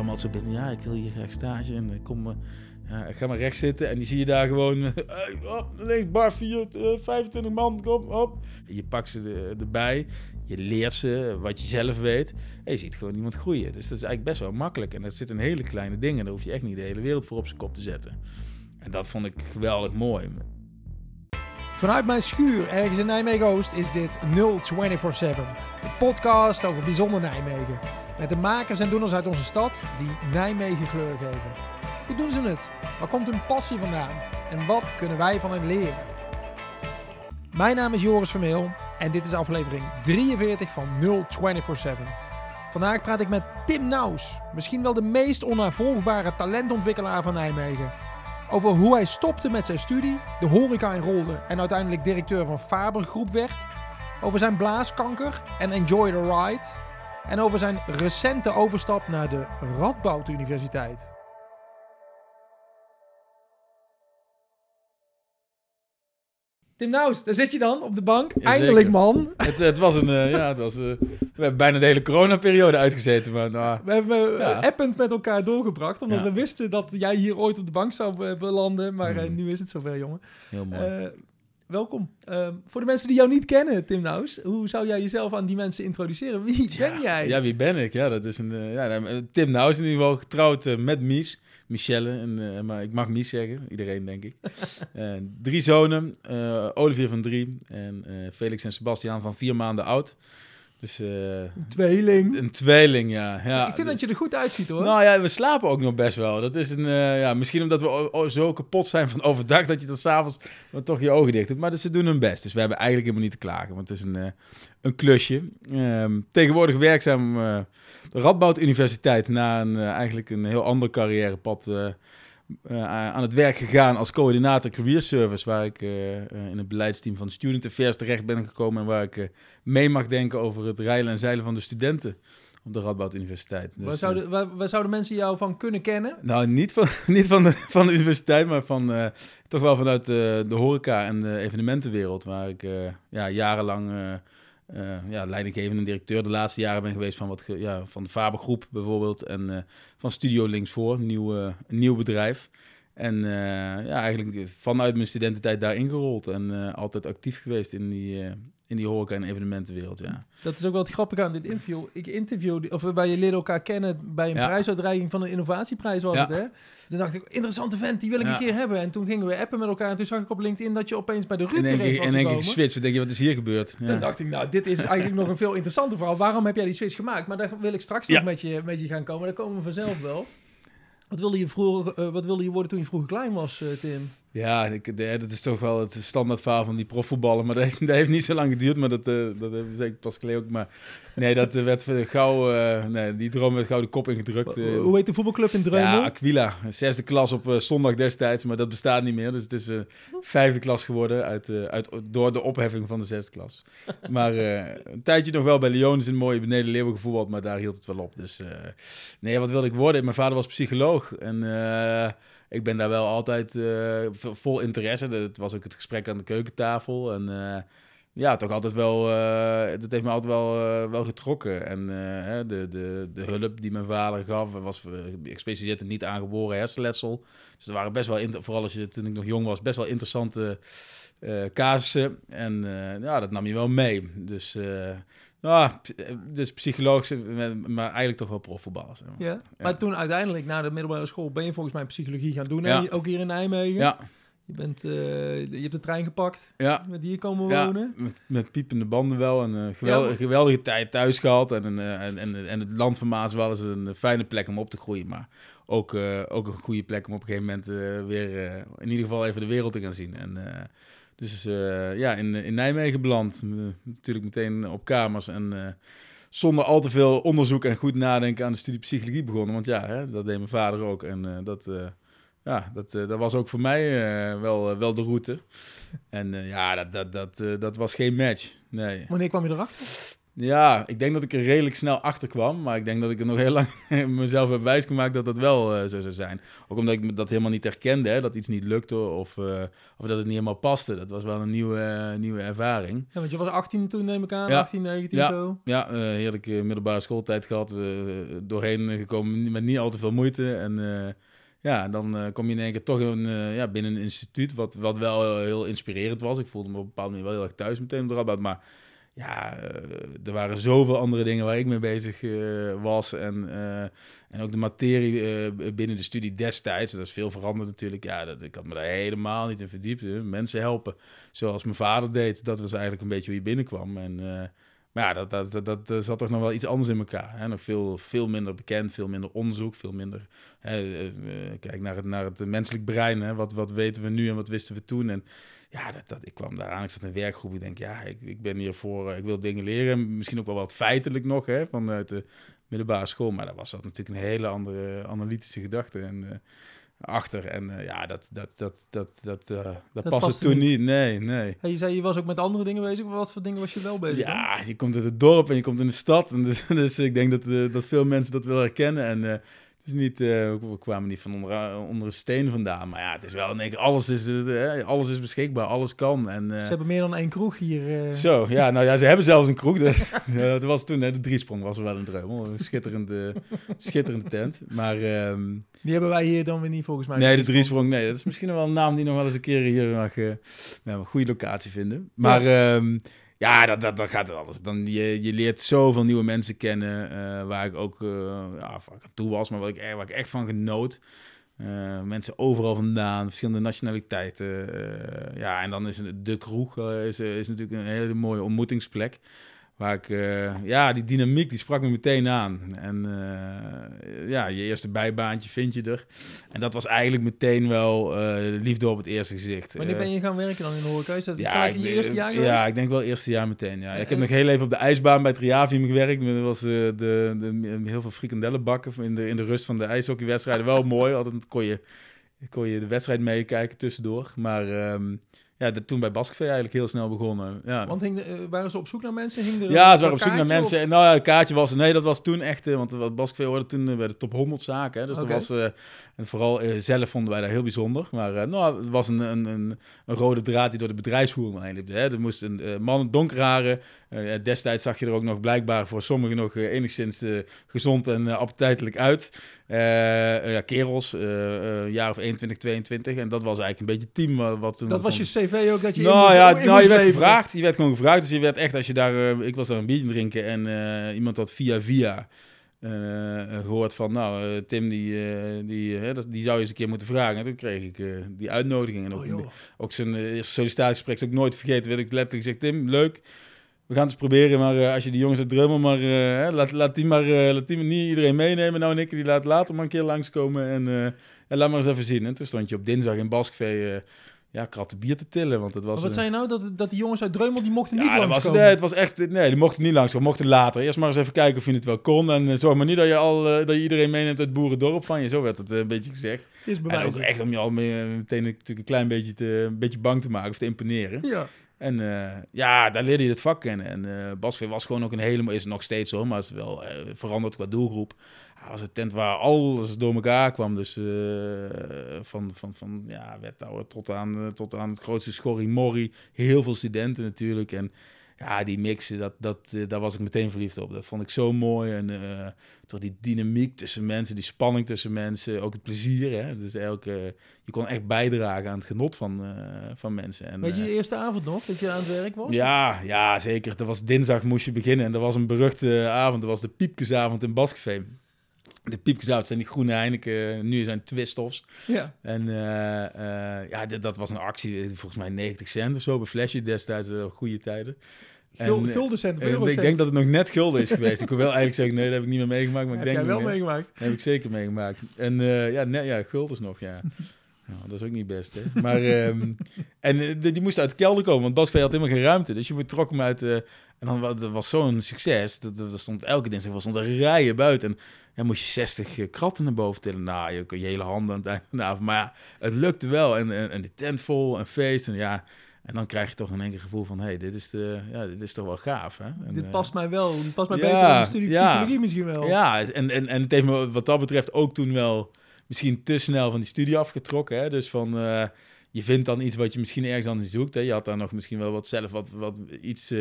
altijd zo binnen, ja, ik wil hier graag stage en ik kom... Ja, ga maar rechts zitten en die zie je daar gewoon. Op, links, bar 4, 25 man, kom op. Je pakt ze erbij, je leert ze wat je zelf weet. En je ziet gewoon iemand groeien. Dus dat is eigenlijk best wel makkelijk. En dat zit een hele kleine dingen. Daar hoef je echt niet de hele wereld voor op zijn kop te zetten. En dat vond ik geweldig mooi. Vanuit mijn schuur ergens in Nijmegen Oost is dit 0247. De podcast over bijzonder Nijmegen. Met de makers en doeners uit onze stad die Nijmegen kleur geven. Hoe doen ze het? Waar komt hun passie vandaan? En wat kunnen wij van hen leren? Mijn naam is Joris Vermeel en dit is aflevering 43 van 0247. Vandaag praat ik met Tim Naus, misschien wel de meest onnavolgbare talentontwikkelaar van Nijmegen. Over hoe hij stopte met zijn studie, de horeca inrolde en uiteindelijk directeur van Faber Groep werd. Over zijn blaaskanker en Enjoy the Ride. En over zijn recente overstap naar de Radboud Universiteit. Tim Naus, daar zit je dan op de bank. Eindelijk, man. Het, het, was een, uh, ja, het was, uh, we hebben bijna de hele coronaperiode uitgezeten. Maar, nou, we hebben ja. append met elkaar doorgebracht, omdat ja. we wisten dat jij hier ooit op de bank zou belanden. Maar uh, nu is het zover, jongen. Heel mooi. welkom. Voor de mensen die jou niet kennen, Tim Naus, hoe zou jij jezelf aan die mensen introduceren? Wie ben jij? Ja, wie ben ik? Ja, dat is een, ja, Tim Naus in ieder geval, getrouwd met Mies. Michelle, en, uh, maar ik mag Mies zeggen, iedereen denk ik. uh, drie zonen, uh, Olivier van drie en Felix en Sebastiaan van vier maanden oud. Dus, een tweeling. Een tweeling, ja. ja. Ik vind dat je er goed uitziet hoor. Nou ja, we slapen ook nog best wel. Dat is een, ja, misschien omdat we zo kapot zijn van overdag dat je dan s'avonds toch je ogen dicht doet. Maar dus ze doen hun best. Dus we hebben eigenlijk helemaal niet te klagen, want het is een, een klusje. Ehm, tegenwoordig werkzaam de Radboud Universiteit na een, uh, eigenlijk een heel ander carrièrepad uh, uh, aan het werk gegaan als coördinator career service, waar ik in het beleidsteam van Student Affairs terecht ben gekomen en waar ik mee mag denken over het rijlen en zeilen van de studenten op de Radboud Universiteit. Dus, waar, zouden, waar, waar, zouden mensen jou van kunnen kennen? Nou, niet van, niet van, de, van de universiteit, maar van, toch wel vanuit de horeca en de evenementenwereld, waar ik ja, jarenlang uh, ja, leidinggevende directeur de laatste jaren ben geweest van, wat ja, van de Faber Groep bijvoorbeeld. En uh, van Studio Linksvoor, een nieuw, uh, een nieuw bedrijf. En ja, eigenlijk vanuit mijn studententijd daar ingerold en altijd actief geweest in die, in die horeca- en evenementenwereld, ja. Dat is ook wel het grappige aan dit interview. Ik interviewde, of we bij je leren elkaar kennen bij een prijsuitreiking van een innovatieprijs was het, hè? Toen dacht ik, interessante vent, die wil ik een keer hebben. En toen gingen we appen met elkaar en toen zag ik op LinkedIn dat je opeens bij de Rutte En denk, en denk ik, switch, denk je, wat is hier gebeurd? Toen dacht ik, nou, dit is eigenlijk nog een veel interessanter verhaal. Waarom heb jij die switch gemaakt? Maar daar wil ik straks nog met, je, met je gaan komen. Daar komen we vanzelf wel. Wat wilde je, vroeger, uh, wat wilde je worden toen je vroeger klein was, uh, Tim? Ja, ik, dat is toch wel het standaard verhaal van die profvoetballen. Maar dat heeft, dat heeft, niet zo lang geduurd, maar dat, uh, dat heeft zeker pas geleden ook. Maar nee, dat werd gauw, uh, nee, die droom werd gauw de kop ingedrukt. Uh, Hoe heet de voetbalclub in Dreumel? Ja, Aquila. Zesde klas op zondag destijds, maar dat bestaat niet meer. Dus het is vijfde klas geworden uit, uit, door de opheffing van de zesde klas. Maar een tijdje nog wel bij Lyon in mooie beneden Leeuwen gevoetbald, maar daar hield het wel op. Dus nee, wat wilde ik worden? Mijn vader was psycholoog en ik ben daar wel altijd uh, vol interesse. Het was ook het gesprek aan de keukentafel. En uh, ja, toch altijd wel, uh, dat heeft me altijd wel, wel getrokken. En de, de, de hulp die mijn vader gaf, was gespecialiseerd in niet aangeboren hersenletsel. Dus er waren best wel, vooral als je toen ik nog jong was, best wel interessante casussen. En ja, dat nam je wel mee. Dus ja, dus psycholoog, maar eigenlijk toch wel profvoetballer. Zeg maar. Ja, maar toen uiteindelijk na de middelbare school ben je volgens mij psychologie gaan doen. Ja. Ook hier in Nijmegen. Ja. Je, bent, uh, je hebt de trein gepakt. Ja. Met hier komen wonen. Met, met piepende banden wel. En uh, geweldige, geweldige tijd thuis gehad. En, uh, en, en, en het land van Maas wel eens een fijne plek om op te groeien. Maar ook, ook een goede plek om op een gegeven moment weer in ieder geval even de wereld te gaan zien. En dus uh, ja, in, in Nijmegen beland. natuurlijk meteen op kamers en zonder al te veel onderzoek en goed nadenken aan de studie psychologie begonnen. Want ja, hè, dat deed mijn vader ook. En dat, ja, dat, dat was ook voor mij wel, wel de route. En ja, dat, dat, dat, dat was geen match. Nee. Wanneer kwam je erachter? Ja, ik denk dat ik er redelijk snel achter kwam. Maar ik denk dat ik er nog heel lang mezelf heb wijsgemaakt dat dat wel uh, zo zou zijn. Ook omdat ik dat helemaal niet herkende, hè, dat iets niet lukte of, uh, of dat het niet helemaal paste. Dat was wel een nieuwe, uh, nieuwe ervaring. Ja, want je was 18 toen, neem ik aan, ja. 18, 19 ja. zo. Ja, heerlijke middelbare schooltijd gehad. doorheen gekomen met niet al te veel moeite. En ja, dan kom je in één keer toch in, ja, binnen een instituut, wat, wat wel heel inspirerend was. Ik voelde me op een bepaalde manier wel heel erg thuis meteen op de Radboud, maar ja, uh, er waren zoveel andere dingen waar ik mee bezig uh, was. En, uh, en ook de materie binnen de studie destijds, dat is veel veranderd natuurlijk. Ja, dat, ik had me daar helemaal niet in verdiept. Mensen helpen, zoals mijn vader deed. Dat was eigenlijk een beetje hoe je binnenkwam. En, maar ja, dat, dat, dat, dat, zat toch nog wel iets anders in elkaar. Hè? Nog veel, veel minder bekend, veel minder onderzoek, veel minder... Hè, kijk naar het, naar het menselijk brein. Hè? Wat, wat weten we nu en wat wisten we toen? En ja, dat, dat, ik kwam daar aan, ik zat in een werkgroep. Ik denk, ja, ik, ik ben hier voor, eh, ik wil dingen leren. Misschien ook wel wat feitelijk nog, hè, vanuit de middelbare school. Maar dat was dat natuurlijk een hele andere analytische gedachte en, uh, achter. En uh, ja, dat, dat, dat, dat, dat, uh, dat, paste toen niet. Nee, nee. Je zei, je was ook met andere dingen bezig. Wat voor dingen was je wel bezig? Ja, je komt uit het dorp en je komt in de stad. En dus, dus ik denk dat, dat veel mensen dat wel herkennen. En dus niet, uh, we kwamen niet van onder, eh, onder een steen vandaan. Maar ja, het is wel in één keer, alles is, uh, alles is beschikbaar, alles kan. En, ze hebben meer dan één kroeg hier. Zo, ja, nou ja, ze hebben zelfs een kroeg. dat was toen, hè, de driesprong was wel een droom. Een schitterende, schitterende tent. Maar... Ehm, die hebben wij hier dan weer niet volgens mij. Nee, de driesprong, nee. Dat is misschien wel een naam die nog wel eens een keer hier mag, een goede locatie vinden. Maar... Ja. Ehm, ja, dat, dat, dat gaat alles. Dan, je, je leert zoveel nieuwe mensen kennen, uh, waar ik ook uh, ja, toe was, maar wat ik, waar ik echt van genoot. Uh, mensen overal vandaan, verschillende nationaliteiten. ja, en dan is de kroeg is, is natuurlijk een hele mooie ontmoetingsplek. Waar ik, uh, ja, die dynamiek die sprak me meteen aan. En uh, ja, je eerste bijbaantje vind je er. En dat was eigenlijk meteen wel uh, liefde op het eerste gezicht. Wanneer ben je gaan werken dan in de horeca? Is dat ja, in je eerste jaar geweest? Ja, ik denk wel eerste jaar meteen. Ja. Ik heb nog heel even op de ijsbaan bij Triavium gewerkt. Dat was de, de, de, heel veel frikandellenbakken in de, in de rust van de ijshockeywedstrijden. Wel mooi, altijd kon je, kon je de wedstrijd meekijken tussendoor. Maar... Um, ja, toen bij Baskvee eigenlijk heel snel begonnen. Ja. Want hing de, uh, waren ze op zoek naar mensen? Hing er ja, ze waren op zoek naar mensen. En nou ja, kaartje was... Nee, dat was toen echt... Uh, want Baskvee hoorde toen uh, bij de top 100 zaken. Hè, dus okay. dat was... en vooral zelf vonden wij dat heel bijzonder. Maar nou, het was een, een, een, een, rode draad die door de bedrijfsvoering heen liep. Hè. Er moest een man donker haren. destijds zag je er ook nog blijkbaar voor sommigen nog enigszins gezond en appetijtelijk uit. Ja, kerels, jaar of 21, 22. En dat was eigenlijk een beetje het team wat toen... Dat was je cv ook, dat je Nou ja, nou, je werd gevraagd. Je werd gewoon gevraagd. Dus je werd echt, als je daar... Ik was daar een biertje drinken en iemand had via via... Uh, gehoord van, nou, Tim, die, die, die zou je eens een keer moeten vragen. En toen kreeg ik die uitnodiging. En ook, oh, ook zijn eerste sollicitatiegesprek is ook nooit vergeten. Werd ik letterlijk gezegd, Tim, leuk. We gaan het eens proberen, maar als je die jongens uit drummen, maar laat, laat die maar, laat die maar niet iedereen meenemen. Nou en ik, die laat later maar een keer langskomen en, en laat maar eens even zien. En toen stond je op dinsdag in Baskvee ja, kratten bier te tillen. Want het was, maar wat zei je nou? Dat, dat die jongens uit Dreumel, die mochten niet ja, langs was, nee, het was echt, nee, die mochten niet langs. We mochten later. Eerst maar eens even kijken of je het wel kon. En zorg maar niet dat je, al, dat je iedereen meeneemt uit het boerendorp van je. Zo werd het een beetje gezegd. Is en ook echt om je al mee, meteen natuurlijk een klein beetje, te, een beetje bang te maken of te imponeren. Ja. En ja, daar leerde je het vak kennen. En uh, was gewoon ook een hele... Is nog steeds zo, maar het is wel veranderd qua doelgroep was een tent waar alles door elkaar kwam. Dus van, van, van ja, tot aan, tot aan het grootste schorrie morrie. Heel veel studenten natuurlijk. En ja, die mixen, dat, dat, uh, daar was ik meteen verliefd op. Dat vond ik zo mooi. En toch die dynamiek tussen mensen, die spanning tussen mensen. Ook het plezier. Hè? Dus elke, je kon echt bijdragen aan het genot van, van mensen. En, Weet je je eerste avond nog, dat je aan het werk was? Ja, ja zeker. Dat was dinsdag moest je beginnen. En dat was een beruchte avond. Dat was de Piepkesavond in Baskveen. De piepjes zijn die groene Heineken, nu zijn twistofs. Ja. En uh, uh, ja, dat was een actie, volgens mij 90 cent of zo, een flesje destijds, uh, goede tijden. Gul, gulden cent, Ik denk dat het nog net gulden is geweest. ik wil wel eigenlijk zeggen, nee, dat heb ik niet meer meegemaakt. Maar ik heb denk jij wel meegemaakt? Dat heb ik zeker meegemaakt. En ja, net, ja, guldens nog, ja. Nou, dat is ook niet best, hè. Maar, um, en die moest uit de kelder komen, want Basvee had helemaal geen ruimte. Dus je trok hem uit... en dan was, dat was zo'n succes. Dat, dat stond elke dinsdag was er rijen buiten. En ja, moest je 60 eh, kratten naar boven tillen. Nou, je je hele handen aan het einde van de avond. Maar ja, het lukte wel. En, en, en de tent vol en feest. En ja, En dan krijg je toch in één keer gevoel van, hé, hey, dit, is de, ja, dit is toch wel gaaf. Hè? En, dit eh, past mij wel. Dit past mij ja, beter dan de studie ja. psychologie misschien wel. Ja, en, en, en het heeft me wat dat betreft ook toen wel misschien te snel van die studie afgetrokken. Hè? Dus van, eh, je vindt dan iets wat je misschien ergens anders zoekt. Hè? Je had daar nog misschien wel wat zelf wat, wat iets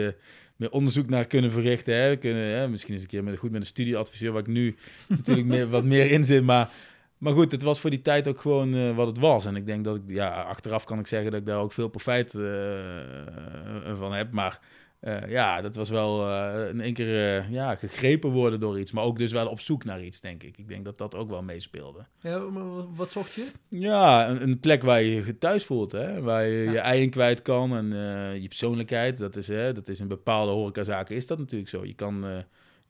meer onderzoek naar kunnen verrichten. Hè? Kunnen, hè? Misschien eens een keer met, goed met een studieadviseur, waar ik nu natuurlijk meer, wat meer in zit. Maar, maar goed, het was voor die tijd ook gewoon eh, wat het was. En ik denk dat ik, ja, achteraf kan ik zeggen dat ik daar ook veel profijt eh, van heb. Maar eh, ja, dat was wel eh, in één keer eh, ja, gegrepen worden door iets. Maar ook dus wel op zoek naar iets, denk ik. Ik denk dat dat ook wel meespeelde. Ja, maar wat- zocht je? Ja, een, een plek waar je je thuis voelt, hè? waar je Ja. je eigen kwijt kan en je persoonlijkheid. Dat is, hè, dat is in bepaalde horecazaken is dat natuurlijk zo. Je kan,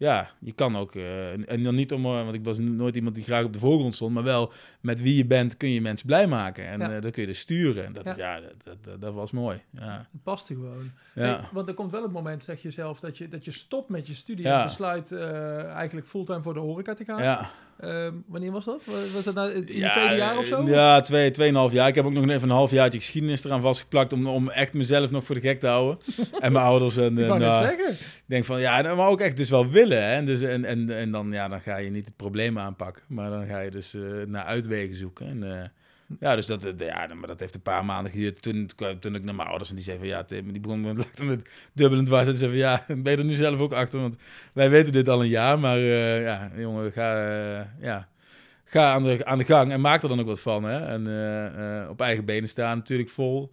ja, je kan ook, eh, en- dan niet om, eh, want ik was nooit iemand die graag op de voorgrond stond, maar wel met wie je bent kun je mensen blij maken. En Ja. eh, dan kun je dus sturen. En dat, Ja. ja. dat, dat, dat, dat was mooi. Ja. Het paste gewoon. Ja. Hey, want er komt wel het moment, zeg je zelf, dat je, dat je stopt met je studie Ja. en besluit eh, eigenlijk fulltime voor de horeca te gaan. ja. Ehm, wanneer was dat? Was dat nou in Ja, je tweede jaar of zo? Ja, twee, tweeënhalf jaar. Ik heb ook nog even een half jaartje geschiedenis eraan vastgeplakt om, om echt mezelf nog voor de gek te houden. en mijn ouders. En, Ik en, net eh, zeggen. Ik denk van ja, nou, maar ook echt dus wel willen. Hè? En, dus, en, en, en dan, ja, dan ga je niet het probleem aanpakken, maar dan ga je dus eh, naar uitwegen zoeken. En, eh, ja, dus dat, eh, ja, maar dat heeft een paar maanden geduurd. Toen, toen, ik naar mijn ouders en die zeiden van ja, Tim, die begon met, met dubbelend dwars. En zeiden van ja, ben je er nu zelf ook achter? Want wij weten dit al een jaar, maar eh, ja, jongen, ga, eh, ja, ga aan, de, aan de gang en maak er dan ook wat van. Hè? En op eigen benen staan natuurlijk vol.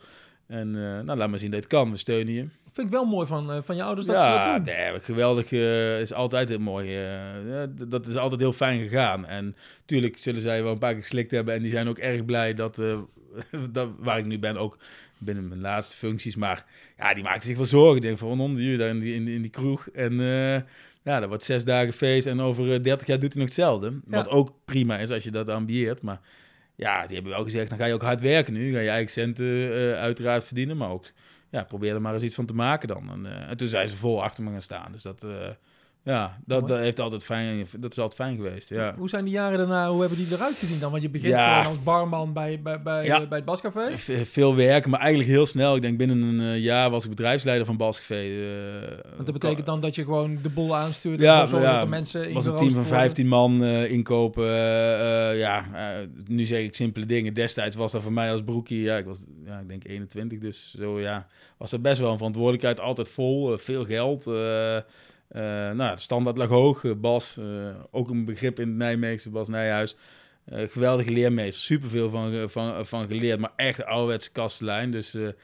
En eh, nou, laat maar zien dat het kan. We steunen je. Vind ik wel mooi van, eh, van je ouders dat ze ja, dat doen. nee, geweldig. eh, is altijd heel mooi. ja, dat is altijd heel fijn gegaan. En tuurlijk zullen zij wel een paar keer geslikt hebben. En die zijn ook erg blij dat, dat waar ik nu ben, ook binnen mijn laatste functies. Maar ja, die maakten zich wel zorgen. Ik denk van onder uur daar in die, in, die- in die kroeg. En ja, dat wordt zes dagen feest. En over eh, 30 jaar doet hij nog hetzelfde. Wat ook prima is als je dat ambieert. Maar ja, die hebben wel gezegd, dan ga je ook hard werken nu. Ga je eigen centen eh, uiteraard verdienen. Maar ook ja, probeer er maar eens iets van te maken dan. En, eh, en toen zijn ze vol achter me gaan staan. Dus dat, eh, ja, dat, dat, heeft altijd fijn, dat is altijd fijn geweest. Ja. Hoe zijn die jaren daarna, hoe hebben die eruit gezien dan? Want je begint Ja. gewoon als barman bij, bij, bij, Ja. bij het Bascafé. Veel werken, maar eigenlijk heel snel. Ik denk binnen een eh, jaar was ik bedrijfsleider van Bascafé. eh, Want dat betekent dan dat je gewoon de boel aanstuurt. Ja, en ja, dat mensen was een team van worden. 15 man eh, inkopen. ja, nu zeg ik simpele dingen. Destijds was dat voor mij als broekie, ja, ik was, ja, ik denk 21, dus zo ja, was dat best wel een verantwoordelijkheid. Altijd vol, veel geld. Eh, nou, de standaard lag hoog. eh, Bas, eh, ook een begrip in het Nijmeegse, Bas Nijhuis. Geweldige leermeester, superveel van, van, van geleerd, maar echt ouderwetse kastelein. Dus de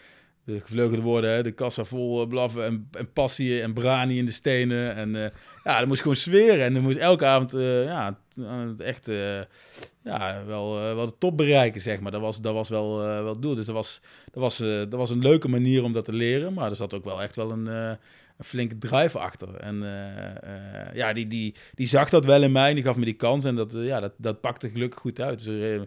gevleugelde woorden, de kassa vol blaffen en, en passie en brani in de stenen. En ja, dat moest gewoon zweren. En dan moest elke avond eh, ja, echt ja, wel, wel de top bereiken, zeg maar. Dat was, dat was wel, wel het doel. Dus dat was, dat, was, dat was een leuke manier om dat te leren. Maar er zat ook wel echt wel een, een flinke drive achter. En eh, eh, ja, die, die, die zag dat wel in mij en die gaf me die kans. En dat, eh, ja, dat, dat pakte gelukkig goed uit. Dus er, nou,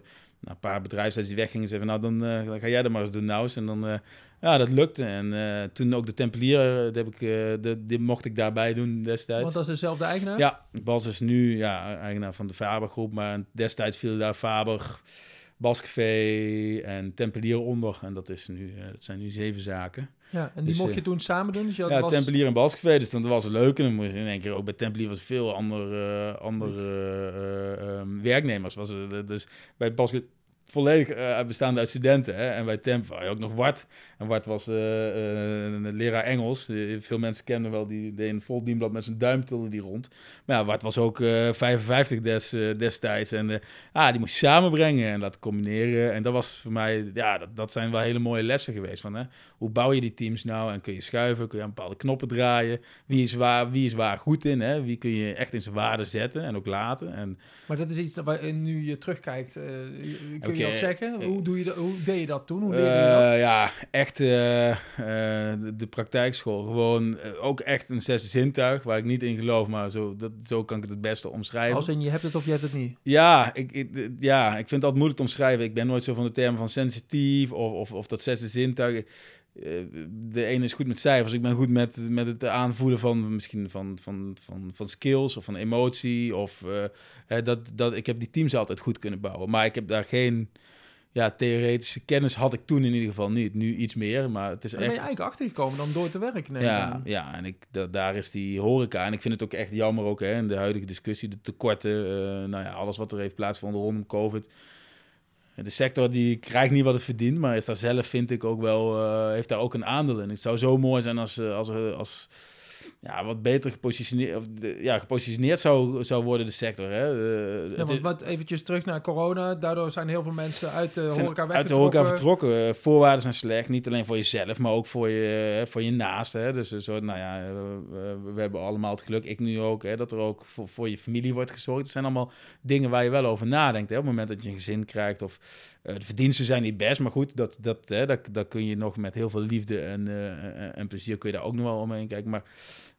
een paar bedrijfsleiders die weggingen, zeiden nou, dan, dan ga jij dat maar eens doen nou eens. En dan, ja, dat lukte. En toen ook de Tempelier, dat heb ik, de, die mocht ik daarbij doen destijds. Want dat is dezelfde eigenaar? Ja, Bas is nu ja, eigenaar van de Faber groep, maar destijds viel daar Faber, Bascafé en Tempelier onder. En dat, is nu, dat zijn nu zeven zaken. Ja, en die Dus, mocht eh, je toen samen doen? Dus je had- Ja, was... Tempelier en Bascafé, dus dan was het leuk. En dan moest je in één keer ook bij Tempelier was veel andere, eh, andere eh, ehm, werknemers. Was, dus bij Bascafé volledig bestaande uit studenten. Hè? En bij Temp had je ook nog Wart. En Wart was eh, eh, een leraar Engels. Veel mensen kennen wel, die deed een vol dienblad met zijn duim tilde die rond. Maar ja, Wart was ook eh 55 des, eh, destijds. En ah, die moest je samenbrengen en laten combineren. En dat was voor mij, ja, dat, dat zijn wel hele mooie lessen geweest. Van, hè? Hoe bouw je die teams nou? En kun je schuiven? Kun je aan bepaalde knoppen draaien? Wie is waar, wie is waar goed in? Hè? Wie kun je echt in zijn waarde zetten en ook laten? En Maar dat is iets waar, nu je terugkijkt, kun je dat zeggen? Hoe, doe je dat, hoe deed je dat toen? Hoe leerde je dat? Ja, echt eh, eh, de, de praktijkschool. Gewoon eh, ook echt een zesde zintuig waar ik niet in geloof, maar zo, dat, zo kan ik het het beste omschrijven. Als in je hebt het of je hebt het niet. Ja, ik, ik, ja, ik vind het altijd moeilijk te omschrijven. Ik ben nooit zo van de termen van sensitief of, of, of dat zesde zintuig. De ene is goed met cijfers. Ik ben goed met, met het aanvoelen van misschien van, van, van, van skills of van emotie. Of, dat, dat, ik heb die teams altijd goed kunnen bouwen. Maar ik heb daar geen, ja, theoretische kennis had ik toen in ieder geval niet. Nu iets meer, maar het is Daar ben je echt... eigenlijk achtergekomen dan door te werken. neem ik Ja, ja, en ik, da- daar is die horeca. En ik vind het ook echt jammer ook, hè, in de huidige discussie, de tekorten, eh, nou ja, alles wat er heeft plaatsgevonden rondom COVID. De sector die krijgt niet wat het verdient, maar is daar zelf, vind ik, ook wel, eh, heeft daar ook een aandeel in. Het zou zo mooi zijn als, eh, als, als ja, wat beter gepositioneerd, of ja, gepositioneerd zou, zou worden, de sector. Hè. Eh, Ja, want wat eventjes terug naar corona. Daardoor zijn heel veel mensen uit de horeca uit de horeca weggetrokken. vertrokken. Eh, Voorwaarden zijn slecht, niet alleen voor jezelf, maar ook voor je, voor je naasten. Hè. Dus eh, zo, nou ja, eh, we, we hebben allemaal het geluk, ik nu ook, hè, dat er ook voor, voor je familie wordt gezorgd. Het zijn allemaal dingen waar je wel over nadenkt. Hè. Op het moment dat je een gezin krijgt of eh, de verdiensten zijn niet best, maar goed, dat, dat, hè, dat, dat kun je nog met heel veel liefde en, eh, en- en plezier kun je daar ook nog wel omheen kijken. Maar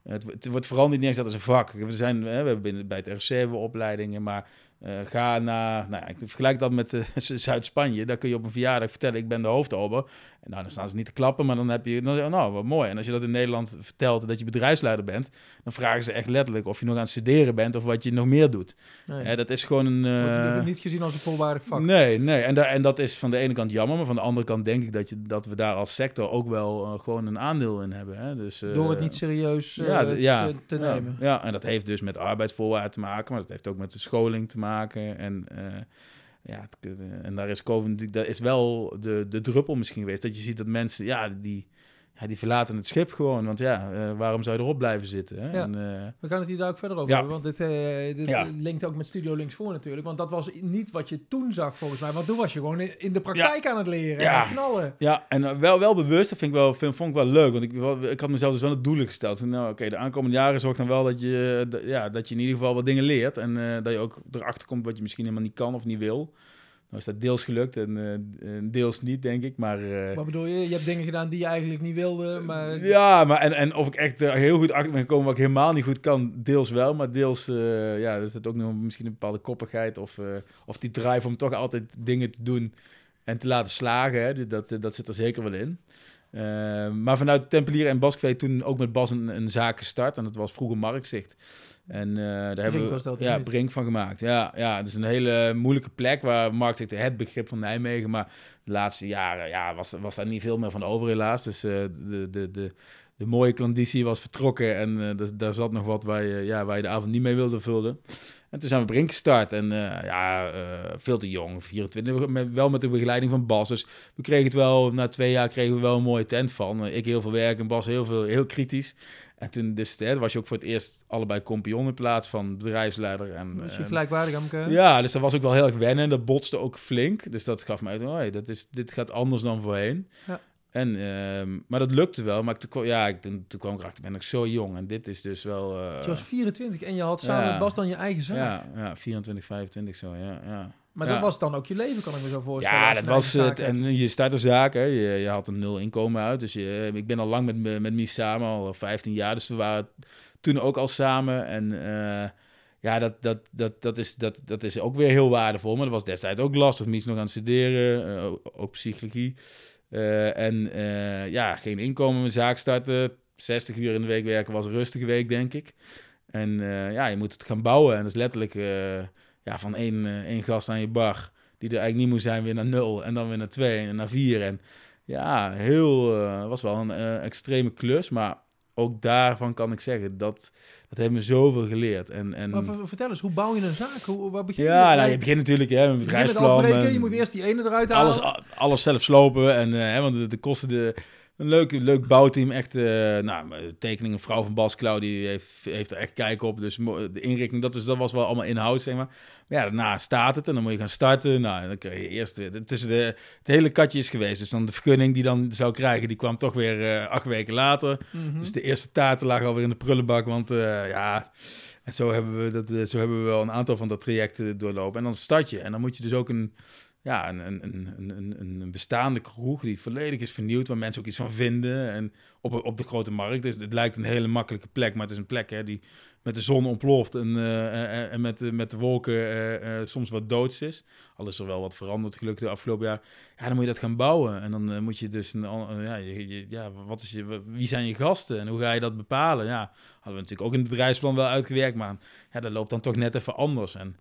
het, het wordt vooral niet neergezet als een vak. We, zijn, hè, we hebben binnen, bij het RC opleidingen, maar eh, ga naar, nou ja, ik vergelijk dat met eh, Zuid-Spanje. Daar kun je op een verjaardag vertellen, ik ben de hoofdober. En nou, dan staan ze niet te klappen, maar dan heb je, dan, nou, wat mooi. En als je dat in Nederland vertelt, dat je bedrijfsleider bent, dan vragen ze echt letterlijk of je nog aan het studeren bent of wat je nog meer doet. Nee. Dat is gewoon een... Wordt eh, niet gezien als een volwaardig vak. Nee, nee. En, daar, en dat is van de ene kant jammer, maar van de andere kant denk ik dat, je, dat we daar als sector ook wel eh, gewoon een aandeel in hebben. Hè? Dus, eh, Door het niet serieus ja, ja, te, te ja, nemen. Ja, en dat heeft dus met arbeidsvoorwaarden te maken, maar dat heeft ook met de scholing te maken. En, ja, eh, en daar is COVID natuurlijk, dat is wel de, de druppel misschien geweest. Dat je ziet dat mensen, ja, die, ja, die verlaten het schip gewoon. Want ja, eh, waarom zou je erop blijven zitten? Hè? Ja. En, eh, We gaan het hier daar ook verder over Ja. hebben, want dit, eh, dit Ja. linkt ook met Studio Links voor natuurlijk. Want dat was niet wat je toen zag volgens mij, want toen was je gewoon in de praktijk aan het leren Ja. en aan het knallen. Ja, en wel, wel bewust, dat vind ik wel, vind, vond ik wel leuk. Want ik, ik had mezelf dus wel het doel gesteld. Nou, oké, de aankomende jaren zorg dan wel dat je, ja, dat je in ieder geval wat dingen leert. En dat je ook erachter komt wat je misschien helemaal niet kan of niet wil. Nou is dat deels gelukt en eh, en deels niet, denk ik. Maar eh, Wat bedoel je? Je hebt dingen gedaan die je eigenlijk niet wilde, maar... ja, maar en, en of ik echt eh, heel goed achter ben gekomen wat ik helemaal niet goed kan, deels wel. Maar deels, ja, is het ook nog misschien een bepaalde koppigheid. Of, of die drive om toch altijd dingen te doen en te laten slagen. Hè. Dat, dat zit er zeker wel in. Eh, maar vanuit Tempelier en Baskvee toen ook met Bas een, een zaak gestart. En dat was vroeger Marktzicht. En eh, daar hebben we ja, niet? Brink van gemaakt. Ja, ja, het is een hele moeilijke plek waar Marktzicht het begrip van Nijmegen. Maar de laatste jaren ja, was, was daar niet veel meer van over helaas. Dus eh, de, de, de, de mooie klanditie was vertrokken. En eh, daar- daar zat nog wat waar je, ja, waar je de avond niet mee wilde vullen. En toen zijn we Brink gestart. En eh, ja, eh, veel te jong, 24. Met, wel met de begeleiding van Bas. Dus we kregen het wel, na twee jaar kregen we wel een mooie tent van. Eh, ik heel veel werk en Bas heel, veel, heel kritisch. En toen dus, hè, was je ook voor het eerst allebei kompion in plaats van bedrijfsleider. En, Was je gelijkwaardig aan elkaar? ja, dus dat was ook wel heel erg wennen. En dat botste ook flink. Dus dat gaf mij uit, oh, hey, dat is, dit gaat anders dan voorheen. Ja. En, ehm, maar dat lukte wel. Maar ik, toen, kwam- ja, ik, toen, toen kwam ik erachter, ik ben nog zo jong. En dit is dus wel... eh, Je was 24 en je had samen Ja. met Bas dan je eigen zaak. ja, ja, 24, 25 zo, ja. ja. Maar Ja. dat was dan ook je leven, kan ik me zo voorstellen. Ja, dat was het. En je start een zaak, hè. Je, je had een nul inkomen uit. Dus je, ik ben al lang met, me- met Mies samen, al 15 jaar. Dus we waren toen ook al samen. En eh, ja, dat, dat, dat, dat, is, dat, dat is ook weer heel waardevol. Maar dat was destijds ook lastig. Mies nog aan het studeren, eh, ook psychologie. Eh, en eh, ja, geen inkomen, een zaak starten. 60 uur in de week werken was een rustige week, denk ik. En eh, ja, je moet het gaan bouwen. En dat is letterlijk ja, van één, één gast aan je bar die er eigenlijk niet moest zijn, weer naar nul. En dan weer naar twee en naar vier. En ja, heel, was wel een extreme klus. Maar ook daarvan kan ik zeggen, dat, dat heeft me zoveel geleerd. En, en, Maar vertel eens, hoe bouw je een zaak? Hoe, waar begin je? ja, nou, je begint natuurlijk hè, met een bedrijfsplan. en je moet eerst die ene eruit halen. alles, alles zelf slopen. En, eh, hè, want de, de kosten... De, een leuk, leuk bouwteam, echt, eh nou, de tekening, een vrouw van Bas Klauw, die heeft, heeft er echt kijk op. Dus de inrichting, dat, is, dat was wel allemaal inhoud, zeg maar. Maar ja, daarna staat het en dan moet je gaan starten. Nou, dan krijg je eerst, weer- tussen de, het hele katje is geweest. Dus dan de vergunning die dan zou krijgen, die kwam toch weer eh, acht weken later. Mhm. Dus de eerste taarten lagen alweer in de prullenbak, want eh, ja... En zo hebben, we dat, zo hebben we wel een aantal van dat trajecten doorlopen. En dan start je. En dan moet je dus ook een, ja, een, een, een, een, bestaande kroeg die volledig is vernieuwd, waar mensen ook iets van vinden. En op, op de grote markt. Dus het lijkt een hele makkelijke plek, maar het is een plek hè, die met de zon ontploft en, eh, en, en met, de, met de wolken eh, eh, soms wat doods is. Al is er wel wat veranderd gelukkig de afgelopen jaar. Ja, dan moet je dat gaan bouwen. En dan eh, moet je dus, een, ja, je- ja, wat is je, wie zijn je gasten en hoe ga je dat bepalen? Ja, hadden we natuurlijk ook in het bedrijfsplan wel uitgewerkt, maar ja, dat loopt dan toch net even anders. En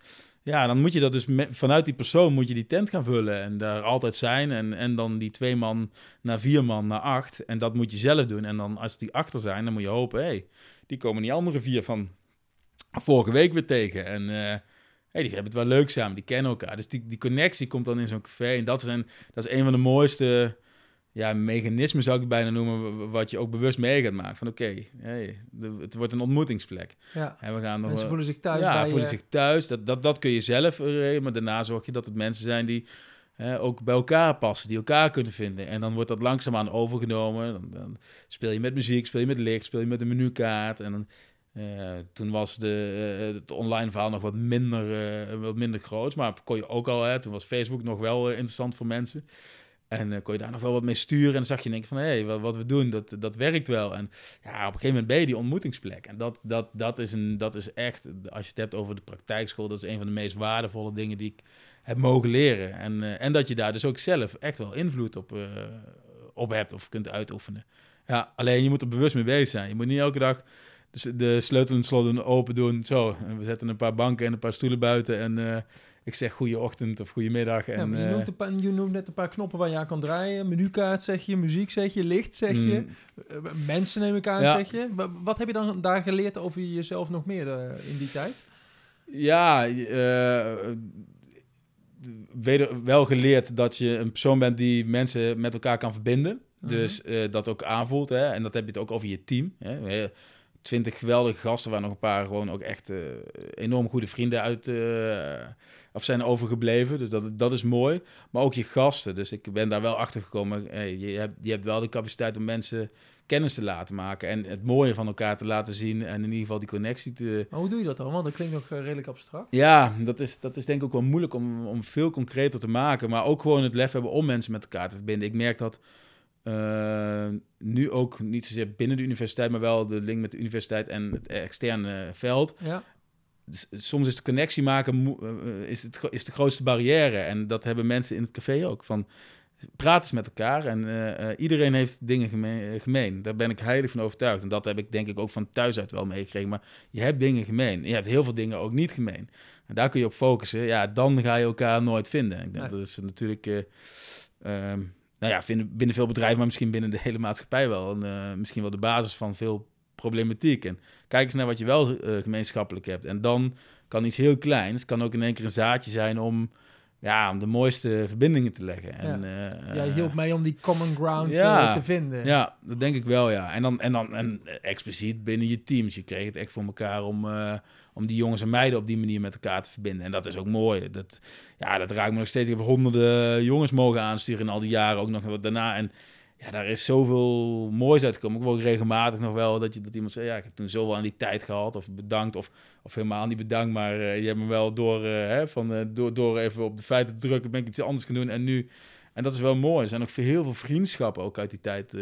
Ja, dan moet je dat dus vanuit die persoon moet je die tent gaan vullen en daar altijd zijn. En, en dan die twee man naar vier man naar acht. En dat moet je zelf doen. En dan als die achter zijn, dan moet je hopen, hé, hey, die komen die andere vier van vorige week weer tegen. En uh, hey, die hebben het wel leuk samen, die kennen elkaar. Dus die, die connectie komt dan in zo'n café. En dat, zijn, dat is een van de mooiste ja, mechanismen, zou ik bijna noemen, wat je ook bewust mee gaat maken. Van oké, hey, het wordt een ontmoetingsplek. Ja. En we gaan nog, mensen voelen zich thuis ja, bij voelen zich thuis. Dat, dat, dat kun je zelf regelen, maar daarna zorg je dat het mensen zijn die hè, ook bij elkaar passen, die elkaar kunnen vinden. En dan wordt dat langzaamaan overgenomen. Dan, dan speel je met muziek, speel je met licht, speel je met een menukaart. En dan, uh, toen was de, het online verhaal nog wat minder, wat minder groot, maar kon je ook al, hè, toen was Facebook nog wel interessant voor mensen. En uh, kon je daar nog wel wat mee sturen. En dan zag je denken van, hé, hey, wat, we doen, dat, dat werkt wel. En ja, op een gegeven moment ben je die ontmoetingsplek. En dat, dat, dat, is een, dat is echt, als je het hebt over de praktijkschool, dat is een van de meest waardevolle dingen die ik heb mogen leren. En, uh, en dat je daar dus ook zelf echt wel invloed op, uh, op hebt of kunt uitoefenen. Ja, alleen je moet er bewust mee bezig zijn. Je moet niet elke dag de sleutel en slot open doen. Zo, we zetten een paar banken en een paar stoelen buiten en ik zeg goede ochtend of goedemiddag. En, ja, je, noemt uh, paar, je, noemt net een paar knoppen waar je aan kan draaien. Menukaart zeg je, muziek zeg je, licht zeg je. Mm. Mensen neem ik aan ja. zeg je. Wat heb je dan daar geleerd over jezelf nog meer uh, in die tijd? Ja, weder, wel geleerd dat je een persoon bent die mensen met elkaar kan verbinden. -huh. Dus dat ook aanvoelt. Hè? En dat heb je het ook over je team. Hè? twintig geweldige gasten, waar nog een paar gewoon ook echt uh, enorm goede vrienden uit uh, of zijn overgebleven. Dus dat, dat is mooi. Maar ook je gasten. Dus ik ben daar wel achter gekomen. Hey, je, hebt, je hebt wel de capaciteit om mensen kennis te laten maken en het mooie van elkaar te laten zien en in ieder geval die connectie te... Maar hoe doe je dat dan? Want dat klinkt nog redelijk abstract. Ja, dat is, dat is denk ik ook wel moeilijk om, om veel concreter te maken, maar ook gewoon het lef hebben om mensen met elkaar te verbinden. Ik merk dat uh, nu ook niet zozeer binnen de universiteit, maar wel de link met de universiteit en het externe veld. Ja. Dus, soms is de connectie maken uh, is, het, is de grootste barrière. En dat hebben mensen in het café ook. Van, praat eens met elkaar en uh, iedereen heeft dingen gemeen, gemeen. Daar ben ik heilig van overtuigd. En dat heb ik denk ik ook van thuis uit wel meegekregen. Maar je hebt dingen gemeen. Je hebt heel veel dingen ook niet gemeen. En daar kun je op focussen. Ja, dan ga je elkaar nooit vinden. Ik denk, nee. Dat is natuurlijk... Um, nou ja, binnen, binnen veel bedrijven, maar misschien binnen de hele maatschappij wel. En, misschien wel de basis van veel problematiek. En kijk eens naar wat je wel uh, gemeenschappelijk hebt. En dan kan iets heel kleins, kan ook in één keer een zaadje zijn om, ja, om de mooiste verbindingen te leggen. En, ja. uh, hielp mij om die common ground ja, te vinden. Ja, dat denk ik wel, ja. En dan, en dan en expliciet binnen je teams. Je kreeg het echt voor elkaar om, om die jongens en meiden op die manier met elkaar te verbinden. En dat is ook mooi. Dat, ja, dat raakt me nog steeds. Ik heb honderden jongens mogen aansturen in al die jaren, ook nog wat daarna. En ja, daar is zoveel moois uitgekomen. Ik word regelmatig nog wel dat, je, dat iemand zegt, ja, ik heb toen zoveel aan die tijd gehad, of bedankt, of, of helemaal niet bedankt, maar uh, je hebt me wel door, uh, hè, van, uh, door, door even op de feiten te drukken, ben ik iets anders gaan doen. En nu, en dat is wel mooi. Er zijn ook heel veel vriendschappen ook uit die tijd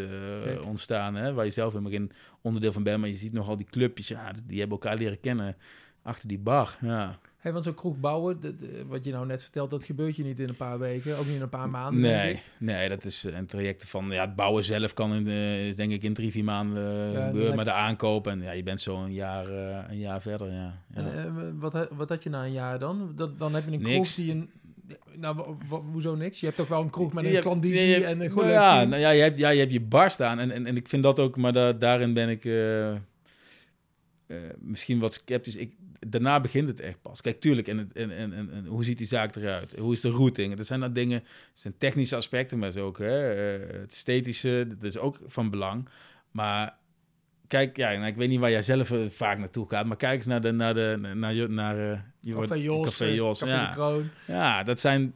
ontstaan, hè, waar je zelf helemaal geen onderdeel van bent, maar je ziet nogal die clubjes, ja, die hebben elkaar leren kennen achter die bar, ja. Hey, want zo'n kroeg bouwen, de, de, wat je nou net vertelt, dat gebeurt je niet in een paar weken, ook niet in een paar maanden. Nee, nee dat is een traject van, ja, het bouwen zelf kan in, uh, denk ik in drie, vier maanden ja, gebeuren, maar de aankoop en ja, je bent zo een jaar, uh, een jaar verder, ja. ja. En, uh, wat, wat had je na een jaar dan? Dan, dan heb je een kroeg die een... Nou, hoezo niks? Je hebt toch wel een kroeg met een klandizie en een goede nou ja, nou ja, je hebt, ja, je hebt je bar staan en, en, en ik vind dat ook, maar da, daarin ben ik misschien wat sceptisch. Ik, daarna begint het echt pas. Kijk, tuurlijk, en, en, en, en, hoe ziet die zaak eruit? Hoe is de routing? Dat zijn dat dingen, het zijn technische aspecten, maar zo ook hè, het esthetische, dat is ook van belang. Maar kijk, ja, nou, ik weet niet waar jij zelf vaak naartoe gaat, maar kijk eens naar de naar de naar je naar uh, je Café Jos, Café Jos. Café ja. Kroon. ja, dat zijn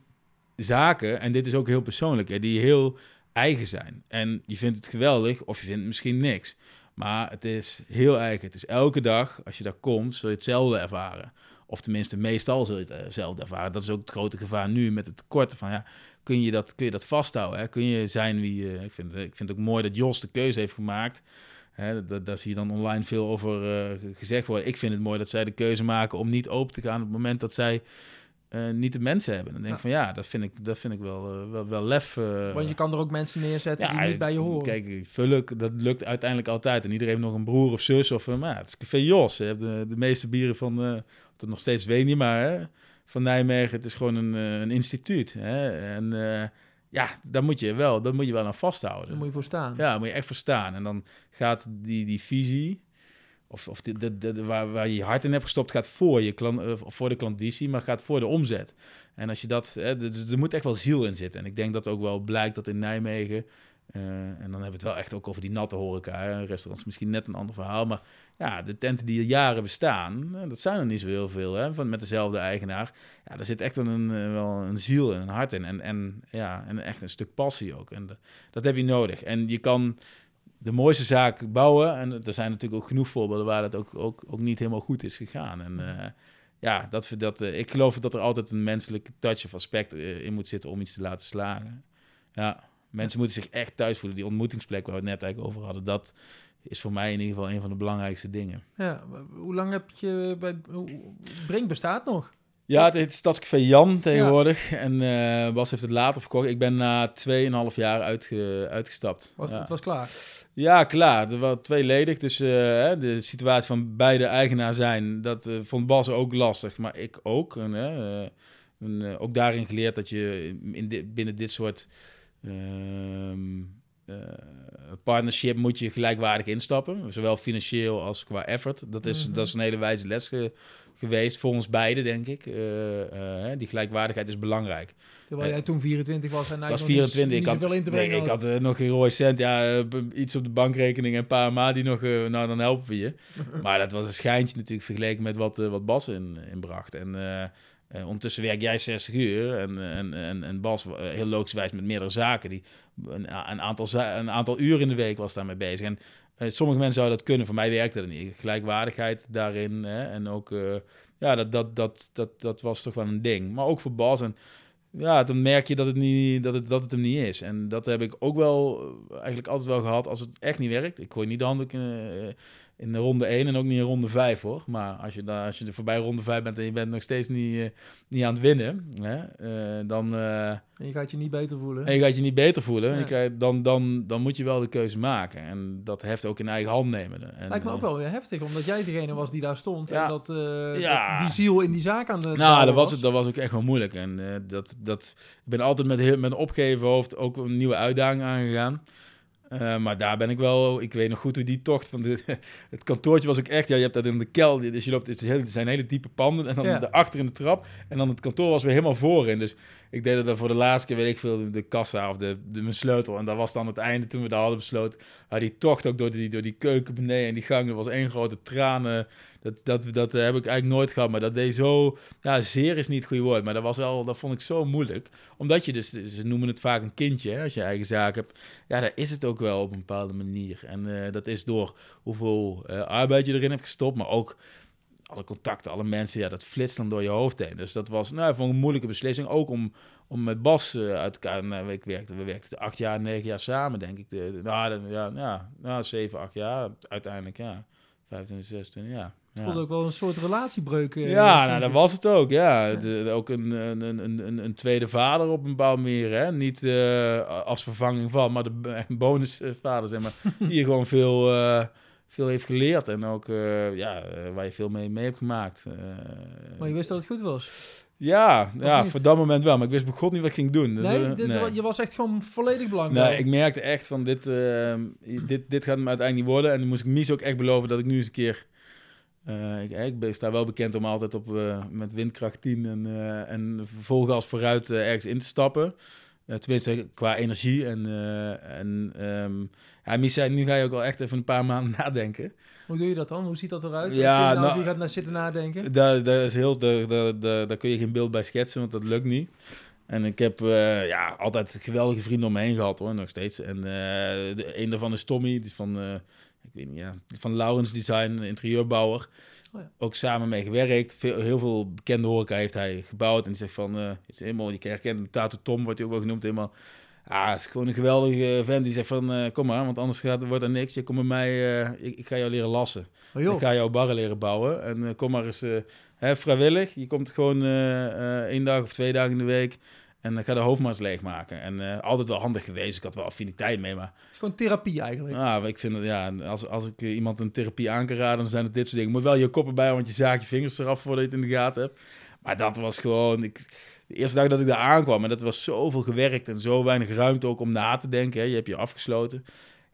zaken en dit is ook heel persoonlijk, hè, die heel eigen zijn. En je vindt het geweldig of je vindt misschien niks. Maar het is heel eigen. Het is elke dag, als je daar komt, zul je hetzelfde ervaren. Of tenminste, meestal zul je het hetzelfde ervaren. Dat is ook het grote gevaar nu met het tekorten van, ja, kun je dat, kun je dat vasthouden? Hè? Kun je zijn wie je... Ik vind, ik vind het ook mooi dat Jos de keuze heeft gemaakt. Hè, dat, daar zie je dan online veel over uh, gezegd worden. Ik vind het mooi dat zij de keuze maken om niet open te gaan op het moment dat zij uh, niet de mensen hebben. Dan denk ik ja. van ja, dat vind ik, dat vind ik wel, uh, wel, wel lef. Uh, Want je kan er ook mensen neerzetten ja, die niet bij je horen. Kijk, dat lukt uiteindelijk altijd. En iedereen heeft nog een broer of zus. Of, maar het is Café Jos. Je hebt de, de meeste bieren van, dat nog steeds weet niet, maar hè, van Nijmegen. Het is gewoon een, eh, een instituut. Hè? En eh, ja, daar moet je wel, dat moet je wel aan vasthouden. Daar moet je voor staan. Ja, daar moet je echt voor staan. En dan gaat die, die visie, of, of de, de, de, waar, waar je je hart in hebt gestopt, gaat voor, je klant, eh, voor de klanditie, maar gaat voor de omzet. En als je dat, hè, dus er moet echt wel ziel in zitten. En ik denk dat ook wel blijkt dat in Nijmegen, eh, en dan hebben we het wel echt ook over die natte horeca. Hè. Restaurants misschien net een ander verhaal. Maar ja, de tenten die al jaren bestaan, eh, dat zijn er niet zo heel veel. Hè, van, met dezelfde eigenaar. Ja, daar zit echt wel een, eh, wel een ziel en een hart in. En, en, ja, en echt een stuk passie ook. En dat heb je nodig. En je kan de mooiste zaak bouwen. En er zijn natuurlijk ook genoeg voorbeelden waar dat ook, ook, ook niet helemaal goed is gegaan. En eh, ja, dat, dat, eh, ik geloof dat er altijd een menselijke touch of aspect eh, in moet zitten om iets te laten slagen. Ja, mensen moeten zich echt thuis voelen. Die ontmoetingsplek waar we het net eigenlijk over hadden, dat is voor mij in ieder geval een van de belangrijkste dingen. Ja, hoe lang heb je bij... Brink bestaat nog? Ja, het heet Stadscafé Jan tegenwoordig. En eh, Bas heeft het later verkocht. Ik ben na 2,5 jaar uitge, uitgestapt. Was, ja. Het was klaar. Ja, klaar. Er waren tweeledig. Dus eh, de situatie van beide eigenaar zijn, dat eh, vond Bas ook lastig. Maar ik ook. En, ook daarin geleerd dat je in di- binnen dit soort ehm, eh, partnership moet je gelijkwaardig instappen. Zowel financieel als qua effort. Dat is, Mhm. dat is een hele wijze les ge- geweest voor ons beiden, denk ik. Hè, die gelijkwaardigheid is belangrijk. Terwijl Eh, jij toen 24 was en eigenlijk was nog niet- 24. niet Ik had, in te nee, brengen ik had. nog geen rode cent. Ja, iets op de bankrekening en een paar maanden die nog... nou, dan helpen we je. maar dat was een schijntje natuurlijk vergeleken met wat, wat Bas in, inbracht. En ondertussen werk jij 60 uur. En, en, en, en Bas, heel logischwijs met meerdere zaken. Die, een, een, aantal, za- een aantal uren in de week was daarmee bezig. En sommige mensen zouden dat kunnen. Voor mij werkte dat niet. Gelijkwaardigheid daarin. Hè? En ook... eh, ja, dat, dat, dat, dat, dat was toch wel een ding. Maar ook voor Bas. En ja, dan merk je dat het, niet, dat, het, dat het hem niet is. En dat heb ik ook wel eh, eigenlijk altijd wel gehad als het echt niet werkt. Ik gooi niet de eh, in de ronde 1 en ook niet in ronde 5 hoor. Maar als je, daar, als je er voorbij ronde 5 bent en je bent nog steeds niet, eh, niet aan het winnen, hè, eh, dan eh, En je gaat je niet beter voelen. en je gaat je niet beter voelen. Ja. Je krijgt- dan, dan, dan moet je wel de keuze maken. En dat heft ook in eigen hand nemen. En, Lijkt me ook wel weer heftig, omdat jij degene was die daar stond. Ja. En dat, Ja. dat die ziel in die zaak aan de Nou, dat was, het, dat was ook echt wel moeilijk. En dat, dat, ik ben altijd met, heel, met een opgeven hoofd ook een nieuwe uitdaging aangegaan. Eh, maar daar ben ik wel, ik weet nog goed hoe die tocht van de, het kantoortje was ook echt, ja, je hebt dat in de kelder, dus je loopt, het, is heel, het zijn hele diepe panden en dan Ja. daarachter in de trap en dan het kantoor was weer helemaal voorin. Dus ik deed dat voor de laatste keer, weet ik veel, de, kassa of de, de, mijn sleutel. En dat was dan het einde toen we dat hadden besloten. Maar die tocht ook door die, door die keuken beneden en die gang, dat was één grote tranen. Dat, dat, dat heb ik eigenlijk nooit gehad, maar dat deed zo... Ja, zeer is niet het goede woord, maar dat, was wel, dat vond ik zo moeilijk. Omdat je dus, ze noemen het vaak een kindje, hè, als je eigen zaak hebt. Ja, daar is het ook wel op een bepaalde manier. En eh, dat is door hoeveel eh, arbeid je erin hebt gestopt, maar ook alle contacten, alle mensen, ja, dat flitst dan door je hoofd heen. Dus dat was, nou, vond een moeilijke beslissing. Ook om, om met Bas eh, uit elkaar, nou, ik werkte, we werkten acht jaar, negen jaar samen, denk ik. De, de- nou, ja, ja, nou, zeven, acht jaar, uiteindelijk, ja. 25, 26, ja. Het voelde ook wel een soort relatiebreuk. eh, Ja, nou, dat was het ook. Ja, De- de- ook een, een, een, een, een tweede vader op een bepaalde manier. Hè? Niet eh, als vervanging van, maar de bonusvader, zeg maar. die gewoon veel, veel heeft geleerd. En ook eh, ja, eh, waar je veel mee, mee hebt gemaakt. Eh, Maar je wist dat het goed was. ja, ja niet? voor dat moment wel. Maar ik wist begot niet wat ik ging doen. Dus, Nee, dit- nee. je was echt gewoon volledig belangrijk. Nee, ik merkte echt van dit, dit, dit gaat hem uiteindelijk niet worden. En toen moest ik Mies ook echt beloven dat ik nu eens een keer... ik, ik ben, sta wel bekend om altijd op, met windkracht 10 en, en volgas vooruit ergens in te stappen. Tenminste, qua energie. En, en ehm, ja, Mies zei, nu ga je ook wel echt even een paar maanden nadenken. Hoe doe je dat dan? Hoe ziet dat eruit? Ja, je nou, als nou- je gaat naar zitten nadenken. Daar, daar, is heel, daar, daar, daar, daar kun je geen beeld bij schetsen, want dat lukt niet. En ik heb eh, ja, altijd geweldige vrienden om me heen gehad, hoor, nog steeds. En eh, de, een daarvan is Tommy, die is van, eh, ik weet niet, ja, van Laurens Design, interieurbouwer. Oh ja. Ook samen mee gewerkt. Veel, heel veel bekende horeca heeft hij gebouwd. En die zegt van, het is helemaal, je herkent Tato Tom, wordt hij ook wel genoemd, helemaal... Ah, het is gewoon een geweldige vent die zegt van, eh, kom maar, want anders gaat, wordt er niks. Je komt bij mij, eh, ik, ik ga jou leren lassen. Oh. Ik ga jouw barren leren bouwen. En eh, kom maar eens hè, vrijwillig. Je komt gewoon één dag of twee dagen in de week. En dan ga de hoofd maar eens leegmaken. En altijd wel handig geweest. Ik had wel affiniteit mee. Maar Het is gewoon therapie eigenlijk. ah, ik vind het, ja, als, als ik iemand een therapie aan kan raden, dan zijn het dit soort dingen. Je moet wel je koppen bij, want je zaagt je vingers eraf voordat je het in de gaten hebt. Maar dat was gewoon... Ik, de eerste dag dat ik daar aankwam, en dat was zoveel gewerkt en zo weinig ruimte ook om na te denken. Hè. Je hebt je afgesloten.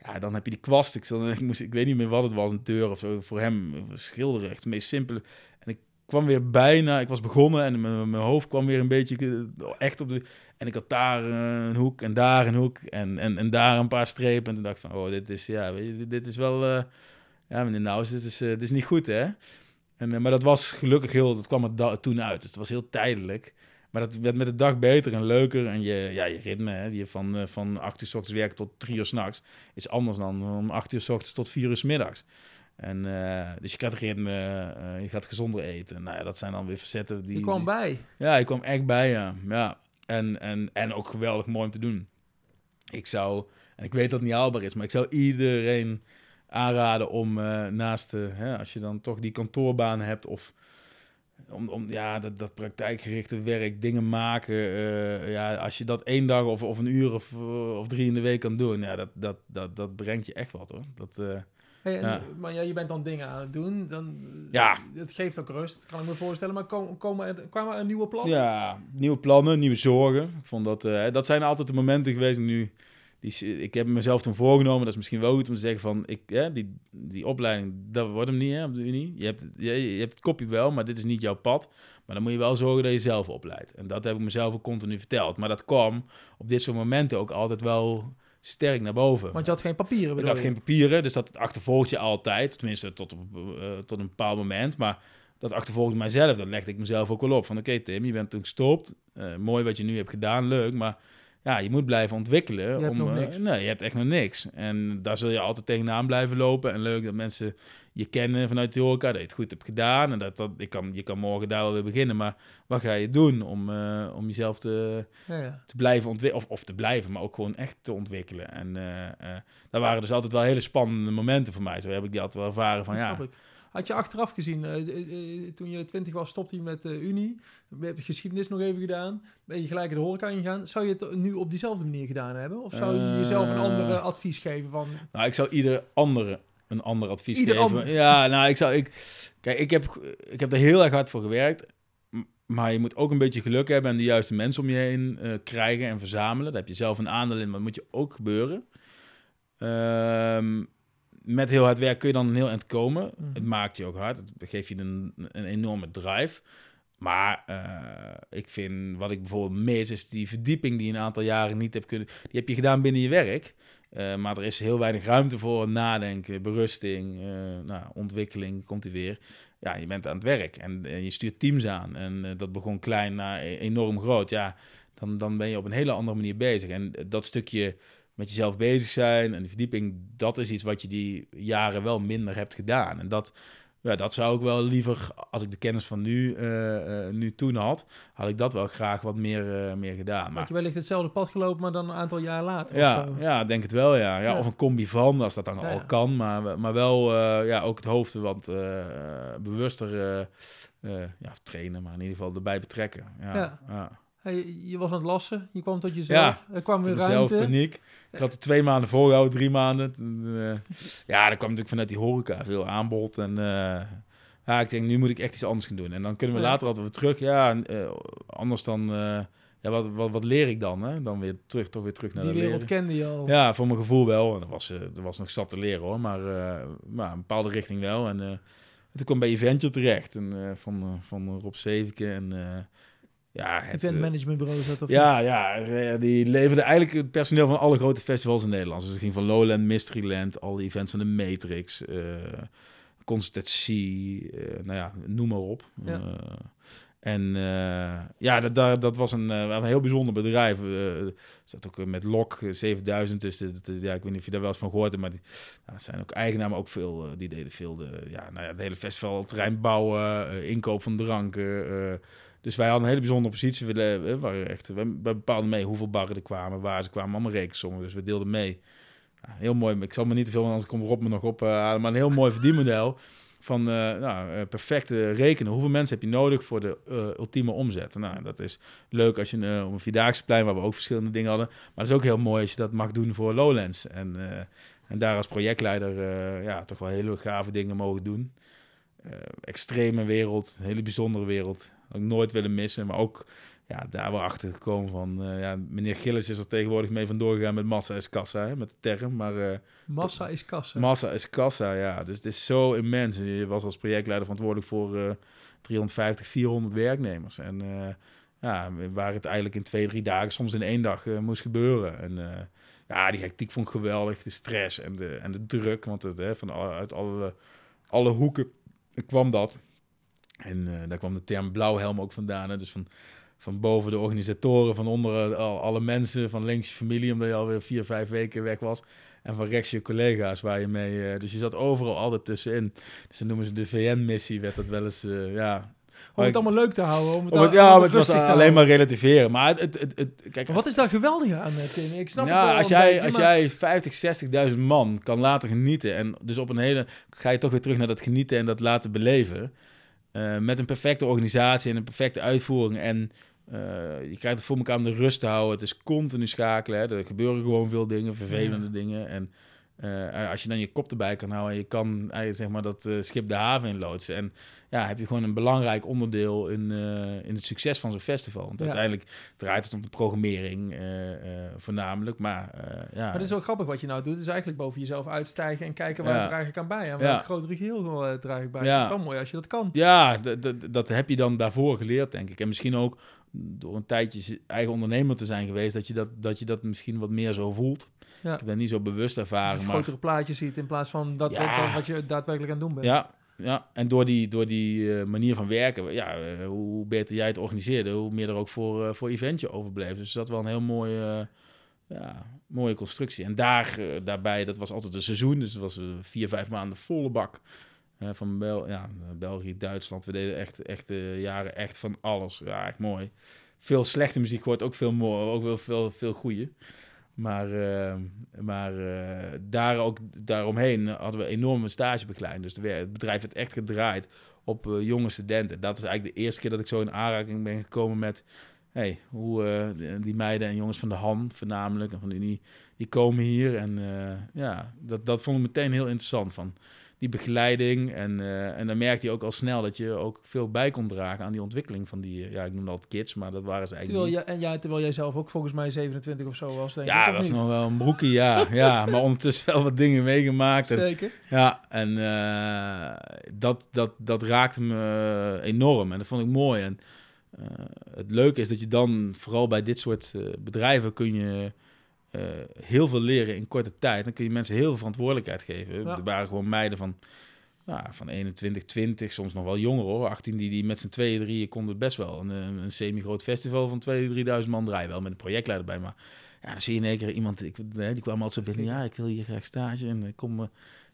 Ja, dan heb je die kwast. Ik, ik, moest, ik weet niet meer wat het was, een deur of zo. Voor hem schilderen, echt het meest simpele. En ik kwam weer bijna, ik was begonnen en mijn, hoofd kwam weer een beetje eh, echt op de... En ik had daar een hoek en daar een hoek en, en, en daar een paar strepen. En toen dacht ik van, oh, dit is, ja, dit is wel... Uh, ja, meneer Nauws, dit is, dit is niet goed, hè? En, maar dat was gelukkig heel, dat kwam er toen uit. Dus het was heel tijdelijk. Maar dat werd met de dag beter en leuker. En je, ja, je ritme, hè, die van, uh, van 8 uur s ochtends werken tot 3 uur s'nachts, is anders dan om 8 uur s ochtends tot 4 uur s middags. En, uh, dus je krijgt ritme, uh, je gaat gezonder eten. Nou ja, dat zijn dan weer facetten die... Je kwam bij. Ja, ik kwam echt bij, ja. ja. En, en, en ook geweldig mooi om te doen. Ik zou, en ik weet dat het niet haalbaar is, maar ik zou iedereen aanraden om uh, naast, hè, als je dan toch die kantoorbaan hebt of om, om ja, dat, dat praktijkgerichte werk, dingen maken. Uh, ja, als je dat één dag of, of een uur of, of drie in de week kan doen, ja, dat, dat, dat, dat brengt je echt wat hoor. Dat, uh, hey, en, ja. Maar ja, je bent dan dingen aan het doen. Dan, ja. Het geeft ook rust, kan ik me voorstellen. Maar komen, komen kwamen er nieuwe plannen? Ja, nieuwe plannen, nieuwe zorgen. Ik vond dat, uh, dat zijn altijd de momenten geweest nu die, ik heb mezelf toen voorgenomen, dat is misschien wel goed om te zeggen van, ik, die, die opleiding, dat wordt hem niet hè, op de Unie. Je hebt, je, je hebt het kopje wel, maar dit is niet jouw pad. Maar dan moet je wel zorgen dat je zelf opleidt. En dat heb ik mezelf ook continu verteld. Maar dat kwam op dit soort momenten ook altijd wel sterk naar boven. Want je had geen papieren, Ik had geen papieren, dus dat achtervolgt je altijd. Tenminste, tot, op, uh, tot een bepaald moment. Maar dat achtervolgde mijzelf. Dat legde ik mezelf ook wel op. Van oké Tim, je bent toen gestopt. Uh, mooi wat je nu hebt gedaan, leuk. Maar ja, je moet blijven ontwikkelen. Je om, nog niks. nee, je hebt echt nog niks. En daar zul je altijd tegenaan blijven lopen. En leuk dat mensen je kennen vanuit de horeca, dat je het goed hebt gedaan. En dat, dat ik kan, je kan morgen daar wel weer beginnen. Maar wat ga je doen om, uh, om jezelf te, ja, ja. te blijven ontwikkelen? Of, of te blijven, maar ook gewoon echt te ontwikkelen. En uh, uh, daar waren dus altijd wel hele spannende momenten voor mij. Zo heb ik die altijd wel ervaren van ja. Had je achteraf gezien, uh, toen je twintig was, stopte je met de Unie. Heb je geschiedenis nog even gedaan. Ben je gelijk de horeca ingegaan. Zou je het nu op diezelfde manier gedaan hebben? Of zou je jezelf een andere advies geven van... Nou, ik zou ieder andere een ander advies Ieder geven. ander. Ja, nou, ik zou... Ik, kijk, ik heb, ik heb er heel erg hard voor gewerkt. Maar je moet ook een beetje geluk hebben en de juiste mensen om je heen krijgen en verzamelen. Daar heb je zelf een aandeel in, maar dat moet je ook gebeuren. Um, met heel hard werk kun je dan een heel eind komen. Mm. Het maakt je ook hard. Het geeft je een, een enorme drive. Maar uh, ik vind, wat ik bijvoorbeeld mis, is die verdieping die je een aantal jaren niet hebt kunnen... Die heb je gedaan binnen je werk. Uh, maar er is heel weinig ruimte voor nadenken, berusting, uh, nou, ontwikkeling, komt hij weer. Ja, je bent aan het werk en, en je stuurt teams aan. En dat begon klein naar enorm groot. Ja, dan, dan ben je op een hele andere manier bezig. En dat stukje met jezelf bezig zijn en die verdieping, dat is iets wat je die jaren wel minder hebt gedaan. En dat, ja, dat zou ik wel liever, als ik de kennis van nu, uh, uh, nu toen had, had ik dat wel graag wat meer, uh, meer gedaan. Maar Had je wellicht hetzelfde pad gelopen, maar dan een aantal jaar later? Ja, ja denk het wel, ja. ja. Ja. Of een combi van, als dat dan Ja, al kan. Maar, maar wel ja, ook het hoofd wat bewuster ja, trainen, maar in ieder geval erbij betrekken. Ja. Hey, je, was aan het lassen, je kwam tot jezelf, er kwam weer zelf ruimte. paniek. Ik had er twee maanden volgehouden, drie maanden. Eh, ja, dat kwam natuurlijk vanuit die horeca, veel aanbod. En eh, ja, ik denk, nu moet ik echt iets anders gaan doen. En dan kunnen we Ja. later altijd weer terug. Ja, eh, anders dan... ja, wat, wat, wat leer ik dan? Hè? Dan weer terug, toch weer terug naar Die de wereld leren. kende je al. Ja, voor mijn gevoel wel. En er was, er was nog zat te leren hoor. Maar, maar een bepaalde richting wel. En toen kwam bij Eventje terecht. En, van, van Rob Zevenke. En ja, het, Event eh, managementbureau zat of ja, ja, eh, die leverde eigenlijk het personeel van alle grote festivals in Nederland. Dus het ging van Lowland, Mysteryland, alle events van de Matrix, Concertatie, eh, nou ja, noem maar op. Ja. En ja, dat, dat, dat was een, een heel bijzonder bedrijf. Er zat ook met LOK eh, 7000 tussen. Dat, eh, ja, ik weet niet of je daar wel eens van gehoord hebt, maar die nou, zijn ook eigenaar, maar ook veel, die deden veel de, ja, nou ja, het hele festival, terrein bouwen, inkoop van dranken. Eh, dus wij hadden een hele bijzondere positie. We, le- we waren echt, we, bepaalden mee hoeveel barren er kwamen, waar ze kwamen, allemaal rekensommen. Dus we deelden mee. Heel mooi. Ik zal me niet te veel, anders komt Rob me nog op eh. Maar een heel mooi verdienmodel van eh, nou, eh, perfecte rekenen. Hoeveel mensen heb je nodig voor de eh, ultieme omzet? Nou, dat is leuk als je eh, op een Vierdaagse plein, waar we ook verschillende dingen hadden. Maar dat is ook heel mooi als je dat mag doen voor Lowlands. En, eh, en daar als projectleider eh, ja, toch wel hele gave dingen mogen doen. Eh, extreme wereld, hele bijzondere wereld. Ik nooit willen missen. Maar ook ja, daar wel achter gekomen van... eh, ja, meneer Gillis is er tegenwoordig mee vandoor gegaan met massa is kassa, hè, met de term. Maar eh, Massa is kassa. massa is kassa, ja. Dus het is zo immens. Je was als projectleider verantwoordelijk voor eh 350, 400 werknemers. En eh, ja, waar het eigenlijk in twee, drie dagen, soms in één dag moest gebeuren. En ja, die hectiek vond ik geweldig. De stress en de, en de druk, want het, hè, van alle, uit alle, alle hoeken kwam dat. En eh, daar kwam de term blauwhelm ook vandaan. Hè? Dus van, van boven de organisatoren, van onder eh, al- alle mensen, van links je familie, omdat je alweer vier, vijf weken weg was. En van rechts je collega's waar je mee... eh, dus je zat overal altijd tussenin. Dus dan noemen ze de VN-missie, werd dat wel eens... eh, ja, Om het allemaal leuk te houden. Om het, om ja, maar het was alleen maar relativeren. Maar het, het, het, het- kijk, Maar wat is daar geweldig aan, Tim? Ik snap ja, het wel als jij, beetje, als maar- jij 50, 60.000 man kan laten genieten en dus op een hele ga je toch weer terug naar dat genieten en dat laten beleven eh, met een perfecte organisatie en een perfecte uitvoering en eh, je krijgt het voor elkaar om de rust te houden. Het is continu schakelen. Hè. Er gebeuren gewoon veel dingen, vervelende dingen. En eh, als je dan je kop erbij kan houden en je kan eigenlijk zeg maar dat eh, schip de haven in loodsen. En ja, heb je gewoon een belangrijk onderdeel in, in het succes van zo'n festival. Want Ja. uiteindelijk draait het om de programmering voornamelijk. Maar ja, Maar dat is wel grappig wat je nou doet. is eigenlijk boven jezelf uitstijgen en kijken waar Ja. je draag ik aan bij. En Ja. welk grotere geheel eh, draag ik bij. Ja. Het is wel mooi als je dat kan. Ja, dat heb je dan daarvoor geleerd, denk ik. En misschien ook door een tijdje eigen ondernemer te zijn geweest, dat je dat, dat, je dat misschien wat meer zo voelt. Ja. Ik heb dat niet zo bewust ervaren. Maar, grotere plaatjes ziet in plaats van dat, Ja. wat, je daadwerkelijk aan het doen bent. ja, ja, en door die, door die eh, manier van werken, ja, eh, hoe beter jij het organiseerde, hoe meer er ook voor, eh, voor eventje overbleef. Dus dat was wel een heel mooie, ja, mooie constructie. En daar, daarbij, dat was altijd een seizoen, dus het was vier, vijf maanden volle bak. Van Bel ja, België, Duitsland. We deden echt, echt jaren echt van alles. Ja, echt mooi. Veel slechte muziek gehoord, ook veel mooi, ook wel veel, veel goede. Maar, eh, maar eh, daar ook, daaromheen hadden we enorme stagebegeleiding. Dus het bedrijf heeft echt gedraaid op eh, jonge studenten. Dat is eigenlijk de eerste keer dat ik zo in aanraking ben gekomen met... Hey, hoe eh, die- meiden en jongens van de hand voornamelijk en van de Unie, die komen hier. En ja, dat, dat vond ik meteen heel interessant van die begeleiding. En, eh, en dan merkte je ook al snel dat je ook veel bij kon dragen aan die ontwikkeling van die, eh, ja, ik noem dat altijd kids, maar dat waren ze eigenlijk Terwijl, jij, en ja, terwijl jij zelf ook volgens mij 27 of zo was. Denk Ja, ik, dat was nog wel een broekie, ja. ja. Maar ondertussen wel wat dingen meegemaakt. En, Zeker. ja, en eh, dat, dat, dat raakte me enorm en dat vond ik mooi. En het leuke is dat je dan, vooral bij dit soort bedrijven, kun je eh, heel veel leren in korte tijd. Dan kun je mensen heel veel verantwoordelijkheid geven. Ja. Er waren gewoon meiden van, ja, van 21, 20, soms nog wel jonger hoor. 18, die, die met z'n tweeën, drieën konden best wel een, een, semi-groot festival van 2.000, 3.000 man draaien. Wel met een projectleider bij, maar ja, dan zie je in één keer iemand, ik, hè, die kwam altijd zo binnen, ja, ik wil hier graag stage en ik kom... eh,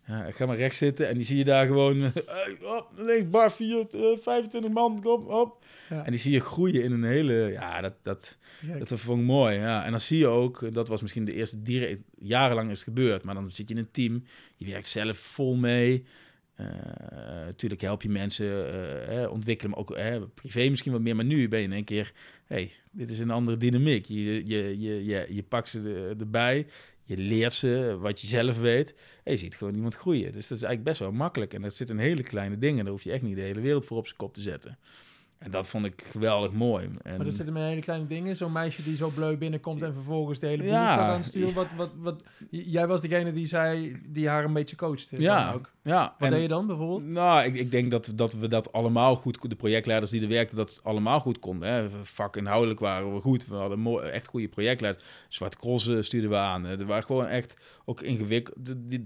ja, ik ga maar rechts zitten en die zie je daar gewoon, op, links, bar 4, eh, 25 man, kom, op. Ja. En die zie je groeien in een hele, ja, dat, dat, dat vond ik mooi, ja. En dan zie je ook, dat was misschien de eerste direct, jarenlang is het gebeurd, maar dan zit je in een team, je werkt zelf vol mee. Natuurlijk help je mensen, eh, maar ook privé misschien wat meer. Maar nu ben je in één keer, hey, dit is een andere dynamiek. Je, je, je, je, je pakt ze er- erbij, je leert ze wat je zelf weet. En je ziet gewoon iemand groeien. Dus dat is eigenlijk best wel makkelijk. En dat zit in hele kleine dingen. Daar hoef je echt niet de hele wereld voor op zijn kop te zetten. En dat vond ik geweldig mooi. En, Maar dat zitten met hele kleine dingen. Zo'n meisje die zo bleu binnenkomt en vervolgens de hele boel Ja. staat aan het sturen. Wat, wat, wat, jij was degene die zei, die haar een beetje coachte. ja, ook. ja. Wat en- deed je dan bijvoorbeeld? Nou, ik, ik denk dat, dat we dat allemaal goed... De projectleiders die er werkten, dat allemaal goed konden. Hè. Vakinhoudelijk waren we goed. We hadden mooi, echt goede projectleiders. Zwart crossen stuurden we aan. Er waren gewoon echt ook ingewikkeld.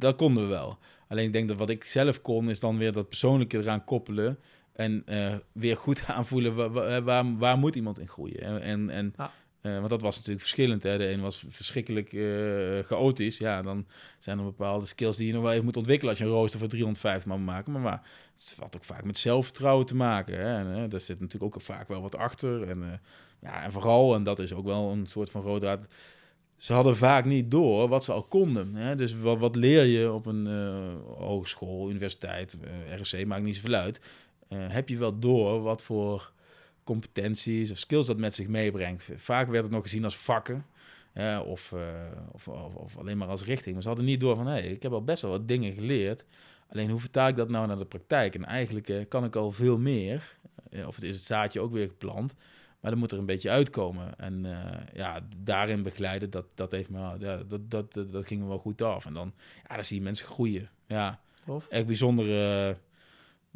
Dat konden we wel. Alleen ik denk dat wat ik zelf kon, is dan weer dat persoonlijke eraan koppelen. En eh, weer goed aanvoelen, waar, waar, waar, moet iemand in groeien? En, en, eh, want dat was natuurlijk verschillend. Hè. De een was verschrikkelijk eh, chaotisch. Ja, dan zijn er bepaalde skills die je nog wel even moet ontwikkelen als je een rooster voor 350 man moet maken. Maar, maar het had ook vaak met zelfvertrouwen te maken. Hè. En, daar zit natuurlijk ook vaak wel wat achter. En, eh, ja, en vooral, en dat is ook wel een soort van rode draad, ze hadden vaak niet door wat ze al konden. Hè? Dus wat, wat leer je op een eh, hogeschool, universiteit, eh, ROC, maakt niet zoveel uit. Eh, heb je wel door wat voor competenties of skills dat met zich meebrengt. Vaak werd het nog gezien als vakken. of, eh, of, of, of alleen maar als richting. Maar ze hadden niet door van, hé, hey, ik heb al best wel wat dingen geleerd. Alleen hoe vertaal ik dat nou naar de praktijk? En eigenlijk eh, kan ik al veel meer. of het is het zaadje ook weer geplant. Maar dan moet er een beetje uitkomen. En ja, daarin begeleiden, dat, dat, heeft me, ja, dat, dat, dat, dat ging me wel goed af. En dan, ja, dan zie je mensen groeien. Ja, Tof. echt bijzondere,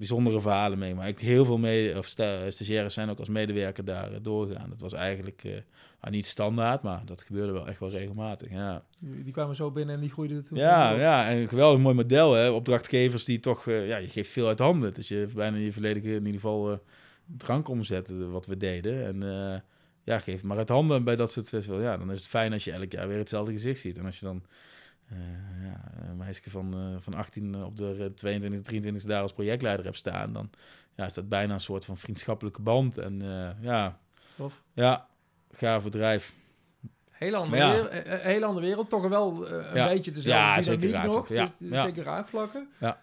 bijzondere verhalen mee. Maar ik heel veel mee, of stagiaires zijn ook als medewerker daar eh, doorgegaan. Dat was eigenlijk eh, nou, niet standaard, maar dat gebeurde wel echt wel regelmatig. Ja, Die, kwamen zo binnen en die groeiden toen. ja, ja en een geweldig mooi model. Hè? Opdrachtgevers die toch, eh, ja, je geeft veel uit handen. Dus je bijna je volledige, in ieder geval, eh drank omzetten wat we deden. En ja, geef maar uit handen bij dat soort festivals. Ja, dan is het fijn als je elk jaar weer hetzelfde gezicht ziet. En als je dan ja, een meisje van, eh, van 18 op de 22, 23 daar als projectleider hebt staan, dan ja, is dat bijna een soort van vriendschappelijke band. En eh, ja, Tof. ja, gaaf bedrijf. Hele andere, ja. wereld, eh, eh, hele andere wereld, toch wel eh, een Ja. beetje dezelfde Ja, dynamiek zeker nog. ja. Dus, Ja. Zeker raakvlakken. Ja.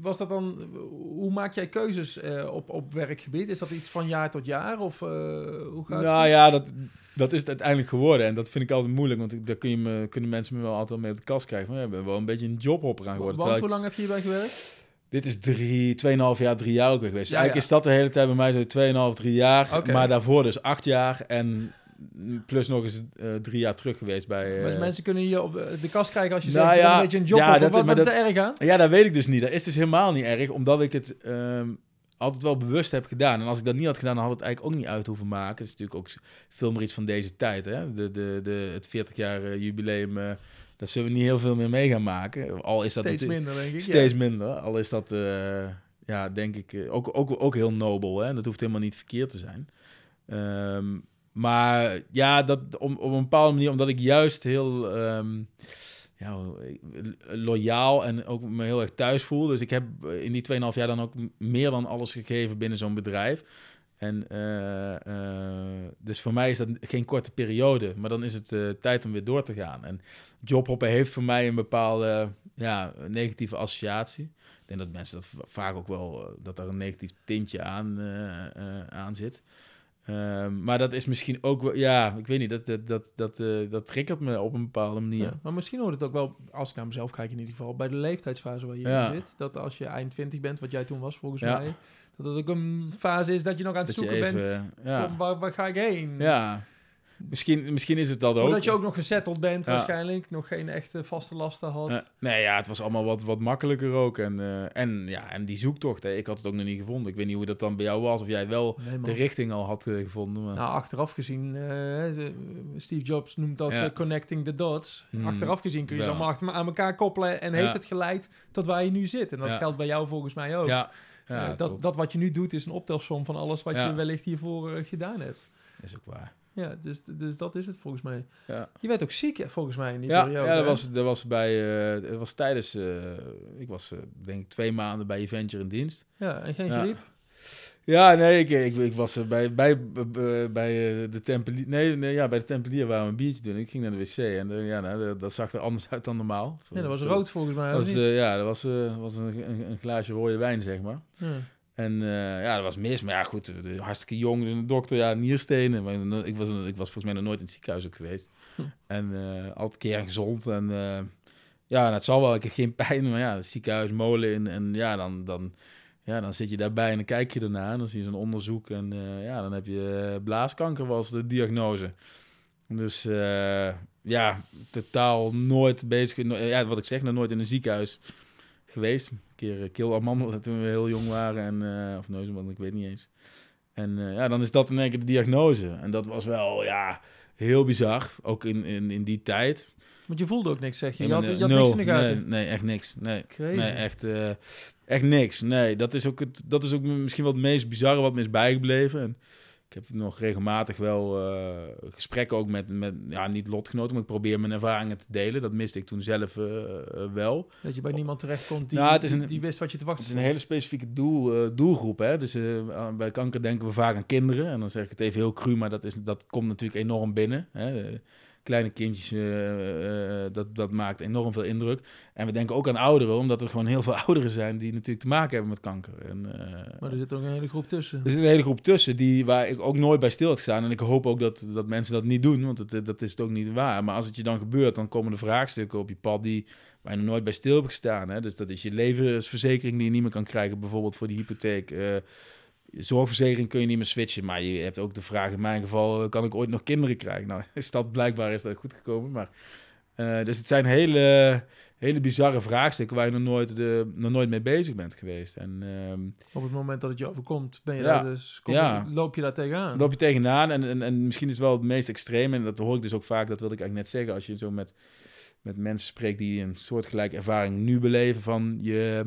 Was dat dan, hoe maak jij keuzes eh, op, op werkgebied? Is dat iets van jaar tot jaar? Of eh, hoe gaat Nou het? ja, dat, dat is het uiteindelijk geworden. En dat vind ik altijd moeilijk, want daar kun je me, kunnen mensen me wel altijd mee op de kast krijgen. Van, ja, ik ben wel een beetje een jobhopper aan geworden. Want hoe lang heb je hierbij gewerkt? dit is drie, tweeënhalf jaar, drie jaar ook weer geweest. Ja, Eigenlijk ja. is dat de hele tijd bij mij zo tweeënhalf, drie jaar. Maar daarvoor dus acht jaar en plus nog eens eh, drie jaar terug geweest bij... eh, Dus mensen kunnen je op de kast krijgen als je Nou zegt, je een beetje een job. ja, wat dat- wat maar is dat- er erg aan? Ja, dat weet ik dus niet. Dat is dus helemaal niet erg, omdat ik het ehm, altijd wel bewust heb gedaan. En als ik dat niet had gedaan, dan had het eigenlijk ook niet uit hoeven maken. Het is natuurlijk ook veel meer iets van deze tijd. Hè? De, de, de, het 40 jaar eh, jubileum, eh, daar zullen we niet heel veel meer mee gaan maken. Al is dat Steeds minder, denk ik. Steeds minder. Al is dat, eh, ja, denk ik, ook, ook, ook heel nobel. Hè? Dat hoeft helemaal niet verkeerd te zijn. Ehm, maar ja, dat, om, op een bepaalde manier, omdat ik juist heel ehm, loyaal en ook me heel erg thuis voel. Dus ik heb in die 2,5 jaar dan ook meer dan alles gegeven binnen zo'n bedrijf. En eh, eh, dus voor mij is dat geen korte periode, maar dan is het eh, tijd om weer door te gaan. En jobhoppen heeft voor mij een bepaalde ja, negatieve associatie. Ik denk dat mensen dat va- vaak ook wel, dat er een negatief tintje aan, aan zit. Ehm, maar dat is misschien ook wel, ja, ik weet niet, dat, dat, dat, dat, eh, dat triggert me op een bepaalde manier. Ja, maar misschien hoort het ook wel, als ik naar mezelf kijk in ieder geval, bij de leeftijdsfase waar je Ja. in zit. Dat als je eind 20 bent, wat jij toen was volgens Ja. mij, dat het ook een fase is dat je nog aan het Dat zoeken even, bent. ja. Van waar, waar ga ik heen? ja. Misschien, misschien is het dat ook. Voordat je ook nog gezetteld bent Ja. waarschijnlijk, nog geen echte vaste lasten had. Nee, ja, het was allemaal wat, wat makkelijker ook. En, eh, en, ja, en die zoektocht, hè, ik had het ook nog niet gevonden. Ik weet niet hoe dat dan bij jou was, of jij wel Nee, de richting al had eh, gevonden. Maar... Nou, achteraf gezien, eh, Steve Jobs noemt dat Ja. connecting the dots. Hmm, achteraf gezien kun je ze allemaal achter, aan elkaar koppelen en heeft het geleid tot waar je nu zit. En dat geldt bij jou volgens mij ook. ja, dat, klopt. dat wat je nu doet is een optelsom van alles wat je wellicht hiervoor gedaan hebt. is ook waar. Ja, dus, dus dat is het volgens mij. Ja. Je werd ook ziek volgens mij in die Ja, periode. ja dat, was, dat was bij, eh, dat was tijdens, eh, ik was eh, denk ik twee maanden bij Adventure in dienst. Ja, en geen Ja. griep. Ja, nee, ik, ik, ik was bij, bij, bij, de Tempelier, nee, nee, ja, bij de Tempelier waar we een biertje doen. Ik ging naar de wc en ja, nou, dat- zag er anders uit dan normaal. Ja, dat was rood volgens mij. Dat was, ja, dat was, was een, een, een glaasje rode wijn, zeg maar. Ja. En eh, ja, dat was mis. Maar ja, goed, eh, hartstikke jong. De dokter, ja, nierstenen. Maar no- ik was, ik was volgens mij nog nooit in het ziekenhuis ook geweest. Hm. En eh altijd keer gezond. En eh, ja, nou, het zal wel. Ik heb geen pijn. Maar ja, het ziekenhuis, molen in. En ja, dan, dan, ja, dan zit je daarbij en dan kijk je ernaar. En dan zie je zo'n onderzoek. En eh, ja, dan heb je eh, blaaskanker was de diagnose. Dus eh, ja, totaal nooit bezig. ja, wat ik zeg, nog nooit in een ziekenhuis geweest. Een keer uh, keelamandelen toen we heel jong waren. En, eh of neuzenband, ik weet niet eens. En eh, ja, dan is dat in één keer de diagnose. En dat was wel, ja, heel bizar. Ook in, in, in die tijd. Want je voelde ook niks, zeg je. Je had, je eh, had niks in de gaten. Nee, nee, echt niks. Nee, Crazy. nee echt, eh, echt niks. Nee, dat is, ook het, dat is ook misschien wel het meest bizarre wat me is bijgebleven. En ik heb nog regelmatig wel eh, gesprekken ook met, met, ja, niet lotgenoten, maar ik probeer mijn ervaringen te delen. Dat miste ik toen zelf eh, eh, wel. Dat je bij niemand die, het is die, een- die wist wat je te wachten Het is een hele specifieke doel, doelgroep. Hè? Dus bij kanker denken we vaak aan kinderen. En dan zeg ik het even heel cru, maar dat, is, dat komt natuurlijk enorm binnen. Hè? Eh, Kleine kindjes, eh, eh, dat, dat maakt enorm veel indruk. En we denken ook aan ouderen, omdat er gewoon heel veel ouderen zijn die natuurlijk te maken hebben met kanker. En, eh, Maar er zit ook een hele groep tussen. er zit een hele groep tussen die, waar ik ook nooit bij stil had gestaan. En ik hoop ook dat, dat mensen dat niet doen, want het, dat is het ook niet waar. Maar als het je dan gebeurt, dan komen er vraagstukken op je pad die waar je nog nooit bij stil hebt gestaan. Hè? Dus dat is je levensverzekering die je niet meer kan krijgen, bijvoorbeeld voor die hypotheek. Eh, zorgverzekering kun je niet meer switchen. Maar je hebt ook de vraag in mijn geval, kan ik ooit nog kinderen krijgen? Nou, is dat blijkbaar is dat goed gekomen. Maar, dus het zijn hele hele bizarre vraagstukken waar je nog nooit, de, nog nooit mee bezig bent geweest. En, ehm, Op het moment dat het je overkomt, ben je daar dus, kom, ja. loop je daar tegenaan. Loop je tegenaan en, en, en misschien is het wel het meest extreme, en dat hoor ik dus ook vaak, dat wilde ik eigenlijk net zeggen, als je zo met, met mensen spreekt die een soortgelijke ervaring nu beleven van je...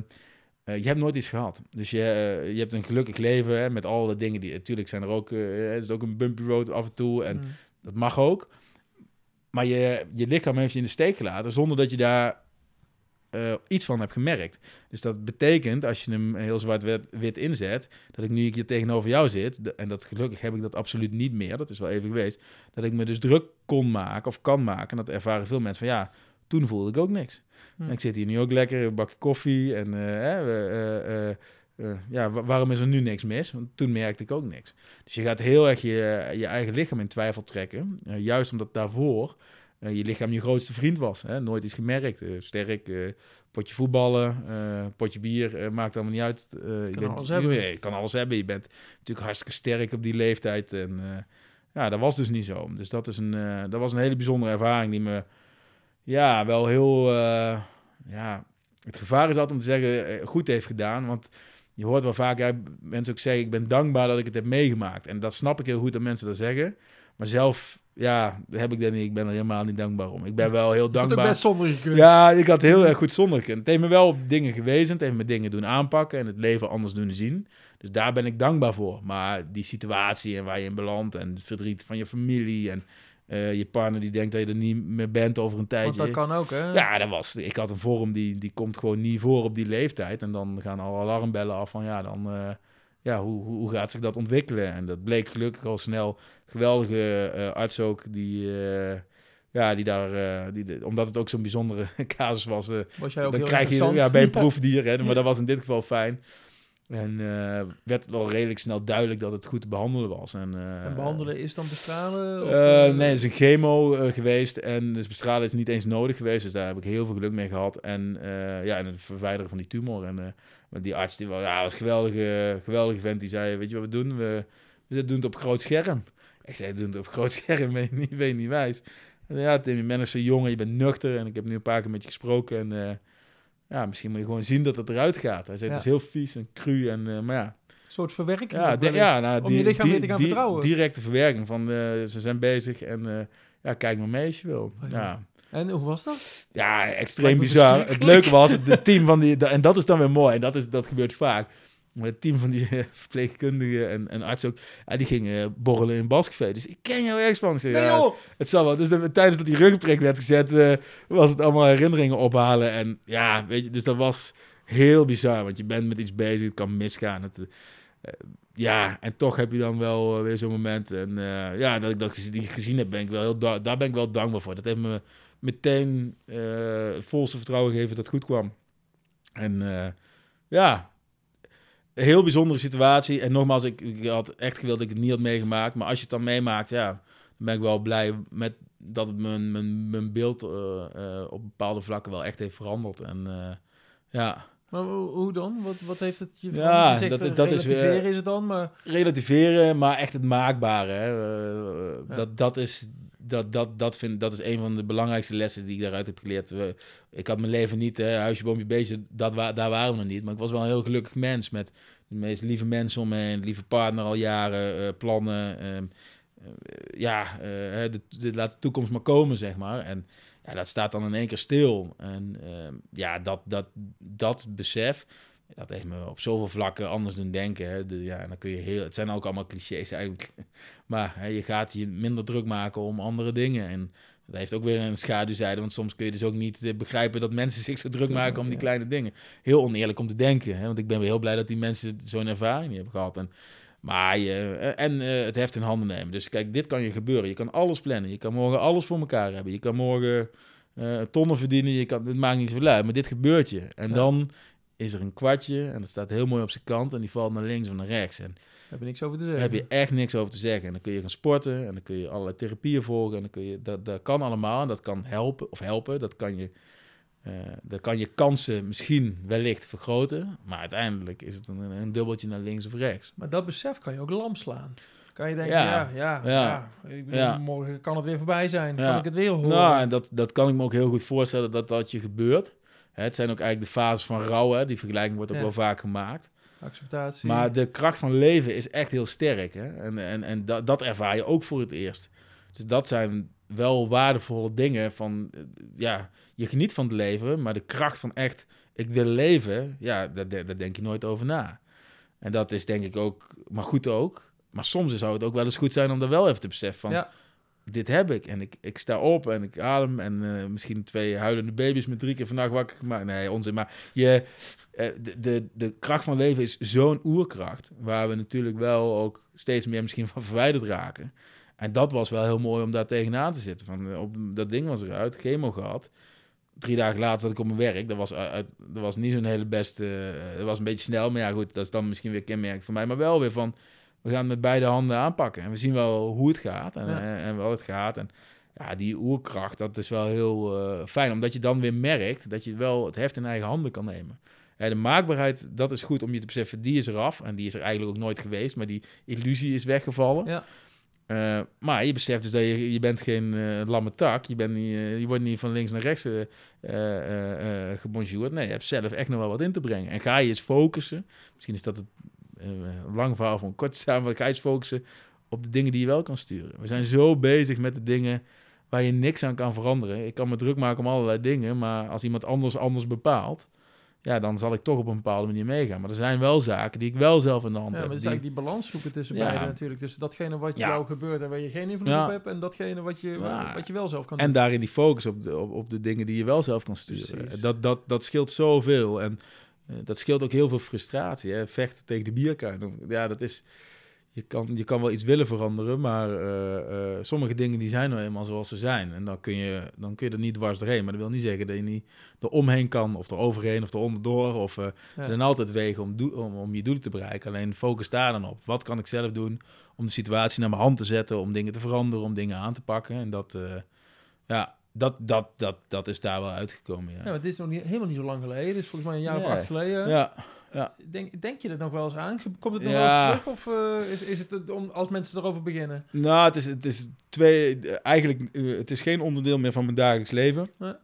Uh, je hebt nooit iets gehad. Dus je, uh, je hebt een gelukkig leven hè, met alle dingen die... Natuurlijk zijn er ook... Uh, het is ook een bumpy road af en toe. En mm. dat mag ook. Maar je, je lichaam heeft je in de steek gelaten... zonder dat je daar iets van heb gemerkt. Dus dat betekent, als je hem heel zwart-wit inzet, dat ik nu hier tegenover jou zit, en dat gelukkig heb ik dat absoluut niet meer, dat is wel even geweest, dat ik me dus druk kon maken of kan maken. En dat ervaren veel mensen van ja, toen voelde ik ook niks. Hm. En ik zit hier nu ook lekker, een bakje koffie en uh, uh, ja, waarom is er nu niks mis? Want toen merkte ik ook niks. Dus je gaat heel erg je, je eigen lichaam in twijfel trekken, juist omdat daarvoor uh, je lichaam je grootste vriend was. Hè? Nooit iets gemerkt. Sterk, potje voetballen, potje bier, maakt allemaal niet uit. je kan bent, alles hebben. Je, kan alles hebben. Je bent natuurlijk hartstikke sterk op die leeftijd. En ja, dat was dus niet zo. Dus dat, is een, dat was een hele bijzondere ervaring die me ja, wel heel... ja, het gevaar is altijd om te zeggen, goed heeft gedaan. Want je hoort wel vaak ja, mensen ook zeggen, ik ben dankbaar dat ik het heb meegemaakt. En dat snap ik heel goed dat mensen dat zeggen. Maar zelf ja, heb ik dat niet. Ik ben er helemaal niet dankbaar om. Ik ben wel heel dankbaar. Ik best zonder gekund. Ja, ik had heel erg goed zonder gekund. Het heeft me wel dingen gewezen. Het heeft me dingen doen aanpakken en het leven anders doen zien. Dus daar ben ik dankbaar voor. Maar die situatie en waar je in belandt en het verdriet van je familie en uh, je partner die denkt dat je er niet meer bent over een tijdje. Want dat kan ook, hè? Ja, dat was. Ik had een vorm die, die komt gewoon niet voor op die leeftijd. En dan gaan alle alarmbellen af van ja, dan... Uh, ja, hoe, hoe gaat zich dat ontwikkelen? En dat bleek gelukkig al snel. Geweldige uh, arts ook, die, ja, die daar, uh, die, omdat het ook zo'n bijzondere casus was, was jij ook dan heel krijg je ja, bij een proefdier, hè, maar dat was in dit geval fijn. En uh, werd wel redelijk snel duidelijk dat het goed te behandelen was. En, uh, en behandelen is dan bestralen? Of, uh, nee, het is een chemo geweest. En dus bestralen is niet eens nodig geweest. Dus daar heb ik heel veel geluk mee gehad. En ja, en het verwijderen van die tumor. En die arts die was, ja, was een geweldige, geweldige vent. Die zei, weet je wat we doen? We, we doen het op groot scherm. Ik zei, we doen het op groot scherm. Ben je niet, ben je niet wijs? En ja, Tim, je bent nog zo jong je bent nuchter. En ik heb nu een paar keer met je gesproken. En ja, misschien moet je gewoon zien dat het eruit gaat. Hij zei, het is heel vies en cru, en, uh, maar ja. Een soort verwerking. Ja, ja nou, om die, je lichaam te gaan vertrouwen. Directe verwerking van, uh, ze zijn bezig en uh, ja, kijk maar mee als je wil. Oh, ja. ja. En hoe was dat? Ja, extreem bizar. Het leuke was, het team van die, en dat is dan weer mooi, en dat, is, dat gebeurt vaak. Maar het team van die verpleegkundigen en, en arts ook, ja, die gingen borrelen in Baskvee. Dus ik ken jou ergens van. Zei, nee, ja, het zal wel. Dus de, tijdens dat die ruggenprik werd gezet, uh, was het allemaal herinneringen ophalen. En ja, weet je, dus dat was heel bizar. Want je bent met iets bezig, het kan misgaan. Het, uh, ja, en toch heb je dan wel weer zo'n moment. En ja, dat ik dat die gezien heb, ben ik wel heel daar ben ik wel dankbaar voor. Dat heeft me meteen het volste vertrouwen gegeven dat het goed kwam. En ja, een heel bijzondere situatie. En nogmaals, ik, ik, had echt gewild dat ik het niet had meegemaakt. Maar als je het dan meemaakt, ja, dan ben ik wel blij met dat het mijn, mijn, mijn beeld uh, uh, op bepaalde vlakken wel echt heeft veranderd. En uh, ja. Maar hoe dan? Wat, wat heeft het je Ja, dat, dat relativeren is, is het dan, maar... Relativeren, maar echt het maakbare. Hè. Ja. Dat, dat is dat, dat, dat, vind, dat is een van de belangrijkste lessen die ik daaruit heb geleerd. Ik had mijn leven niet, hè, huisje, dat daar waren we nog niet. Maar ik was wel een heel gelukkig mens met de meest lieve mensen om me heen, lieve partner al jaren, uh, plannen. Uh, uh, ja, de, laat de toekomst maar komen, zeg maar. En ja, dat staat dan in één keer stil. En ehm, ja, dat, dat, dat besef, dat heeft me op zoveel vlakken anders doen denken. Hè. De, ja, dan kun je heel, het zijn ook allemaal clichés eigenlijk. Maar hè, je gaat je minder druk maken om andere dingen. En dat heeft ook weer een schaduwzijde. Want soms kun je dus ook niet eh, begrijpen dat mensen zich zo druk maken om die kleine dingen. Heel oneerlijk om te denken. Hè. Want ik ben weer heel blij dat die mensen zo'n ervaring hebben gehad. En, maar je, eh, en uh, het heft in handen nemen. Dus kijk, dit kan je gebeuren. Je kan alles plannen. Je kan morgen alles voor elkaar hebben. Je kan morgen uh, tonnen verdienen. Je kan, het maakt niet zoveel uit. Maar dit gebeurt je. En ja. dan is er een kwartje en dat staat heel mooi op zijn kant en die valt naar links of naar rechts. En heb je niks over te zeggen. heb je echt niks over te zeggen. En dan kun je gaan sporten en dan kun je allerlei therapieën volgen en dan kun je, dat, dat kan allemaal en dat kan helpen of helpen. Dat kan je Eh, dan kan je kansen misschien wellicht vergroten, maar uiteindelijk is het een, een dubbeltje naar links of rechts. Maar dat besef kan je ook lam slaan. Kan je denken, Ja. ja, ja, ja. Ja. Ik bedoel, Ja. morgen kan het weer voorbij zijn. Kan ik het weer horen. Nou, en dat, dat kan ik me ook heel goed voorstellen dat dat je gebeurt. Het zijn ook eigenlijk de fases van rouw, hè. die vergelijking wordt ook Ja. wel vaak gemaakt. Acceptatie. Maar de kracht van leven is echt heel sterk. Hè? En, en, en dat, dat ervaar je ook voor het eerst. Dus dat zijn wel waardevolle dingen van, eh, ja, je geniet van het leven, maar de kracht van echt, ik wil leven, ja, daar, daar daar denk je nooit over na. En dat is denk ik ook, maar goed ook. Maar soms zou het ook wel eens goed zijn om daar wel even te beseffen van, Ja. Dit heb ik. En ik, ik sta op en ik adem en eh, misschien twee huilende baby's met drie keer vannacht wakker gemaakt. Nee, onzin. Maar je, eh, de, de, de kracht van leven is zo'n oerkracht, waar we natuurlijk wel ook steeds meer misschien van verwijderd raken. En dat was wel heel mooi om daar tegenaan te zitten. Van, eh, op, dat ding was eruit, chemo gehad. Drie dagen later zat ik op mijn werk. Dat was, dat was niet zo'n hele beste... dat was een beetje snel, maar ja goed, dat is dan misschien weer kenmerk voor mij. Maar wel weer van, we gaan het met beide handen aanpakken. En we zien wel hoe het gaat en, Ja. en, en wel het gaat. En ja, die oerkracht, dat is wel heel eh, fijn. Omdat je dan weer merkt dat je wel het heft in eigen handen kan nemen. Ja, de maakbaarheid, dat is goed om je te beseffen, die is eraf. En die is er eigenlijk ook nooit geweest, maar die illusie is weggevallen. Ja. Eh, maar je beseft dus dat je, je bent geen eh lamme tak. Je, bent niet, eh, je wordt niet van links naar rechts eh eh, eh, eh, gebonjourd. Nee, je hebt zelf echt nog wel wat in te brengen. En ga je eens focussen, misschien is dat het eh, lang verhaal van een korte samenvatting, ga je eens focussen op de dingen die je wel kan sturen. We zijn zo bezig met de dingen waar je niks aan kan veranderen. Ik kan me druk maken om allerlei dingen, maar als iemand anders anders bepaalt, ja, dan zal ik toch op een bepaalde manier meegaan. Maar er zijn wel zaken die ik wel zelf in de hand Ja, maar heb. het is die- eigenlijk die balans zoeken tussen Ja. beide natuurlijk. Tussen datgene wat Ja. jou gebeurt en waar je geen invloed op hebt... en datgene wat je, wat je wel zelf kan En doen. daarin die focus op de, op, op de dingen die je wel zelf kan sturen. Precies. Dat, dat, dat scheelt zoveel. En eh, dat scheelt ook heel veel frustratie. Hè? Vechten tegen de bierkuin. Ja, dat is... Je kan, je kan wel iets willen veranderen, maar eh, eh, sommige dingen die zijn nou eenmaal zoals ze zijn. En dan kun, je, dan kun je er niet dwars doorheen. Maar dat wil niet zeggen dat je niet er omheen kan, of er overheen, of er onderdoor. Of, Ja. Er zijn altijd wegen om, om, om je doel te bereiken. Alleen focus daar dan op. Wat kan ik zelf doen om de situatie naar mijn hand te zetten, om dingen te veranderen, om dingen aan te pakken. En dat, ja, dat, dat, dat, dat is daar wel uitgekomen. Ja, Ja, maar het is nog niet, helemaal niet zo lang geleden. Het is volgens mij een jaar Nee. of acht geleden. ja, Denk, denk je er nog wel eens aan? Komt het nog Ja. wel eens terug? Of eh, is, is het het om, als mensen erover beginnen? nou, het is, het is twee. Eigenlijk, eh, het is geen onderdeel meer van mijn dagelijks leven. Ja.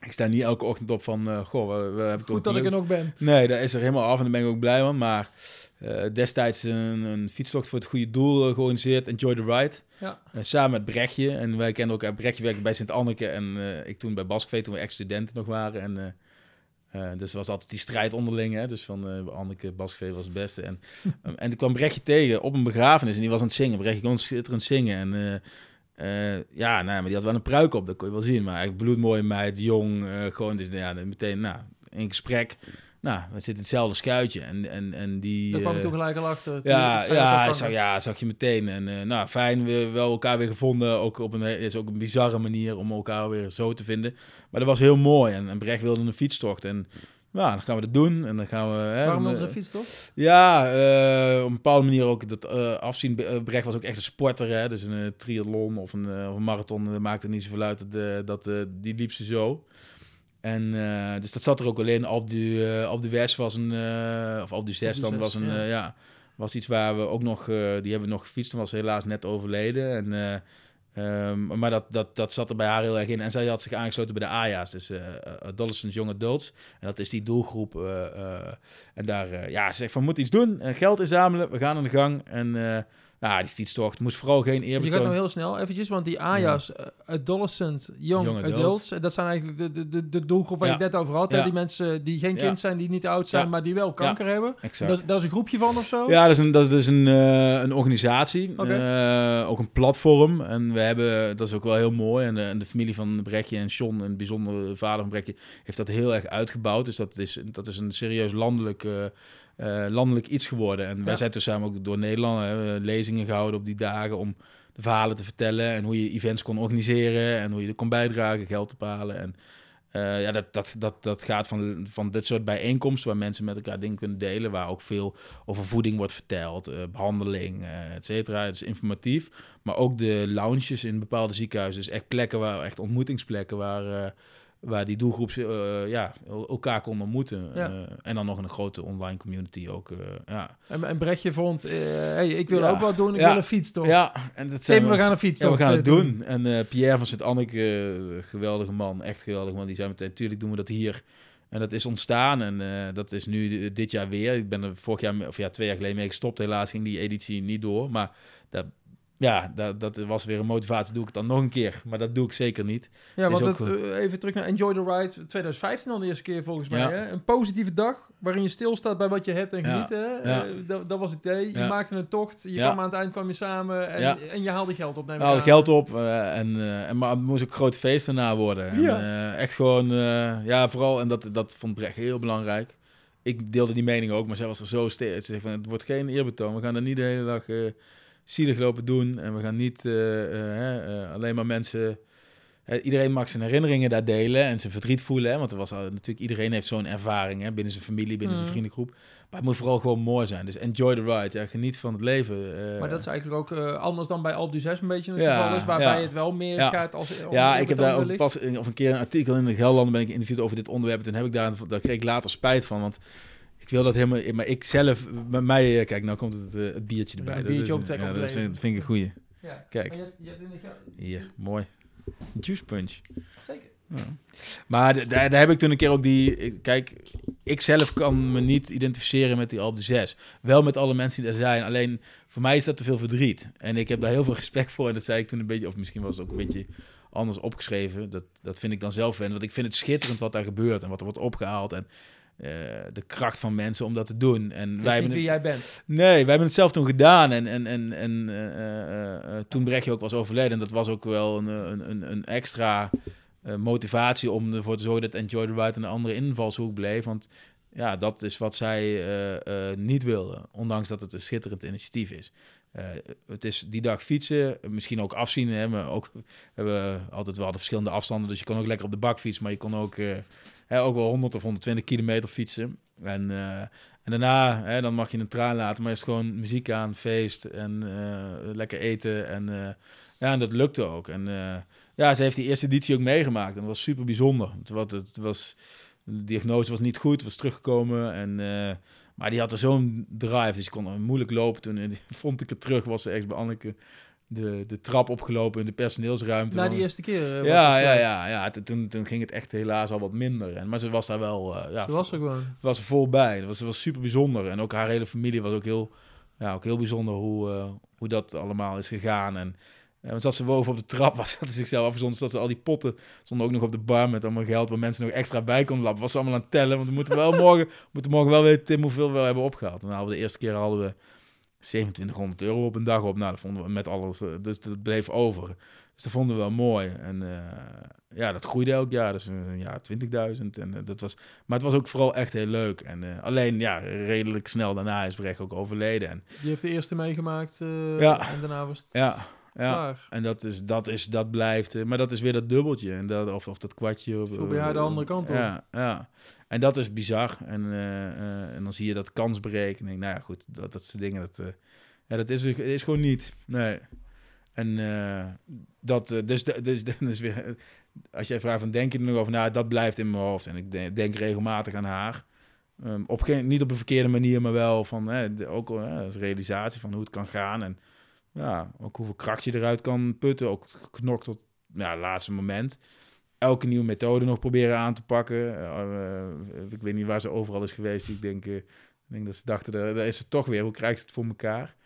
Ik sta niet elke ochtend op van, eh, goh, we, we hebben Goed dat ik er nog ben. Nee, daar is er helemaal af en daar ben ik ook blij van. Maar eh, destijds een, een fietstocht voor het goede doel eh, georganiseerd, Enjoy the Ride. Ja. Eh, samen met Brechtje. En wij kenden elkaar. Brechtje werkte bij Sint-Anneke en ik toen bij Baskvee, toen we ex-studenten nog waren. En, eh, dus er was altijd die strijd onderling. Hè? Dus van Anneke, Baskvee was het beste. En, en ik kwam Brechtje tegen op een begrafenis en die was aan het zingen. Brechtje kon schitterend zingen. En ja, nou, maar die had wel een pruik op, dat kon je wel zien. Maar eigenlijk bloedmooie meid, jong, gewoon dus, ja, meteen nou, in gesprek. Nou, we zitten in hetzelfde schuitje. En, en, en die... Daar kwam ik eh, toen gelijk al achter. ja, ja, zag, ja, zag je meteen. En eh, nou, fijn, we wel elkaar weer gevonden. Ook op een, is ook een bizarre manier om elkaar weer zo te vinden. Maar dat was heel mooi. En, en Brecht wilde een fietstocht. En nou, dan gaan we dat doen. En dan gaan we... Hè, Waarom onze eh, fiets toch? Ja, eh, op een bepaalde manier ook dat eh, afzien. Eh, Brecht was ook echt een sporter. Hè? Dus een eh, triathlon of een, eh, of een marathon eh, maakte niet zoveel uit. Dat, eh, dat, eh, die liep ze zo. En eh, dus dat zat er ook alleen op de, eh, op de West was een, eh, of op de Zes dan was een, ja. ja. was iets waar we ook nog, eh, die hebben we nog gefietst. Toen was helaas net overleden. En, eh, ehm, maar dat, dat, dat zat er bij haar heel erg in. En zij had zich aangesloten bij de AJA's, dus eh Adolescents Young Adults. En dat is die doelgroep. eh, eh, en daar, eh, ja, ze zegt van, we moeten iets doen. En geld inzamelen, we gaan aan de gang. En eh, nou, die fietstocht moest vooral geen Dus je gaat eerbetoon. nou heel snel eventjes, want die AJA's, eh, Adolescent, Young, Young Adults, Adults. eh, dat zijn eigenlijk de, de, de, doelgroep waar Ja. je het net over had. hè? Ja. Die mensen die geen Ja. kind zijn, die niet oud zijn, Ja. maar die wel kanker hebben. Dat, dat is een groepje van of zo? Ja, dat is een, dat is dus een, eh, een organisatie, ook een platform. En we hebben, dat is ook wel heel mooi. En, de familie van Brechtje en John, een bijzondere vader van Brechtje, heeft dat heel erg uitgebouwd. Dus dat is, dat is een serieus landelijk, eh, landelijk iets geworden. En wij zijn toen samen ook door Nederland hè, lezingen gehouden op die dagen om de verhalen te vertellen en hoe je events kon organiseren en hoe je er kon bijdragen, geld ophalen. En eh, ja, dat, dat, dat, dat gaat van, van dit soort bijeenkomsten waar mensen met elkaar dingen kunnen delen, waar ook veel over voeding wordt verteld, eh, behandeling, eh et cetera. Het is informatief. Maar ook de lounges in bepaalde ziekenhuizen, dus echt plekken waar, echt ontmoetingsplekken waar, waar die doelgroep eh, ja, el- elkaar kon ontmoeten. Ja. Eh, en dan nog een grote online community ook. eh, ja. En, en Brechtje vond, hey, ik wil Ja. ook wat doen, ik Ja. wil een fietstocht. ja, en dat zijn Tim, we gaan een fietstocht Ja, we gaan het doen. En Pierre van Sint-Anneke, geweldige man, echt geweldige man. Die zei meteen, tuurlijk doen we dat hier. En dat is ontstaan en dat is nu di- dit jaar weer. Ik ben er vorig jaar, of ja, twee jaar geleden mee gestopt. Helaas ging die editie niet door. Maar dat, ja, dat, dat was weer een motivatie. Doe ik het dan nog een keer. Maar dat doe ik zeker niet. Ja, want ook eh, even terug naar Enjoy the Ride 2015 al de eerste keer volgens mij. Ja. Hè? Een positieve dag waarin je stilstaat bij wat je hebt en Ja. geniet. Hè? Ja. Eh, dat, dat was het idee. Je maakte een tocht, je kwam aan het eind kwam je samen en, en je haalde geld op. neem aan. geld op eh, en, en maar het moest ook een groot feest daarna worden. En, echt gewoon, ja, vooral, en dat, dat vond Brecht heel belangrijk. Ik deelde die mening ook, maar zij was er zo sterk. Ze zegt van, het wordt geen eerbetoon. We gaan er niet de hele dag zielig lopen doen. En we gaan niet eh, eh, hè, eh, alleen maar mensen... hè, iedereen mag zijn herinneringen daar delen en zijn verdriet voelen. Hè, want er was al, natuurlijk, iedereen heeft zo'n ervaring hè, binnen zijn familie, binnen zijn vriendengroep. Maar het moet vooral gewoon mooi zijn. Dus enjoy the ride. Ja, geniet van het leven. eh. Maar dat is eigenlijk ook eh, anders dan bij Alp du 6 een beetje het Ja, geval is, waarbij ja. het wel meer Ja. gaat als Ja, ik heb daar ook pas in- of een keer een artikel in de Gelderland ben ik geïnterviewd over dit onderwerp. Toen heb ik daar, daar kreeg ik later spijt van, want ik wil dat helemaal. Maar ik zelf, bij mij, eh, kijk, nou komt het, eh, het biertje erbij. een Dat biertje is- optrekken ja, dat, is, dat vind ik een goeie. Ja. Kijk. Je hebt, je hebt in de ge- Hier, mooi. Juice punch. Zeker. Ja. Maar daar, daar heb ik toen een keer ook die... ik- Kijk, ik zelf kan me niet identificeren met die Alpe 6. Wel met alle mensen die er zijn. Alleen, voor mij is dat te veel verdriet. En ik heb daar heel veel respect voor. En dat zei ik toen een beetje... Of misschien was het ook een beetje anders opgeschreven. Dat, dat vind ik dan zelf fijn. Want ik vind het schitterend wat daar gebeurt. En wat er wordt opgehaald. En eh, de kracht van mensen om dat te doen. En wij niet hebben wie het- jij bent. Nee, wij hebben het zelf toen gedaan. En, en, en, en eh, toen Brechtje ook was overleden. En dat was ook wel een, een, een, een extra motivatie om ervoor te zorgen dat Enjoy the Ride een andere invalshoek bleef. Want ja, dat is wat zij niet wilden. Ondanks dat het een schitterend initiatief is. Eh, het is die dag fietsen, misschien ook afzien. Hè, maar ook, we hebben altijd wel de verschillende afstanden. Dus je kon ook lekker op de bak fietsen. Maar je kon ook, eh, hè, ook wel 100 of 120 kilometer fietsen. En, eh, en daarna, hè, dan mag je een traan laten, maar is gewoon muziek aan, feest en lekker eten. En, ja, en dat lukte ook. En ja, ze heeft die eerste editie ook meegemaakt. En dat was super bijzonder. Het, het was, de diagnose was niet goed, was teruggekomen. En, maar die had er zo'n drive, dus je kon moeilijk lopen. Toen vond ik het terug, was ze echt bij Anneke de, de trap opgelopen in de personeelsruimte. Na die eerste keer. eh, ja, ja, ja, ja. Toen- Toen, ging het echt helaas al wat minder. En, maar ze was daar wel... eh, ja, Ze was er gewoon. was er vol bij. Dat was, was super bijzonder. En ook haar hele familie was ook heel, ja, ook heel bijzonder hoe, eh, hoe dat allemaal is gegaan. En uh, zat ze boven op de trap, was ze zichzelf afgezonderd, dat ze al die potten stonden ook nog op de bar met allemaal geld waar mensen nog extra bij konden lappen. Was ze allemaal aan het tellen, want we moeten wel morgen, moeten morgen wel weten Tim hoeveel we hebben opgehaald. En dan hadden we de eerste keer hadden we 2700 euro op een dag op. Nou, dat vonden we met alles, eh, dus dat bleef over. Dus dat vonden we wel mooi. En eh, ja, dat groeide elk jaar. Dus een jaar 20.000. En eh, dat was, maar het was ook vooral echt heel leuk. En alleen, ja, redelijk snel daarna is Brecht ook overleden. En Die heeft de eerste meegemaakt. Ja. En daarna was het ja, ja. klaar. En dat is, dat is, dat blijft. eh, maar dat is weer dat dubbeltje. En dat, of, of dat kwartje. Of, jij de andere kant op. Ja, ja. En dat is bizar. En, eh, eh, en dan zie je dat kansberekening. Nou ja, goed, dat, dat soort dingen. Dat, eh, ja, dat is, is gewoon niet. Nee. En eh, dat, eh, dus, dus, dus weer, als jij vraagt van denk je er nog over na, dat blijft in mijn hoofd. En ik denk, denk regelmatig aan haar. Ehm, op geen, niet op een verkeerde manier, maar wel van hè, de, ook hè, als realisatie van hoe het kan gaan. En ja, ook hoeveel kracht je eruit kan putten. Ook geknokt tot ja, het laatste moment. Elke nieuwe methode nog proberen aan te pakken. Eh, eh, ik weet niet waar ze overal is geweest. Ik denk, eh, denk dat ze dachten, daar, daar is het toch weer. Hoe krijgt ze het voor elkaar?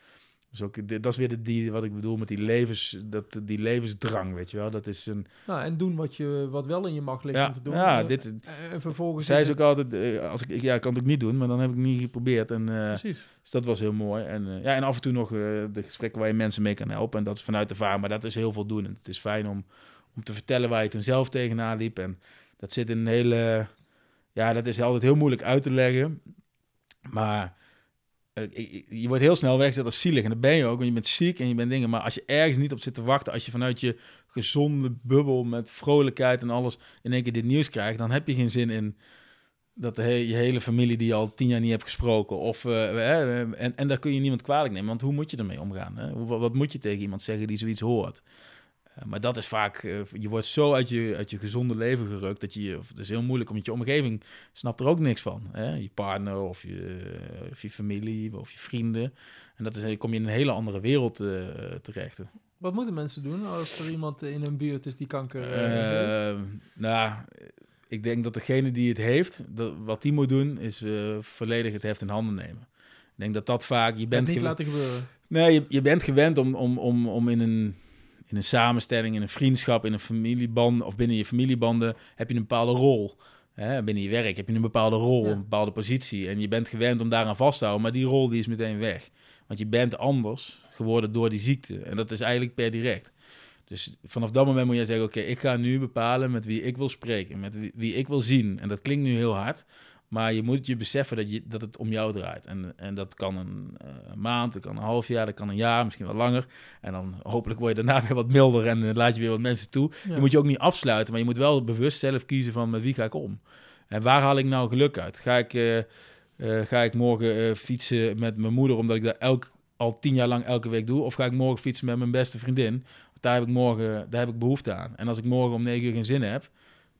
Dus ook, dat is weer de, die, wat ik bedoel met die, levens, dat, die levensdrang, weet je wel. Dat is een... Nou, en doen wat, je, wat wel in je macht ligt Ja, om te doen. ja Eh, dit, En vervolgens zij is ook altijd... eh, als ik, ja, ik kan het ook niet doen, maar dan heb ik het niet geprobeerd. En, eh, Precies. dus dat was heel mooi. En, eh, ja, en af en toe nog eh, de gesprekken waar je mensen mee kan helpen. En dat is vanuit ervaring, maar dat is heel voldoenend. Het is fijn om, om te vertellen waar je toen zelf tegenaan liep. En dat zit in een hele... Ja, dat is altijd heel moeilijk uit te leggen. Maar eh, je- je wordt heel snel weggezet als zielig. En dat ben je ook, want je bent ziek en je bent dingen. Maar als je ergens niet op zit te wachten, als je vanuit je gezonde bubbel met vrolijkheid en alles in één keer dit nieuws krijgt, dan heb je geen zin in dat he- je hele familie die je al tien jaar niet hebt gesproken. Of, eh, eh, en, en daar kun je niemand kwalijk nemen, want hoe moet je ermee omgaan? Hè? Wat moet je tegen iemand zeggen die zoiets hoort? Maar dat is vaak, uh, je wordt zo uit je, uit je gezonde leven gerukt dat je, het is heel moeilijk, omdat je omgeving snapt er ook niks van. Hè? Je partner of je, of je familie of je vrienden. En dat is, dan kom je in een hele andere wereld uh, terecht. Wat moeten mensen doen als er iemand in hun buurt is die kanker uh, heeft? Nou, ik denk dat degene die het heeft, dat, wat die moet doen, is volledig het heft in handen nemen. Ik denk dat dat vaak... Je bent niet laten gebeuren. Nee, je, je bent gewend om, om, om, om in een in een samenstelling, in een vriendschap, in een familieband of binnen je familiebanden heb je een bepaalde rol. Hè, binnen je werk heb je een bepaalde rol, een bepaalde positie. En je bent gewend om daaraan vast te houden, maar die rol die is meteen weg. Want je bent anders geworden door die ziekte. En dat is eigenlijk per direct. Dus vanaf dat moment moet je zeggen: Oké, ik ga nu bepalen met wie ik wil spreken, met wie, wie ik wil zien. En dat klinkt nu heel hard. Maar je moet je beseffen dat, je, dat het om jou draait. En, en dat kan een uh, maand, dat kan een half jaar, dat kan een jaar, misschien wat langer. En dan hopelijk word je daarna weer wat milder en uh, laat je weer wat mensen toe. Je moet je ook niet afsluiten, maar je moet wel bewust zelf kiezen van met wie ga ik om. En waar haal ik nou geluk uit? Ga ik, uh, ga ik morgen fietsen met mijn moeder omdat ik dat elk, al tien jaar lang elke week doe? Of ga ik morgen fietsen met mijn beste vriendin? daar heb ik morgen daar heb ik behoefte aan. En als ik morgen om negen uur geen zin heb,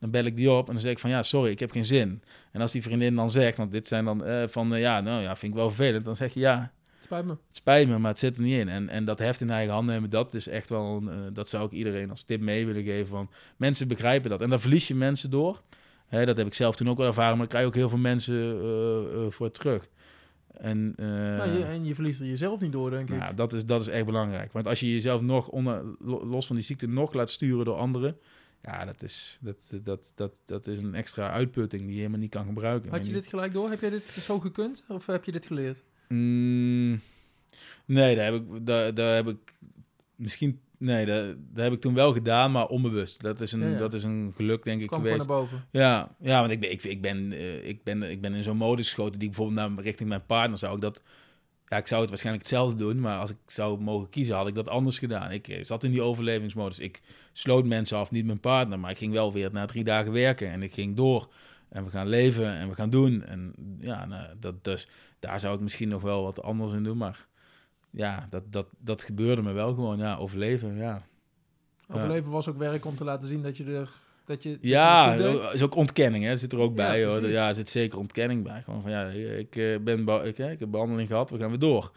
dan bel ik die op en dan zeg ik van ja, sorry, ik heb geen zin. En als die vriendin dan zegt, want dit zijn dan uh, van uh, ja, nou ja, vind ik wel vervelend, dan zeg je ja. Het spijt me. Het spijt me, maar het zit er niet in. En, en dat heft in eigen handen nemen, dat is echt wel, een, uh, dat zou ik iedereen als tip mee willen geven. Van mensen begrijpen dat. En dan verlies je mensen door. Hè, dat heb ik zelf toen ook wel ervaren, maar dan krijg je ook heel veel mensen voor terug. En, nou, je, en je verliest er jezelf niet door, denk ik. Ja, dat is, dat is echt belangrijk. Want als je jezelf nog onder, los van die ziekte nog laat sturen door anderen, ja, dat is, dat, dat, dat, dat is een extra uitputting die je helemaal niet kan gebruiken. Had je dit gelijk door? Heb jij dit zo gekund? Of heb je dit geleerd? Mm, nee, daar heb ik, daar, daar heb ik misschien... Nee, dat, dat heb ik toen wel gedaan, maar onbewust. Dat is een, Dat is een geluk, denk ik, Kwam geweest. naar boven. Ja, ja, want ik ben, ik, ik ben, uh, ik ben, ik ben in zo'n modus geschoten die bijvoorbeeld naar richting mijn partner zou ik dat ja, ik zou het waarschijnlijk hetzelfde doen, maar als ik zou mogen kiezen, had ik dat anders gedaan. Ik eh, zat in die overlevingsmodus. Ik sloot mensen af, niet mijn partner, maar ik ging wel weer na drie dagen werken en ik ging door. En we gaan leven en we gaan doen. En ja, nou, dat, dus, daar zou ik misschien nog wel wat anders in doen, maar ja, dat, dat, dat gebeurde me wel gewoon. Ja, overleven, ja. Overleven was ook werk om te laten zien dat je er dat je, ja, dat is ook ontkenning, hè? Zit er ook bij, ja, hoor. Ja, er zit zeker ontkenning bij. Gewoon van ja, ik eh, ben ik, ik heb behandeling gehad, we gaan weer door.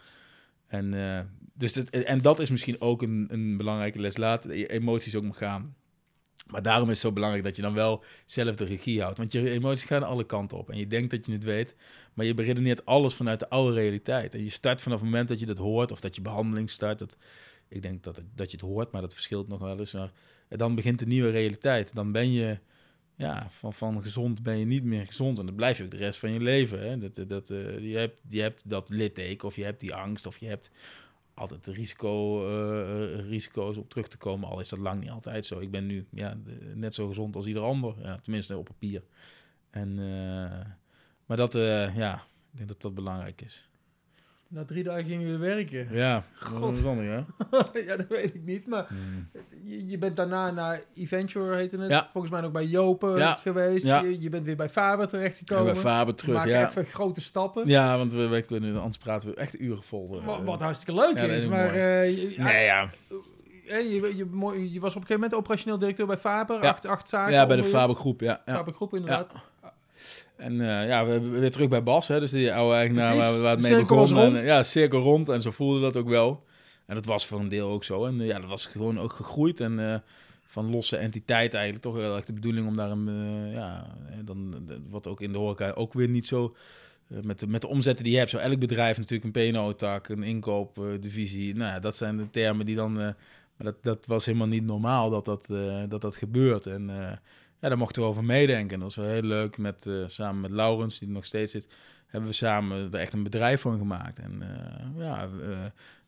En, uh, dus en dat is misschien ook een, een belangrijke les. Je emoties ook mag gaan. Maar daarom is het zo belangrijk dat je dan wel zelf de regie houdt. Want je emoties gaan alle kanten op. En je denkt dat je het weet, maar je beredeneert alles vanuit de oude realiteit. En je start vanaf het moment dat je dat hoort, of dat je behandeling start. Dat, ik denk dat, dat je het hoort, maar dat verschilt nog wel eens. Maar dan begint de nieuwe realiteit. Dan ben je, ja, van, van gezond ben je niet meer gezond. En dan blijf je ook de rest van je leven. Hè? Dat, dat, uh, je, hebt, je hebt dat litteken, of je hebt die angst, of je hebt altijd de risico, uh, risico's op terug te komen. Al is dat lang niet altijd zo. Ik ben nu ja, net zo gezond als ieder ander. Ja, tenminste op papier. En, maar dat, ja, ik denk dat dat belangrijk is. Na drie dagen gingen we werken. Ja, God. Dat is ja? ja, dat weet ik niet. Maar hmm. je, je, bent daarna naar Eventure, heette het. Ja. Volgens mij ook bij Jopen ja. geweest. Ja. Je, je, bent weer bij Faber terechtgekomen. Ja, bij Faber terug, Maak ja. even grote stappen. Ja, want we, wij kunnen, anders praten we echt uren vol. Wat, wat hartstikke leuk is. is maar uh, je, nee, ja. Je, je, je, was op een gegeven moment operationeel directeur bij Faber. Acht, acht zaken. Ja, bij de Faber Groep, ja. Faber Groep, inderdaad. En uh, ja, we weer terug bij Bas, hè, dus die oude eigenaar waar we het mee begonnen. En, ja, cirkel rond en zo voelde dat ook wel. En dat was voor een deel ook zo. En uh, ja, dat was gewoon ook gegroeid en uh, van losse entiteit eigenlijk toch wel echt de bedoeling om daar een, ja, dan, wat ook in de horeca ook weer niet zo... met, de, met de omzetten die je hebt, zo elk bedrijf natuurlijk een PNO-tak, een inkoopdivisie. nou ja, dat zijn de termen die dan... maar dat, dat was helemaal niet normaal dat dat, dat, dat gebeurt. En ja, daar mochten we over meedenken. Dat was wel heel leuk. Met, uh, samen met Laurens, die er nog steeds zit, hebben we samen er echt een bedrijf van gemaakt. En uh, ja,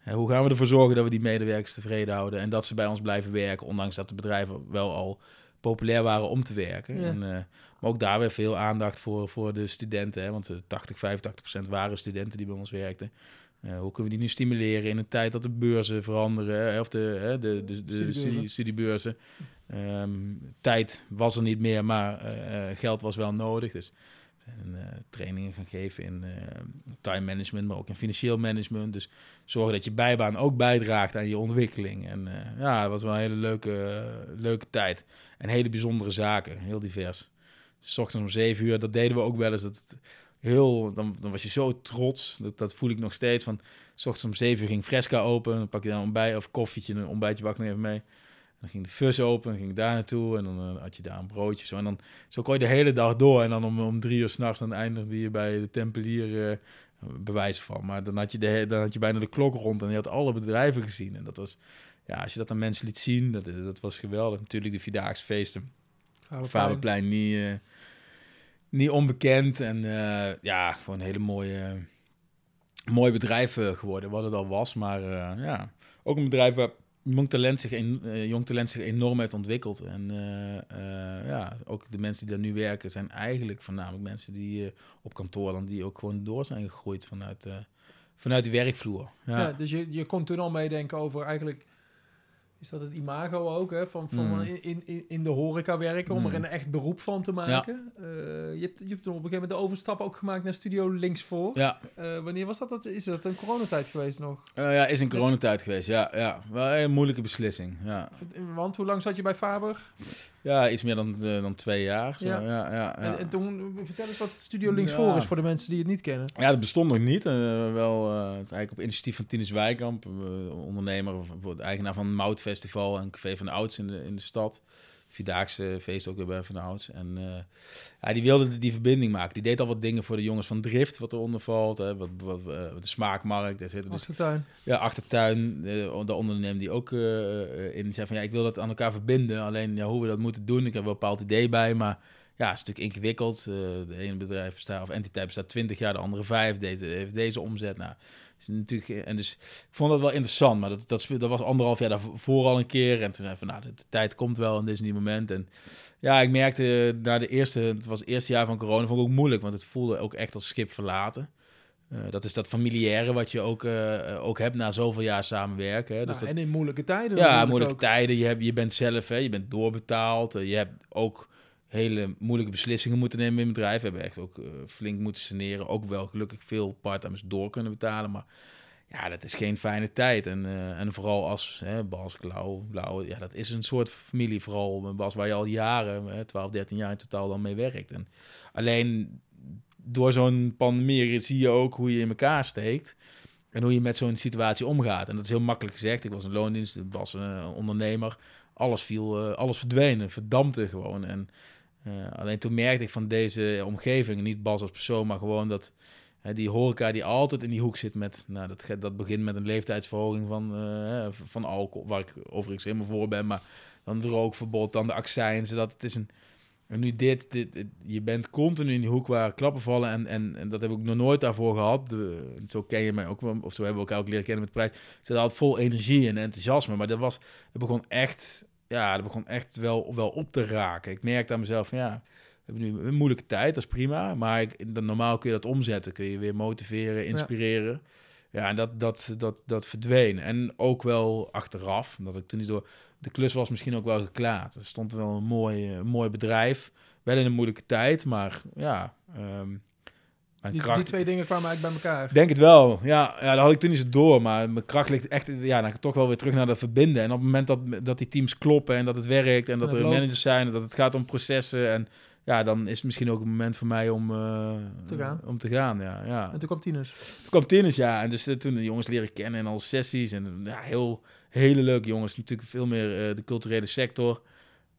uh, hoe gaan we ervoor zorgen dat we die medewerkers tevreden houden en dat ze bij ons blijven werken, ondanks dat de bedrijven wel al populair waren om te werken. En, maar ook daar weer veel aandacht voor, voor de studenten. Hè, want 80, 85 procent waren studenten die bij ons werkten. Uh, hoe kunnen we die nu stimuleren in een tijd dat de beurzen veranderen, of de, de, de, de, studie, studiebeurzen. Um, tijd was er niet meer, maar uh, geld was wel nodig. Dus eh, trainingen gaan geven in eh, time management, maar ook in financieel management. Dus zorgen dat je bijbaan ook bijdraagt aan je ontwikkeling. En eh, ja, het was wel een hele leuke, leuke tijd. En hele bijzondere zaken, heel divers. S ochtends om zeven uur, dat deden we ook wel eens. Dat, heel, dan, was je zo trots. Dat, dat voel ik nog steeds. Van, s ochtends om zeven uur ging Fresca open. Dan pak je dan een ontbijt of koffietje, een ontbijtje bak nog even mee. Dan ging de fus open, dan ging ik daar naartoe en dan uh, had je daar een broodje. Zo. En dan zo kon je de hele dag door. En dan om, om drie uur s'nachts dan eindigde je bij de Tempelier uh, bewijs van. Maar dan had, je de, dan had je bijna de klok rond en je had alle bedrijven gezien. En dat was, ja, als je dat aan mensen liet zien, dat, dat was geweldig. Natuurlijk de Vierdaagse feesten. Faberplein niet, uh, niet onbekend. En ja, gewoon hele mooie, mooie bedrijven geworden, wat het al was. Maar ja, ook een bedrijf waar jong talent zich, uh, jong talent zich enorm heeft ontwikkeld. En uh, uh, ja, ook de mensen die daar nu werken zijn eigenlijk voornamelijk mensen die op kantoor dan die ook gewoon door zijn gegroeid vanuit, vanuit de werkvloer. Ja. ja. dus je, je kon toen al meedenken over eigenlijk is dat het imago ook, hè? Van, van mm. in, in, in de horeca werken, om mm. er een echt beroep van te maken. Ja. Uh, je, hebt, je hebt op een gegeven moment de overstap ook gemaakt naar Studio Linksvoor. Ja. Uh, wanneer was dat? dat? Is dat een coronatijd geweest nog? Uh, ja, is een coronatijd geweest, ja. ja. Wel een moeilijke beslissing, ja. Want hoe lang zat je bij Faber? Ja, iets meer dan, dan twee jaar. Zo. Ja. Ja, ja, en, en, toen, vertel eens wat Studio Linksvoor is voor de mensen die het niet kennen. Ja, dat bestond nog niet. wel, het eigenlijk op initiatief van Tinus Wijkamp, ondernemer, eigenaar van Mout Festival en Café van de Ouds in de, in de stad. Vierdaagse feest ook weer bij Van Ouds. En uh, ja, die wilde die verbinding maken. Die deed al wat dingen voor de jongens van Drift, wat eronder valt. Hè, wat, wat, uh, de smaakmarkt. Daar zitten dus, achtertuin. Ja, achtertuin. De, de ondernemer die ook uh, in. Die zei van ja, ik wil dat aan elkaar verbinden. Alleen ja, hoe we dat moeten doen. Ik heb wel een bepaald idee bij, maar ja, het is natuurlijk ingewikkeld. de ene bedrijf bestaat, of entiteit bestaat 20 jaar, de andere vijf. Deze heeft deze omzet. Nou, is natuurlijk, eh, en dus ik vond dat wel interessant, maar dat, dat, dat was anderhalf jaar daarvoor al een keer. En toen zei van, nou, de, tijd komt wel en dit is niet moment. En ja, ik merkte eh, na de eerste, het was het eerste jaar van corona, vond ik ook moeilijk, want het voelde ook echt als schip verlaten. Uh, dat is dat familiaire wat je ook, uh, ook hebt na zoveel jaar samenwerken. Hè. Dus nou, dat, en in moeilijke tijden. Ja, moeilijke ook. tijden. Je, hebt, je bent zelf, hè, je bent doorbetaald. Uh, je hebt ook hele moeilijke beslissingen moeten nemen in bedrijf. We hebben echt ook uh, flink moeten saneren. Ook wel gelukkig veel parttimers door kunnen betalen. Maar ja, dat is geen fijne tijd. En, uh, en vooral als hè, Bas, Klauw, Blauw, ja, dat is een soort familie. Vooral met Bas, waar je al jaren, hè, 12, 13 jaar in totaal dan mee werkt. En alleen door zo'n pandemie zie je ook hoe je in elkaar steekt. En hoe je met zo'n situatie omgaat. En dat is heel makkelijk gezegd. Ik was een loondienst, Bas een ondernemer. Alles viel, uh, alles verdwenen, verdampte gewoon. En uh, alleen toen merkte ik van deze omgeving, niet Bas als persoon, maar gewoon dat die horeca die altijd in die hoek zit met, nou, dat, dat begint met een leeftijdsverhoging van, uh, van alcohol, waar ik overigens helemaal voor ben, maar dan het rookverbod, dan de accijns, dat het is een... En nu dit, dit, je bent continu in die hoek waar klappen vallen en, en, en dat heb ik nog nooit daarvoor gehad. Zo ken je mij ook, of zo hebben we elkaar ook leren kennen met prijs. Ze had vol energie en enthousiasme, maar dat was, dat begon echt ja, dat begon echt wel, wel op te raken. Ik merkte aan mezelf van ja, we hebben nu een moeilijke tijd, dat is prima. Maar ik, dan, normaal kun je dat omzetten. Kun je weer motiveren, inspireren. Ja, ja en dat, dat, dat, dat verdween. En ook wel achteraf, dat ik toen niet door... De klus was misschien ook wel geklaard. Er stond wel een mooi, een mooi bedrijf. Wel in een moeilijke tijd, maar ja... Um, die, kracht... die, twee dingen kwamen eigenlijk bij elkaar. Denk het wel. Ja, ja, dat had ik toen niet zo door. Maar mijn kracht ligt echt... Ja, dan toch wel weer terug naar dat verbinden. En op het moment dat, dat die teams kloppen en dat het werkt... en dat er managers zijn en dat het gaat om processen... en ja, dan is het misschien ook een moment voor mij om, uh, te gaan. om te gaan. Ja, ja. En toen kwam Tinus. Toen kwam Tinus, ja. En dus uh, toen de jongens leren kennen en al sessies. En ja, heel, hele leuke jongens. Natuurlijk veel meer uh, de culturele sector.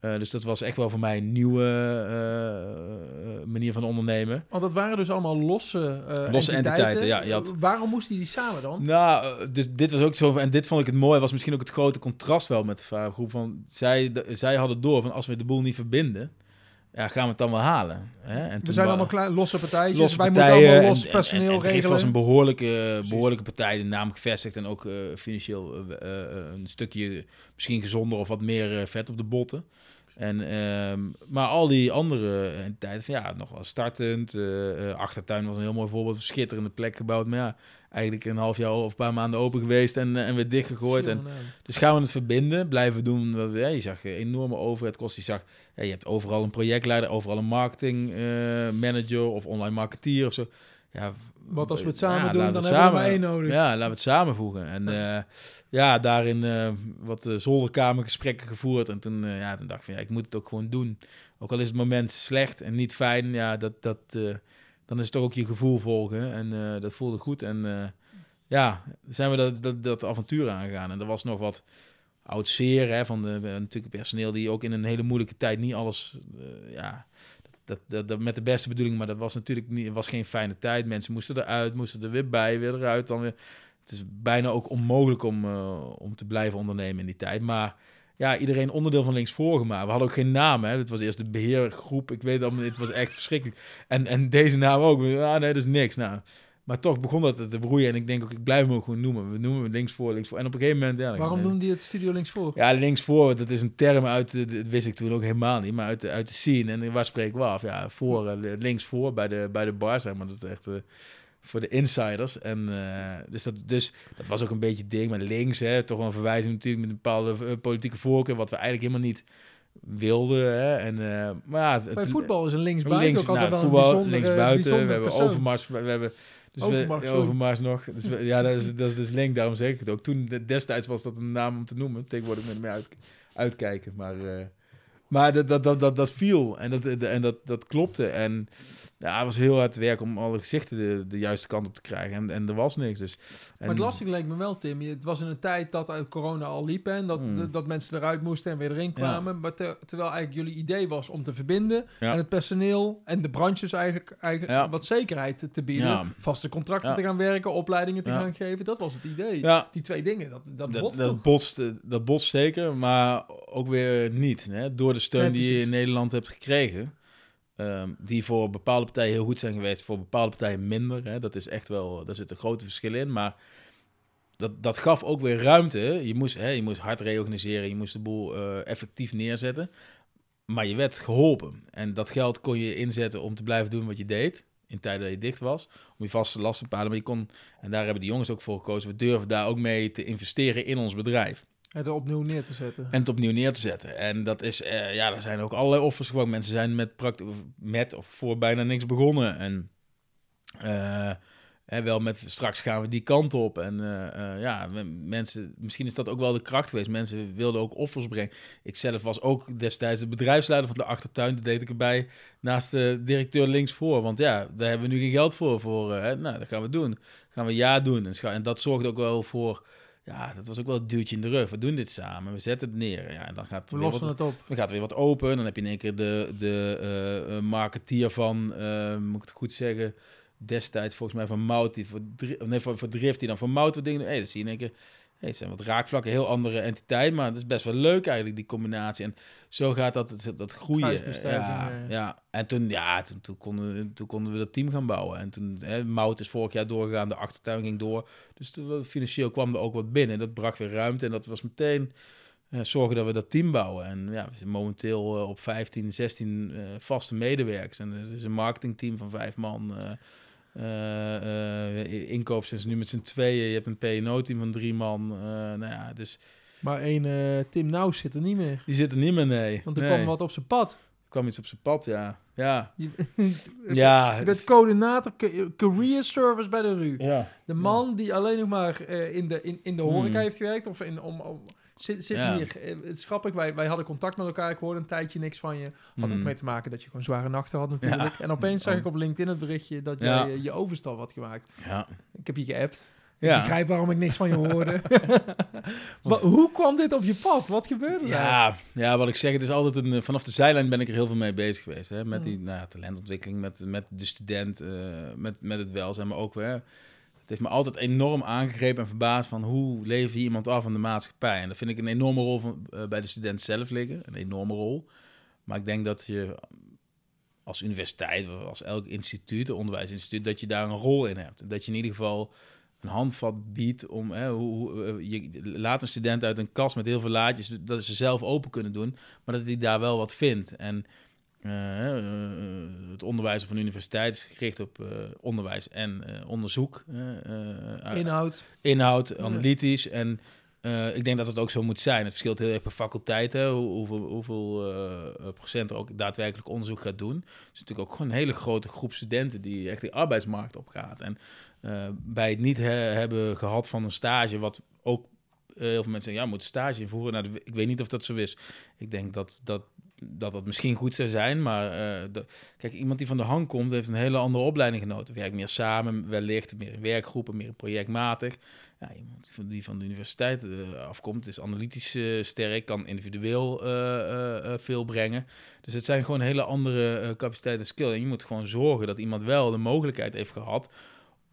Uh, dus dat was echt wel voor mij een nieuwe uh, manier van ondernemen. Want dat waren dus allemaal losse, uh, losse entiteiten. entiteiten ja, je had... Waarom moesten die samen dan? Nou, dus dit was ook zo. En dit vond ik het mooi. Was misschien ook het grote contrast wel met de groep. Van, zij, de, zij hadden door van als we de boel niet verbinden. Ja, gaan we het dan wel halen? Hè? En we zijn allemaal klein, losse partijtjes. Losse wij partijen, moeten allemaal los personeel en, en, en, was een behoorlijke, behoorlijke partij, de naam gevestigd. En ook financieel een stukje misschien gezonder of wat meer vet op de botten. En, ehm, maar al die andere entiteiten, van ja, nog wel startend. eh, eh, achtertuin was een heel mooi voorbeeld. Schitterende plek gebouwd. Maar ja, eigenlijk een half jaar of een paar maanden open geweest en, eh, en weer dichtgegooid. En, nou. dus gaan we het verbinden, blijven doen. wat we- Ja, je zag eh, enorme overheidkosten. Je zag, ja, je hebt overal een projectleider, overal een marketing eh, manager of online marketeer of zo. Ja, Wat als we het ja, samen doen, dan we hebben we samen- maar één nodig. Ja, laten we het samenvoegen. En ja daarin eh, wat eh, zolderkamergesprekken gevoerd. En toen, eh, ja, toen dacht ik van, ja, ik moet het ook gewoon doen. Ook al is het moment slecht en niet fijn, ja, dat, dat, dan is het toch ook je gevoel volgen. En dat voelde goed. En ja, zijn we dat, dat, dat avontuur aangegaan. En er was nog wat oud zeer hè, van de, natuurlijk personeel die ook in een hele moeilijke tijd niet alles, ja, dat, dat, dat met de beste bedoeling, maar dat was natuurlijk niet, was geen fijne tijd. Mensen moesten eruit, moesten er weer bij, weer eruit, dan weer. Het is bijna ook onmogelijk om, eh, om te blijven ondernemen in die tijd. Maar ja, iedereen onderdeel van links voor gemaakt. We hadden ook geen naam, hè. Het was eerst de beheergroep. Ik weet allemaal, het was echt verschrikkelijk. En, en deze naam ook. Ah, nee, dat is niks. Nou, maar toch begon dat te broeien. En ik denk ook, ik blijf hem ook gewoon noemen. We noemen hem links voor, links voor. En op een gegeven moment, ja. Waarom noemde je het studio links voor? ja, linksvoor, dat is een term uit, de- dat wist ik toen ook helemaal niet, maar uit de, uit de scene. En waar spreken we af? Ja, voor, eh, linksvoor bij de, bij de bar, zeg maar. Dat is echt eh, voor de insiders. En eh, dus, dat, dus dat was ook een beetje ding met links, hè. Toch wel een verwijzing natuurlijk met een bepaalde eh, politieke voorkeur, wat we eigenlijk helemaal niet wilden. Hè. En, eh, maar ja, het- Bij voetbal is een linksbuiten links, ook altijd nou, wel voetbal, een linksbuiten, we hebben. Overmars, we, we hebben dus Overmars, we, sorry. Overmars nog. Dus we- ja, dat is, dat is dus link, daarom zeg ik het ook. Toen de- destijds was dat een naam om te noemen. Tegenwoordig met meer uit, uitkijken, maar maar dat, dat, dat, dat, dat viel en dat, en dat, dat klopte en ja, het was heel hard werk om alle gezichten de, de juiste kant op te krijgen en, en er was niks. Dus, en, Maar het lastige leek me wel, Tim. Het was in een tijd dat uit corona al liep en dat, Hmm. dat, mensen eruit moesten en weer erin kwamen. Maar ter- terwijl eigenlijk jullie idee was om te verbinden Ja. en het personeel en de branches eigenlijk, eigenlijk Ja. wat zekerheid te- bieden. Vaste contracten te gaan werken, opleidingen te gaan geven. Dat was het idee. Ja, Die twee dingen, dat, dat, dat, botst dat, botst, eh, dat botst zeker, maar ook weer niet. Hè? Door de steun die je in Nederland hebt gekregen, ehm, die voor bepaalde partijen heel goed zijn geweest, voor bepaalde partijen minder. Hè? Dat is echt wel, daar zit een grote verschil in, maar dat, dat gaf ook weer ruimte. Je moest, hè, je moest hard reorganiseren, je moest de boel eh, effectief neerzetten, maar je werd geholpen. En dat geld kon je inzetten om te blijven doen wat je deed. In tijden dat je dicht was, om je vaste lasten te bepalen. Maar je kon, en daar hebben de jongens ook voor gekozen, we durven daar ook mee te investeren in ons bedrijf. Het opnieuw neer te zetten. En het opnieuw neer te zetten. En dat is, eh, ja, er zijn ook allerlei offers gewoon. Mensen zijn met, met of voor bijna niks begonnen. En hè, wel met, straks gaan we die kant op. En eh, ja, mensen, misschien is dat ook wel de kracht geweest. Mensen wilden ook offers brengen. Ik zelf was ook destijds de bedrijfsleider van de achtertuin. Dat deed ik erbij naast de directeur links voor. Want ja, daar hebben we nu geen geld voor. voor nou, dat gaan we doen. gaan we ja doen. En dat zorgt ook wel voor... Ja, dat was ook wel een duwtje in de rug. We doen dit samen. We zetten het neer. Ja, en dan gaat We lossen wat, het op. dan gaat er weer wat open. Dan heb je in één keer de, de eh, marketeer van, eh, moet ik het goed zeggen, destijds volgens mij van Mout, die voor, nee, voor, voor Drift, die dan voor Mout wat dingen doen. Hey, dat zie je in één keer. Hey, het zijn wat raakvlakken, heel andere entiteit, maar het is best wel leuk eigenlijk, die combinatie. En zo gaat dat, dat, groeien. Ja, eh. ja, en toen, ja, toen, toen, konden we, toen konden we dat team gaan bouwen. En toen, hè, Mout is vorig jaar doorgegaan, de achtertuin ging door. Dus toen, financieel kwam er ook wat binnen. Dat bracht weer ruimte en dat was meteen eh, zorgen dat we dat team bouwen. En ja, we zijn momenteel eh, op 15, 16 eh, vaste medewerkers. En het is een marketingteam van vijf man. inkoop zijn ze nu met z'n tweeën. Je hebt een P&O-team van drie man. nou ja, dus Maar één eh, Tim Naus zit er niet meer. die zitten niet meer, nee. Want er nee. kwam wat op zijn pad. Er kwam iets op zijn pad, ja. Ja, Je, ja. je bent coördinator ca- career service bij de RU. ja. De man die alleen nog maar eh, in, de, in, in de horeca Hmm. heeft gewerkt. Of in, om, om, zit zit Ja. hier. Eh, Het is grappig, wij, wij hadden contact met elkaar. Ik hoorde een tijdje niks van je. Had ook Hmm. mee te maken dat je gewoon zware nachten had natuurlijk. Ja. En opeens zag ik op LinkedIn het berichtje dat jij je overstap had gemaakt. Ja. Ik heb je geappt. Ik Ja. begrijp waarom ik niks van je hoorde. maar hoe kwam dit op je pad? Wat gebeurde er? Ja, ja, wat ik zeg, het is altijd een. eh, Vanaf de zijlijn ben ik er heel veel mee bezig geweest. Hè? Met die nou, ja, talentontwikkeling, met, met de student, eh, met, met het welzijn, maar ook weer. Het heeft me altijd enorm aangegrepen en verbaasd van hoe leef je iemand af aan de maatschappij. En dat vind ik een enorme rol van, eh, bij de student zelf liggen. Een enorme rol. Maar ik denk dat je als universiteit, als elk instituut, een onderwijsinstituut, dat je daar een rol in hebt. Dat je in ieder geval een handvat biedt om hè, hoe, hoe, eh, je laat een student uit een kast met heel veel laadjes dat ze zelf open kunnen doen, maar dat hij daar wel wat vindt. En eh, eh, het onderwijs op een universiteit is gericht op onderwijs en onderzoek. Inhoud. inhoud, analytisch. En ik denk dat het ook zo moet zijn. Het verschilt heel erg per faculteit, hè, hoe- hoeveel, hoeveel procent er ook daadwerkelijk onderzoek gaat doen. Er is natuurlijk ook gewoon een hele grote groep studenten die echt de arbeidsmarkt op gaat. En bij het niet he- hebben gehad van een stage, wat ook eh, heel veel mensen zeggen, ja, moet stage invoeren. Nou, ik weet niet of dat zo is. Ik denk dat dat, dat, dat misschien goed zou zijn, maar eh, kijk, iemand die van de hang komt, heeft een hele andere opleiding genoten. Werkt meer samen, wellicht meer in werkgroepen, meer projectmatig. Ja, iemand die van de universiteit eh, afkomt, is analytisch eh, sterk, kan individueel eh, eh, eh, veel brengen. Dus het zijn gewoon hele andere eh, capaciteiten en skills. En je moet gewoon zorgen dat iemand wel de mogelijkheid heeft gehad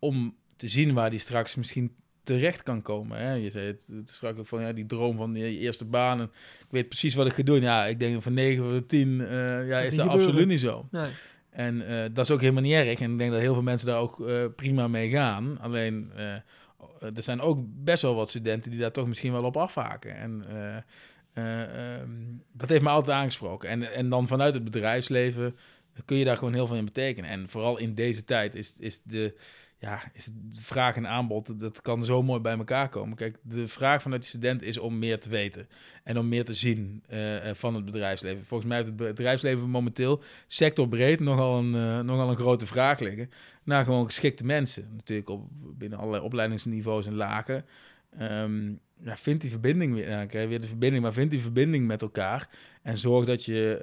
om te zien waar die straks misschien terecht kan komen. Hè? Je zei het, het straks ook van ja, die droom van je eerste baan. En ik weet precies wat ik ga doen. Ja, ik denk van 9 van de 10 eh, ja, is dat absoluut niet zo. Nee. En eh, dat is ook helemaal niet erg. En ik denk dat heel veel mensen daar ook eh, prima mee gaan. Alleen, eh, er zijn ook best wel wat studenten die daar toch misschien wel op afhaken. En eh, eh, ehm, dat heeft me altijd aangesproken. En, en dan vanuit het bedrijfsleven kun je daar gewoon heel veel in betekenen. En vooral in deze tijd is, is de... Ja, is de vraag en aanbod, dat kan zo mooi bij elkaar komen. Kijk, de vraag vanuit de student is om meer te weten en om meer te zien eh, eh, van het bedrijfsleven. Volgens mij heeft het bedrijfsleven momenteel sectorbreed nogal een, eh, nogal een grote vraag liggen naar gewoon geschikte mensen. Natuurlijk op, binnen allerlei opleidingsniveaus en lagen. Ehm, ja, vind die verbinding weer. Krijg je weer de verbinding, maar vind die verbinding met elkaar. En zorg dat je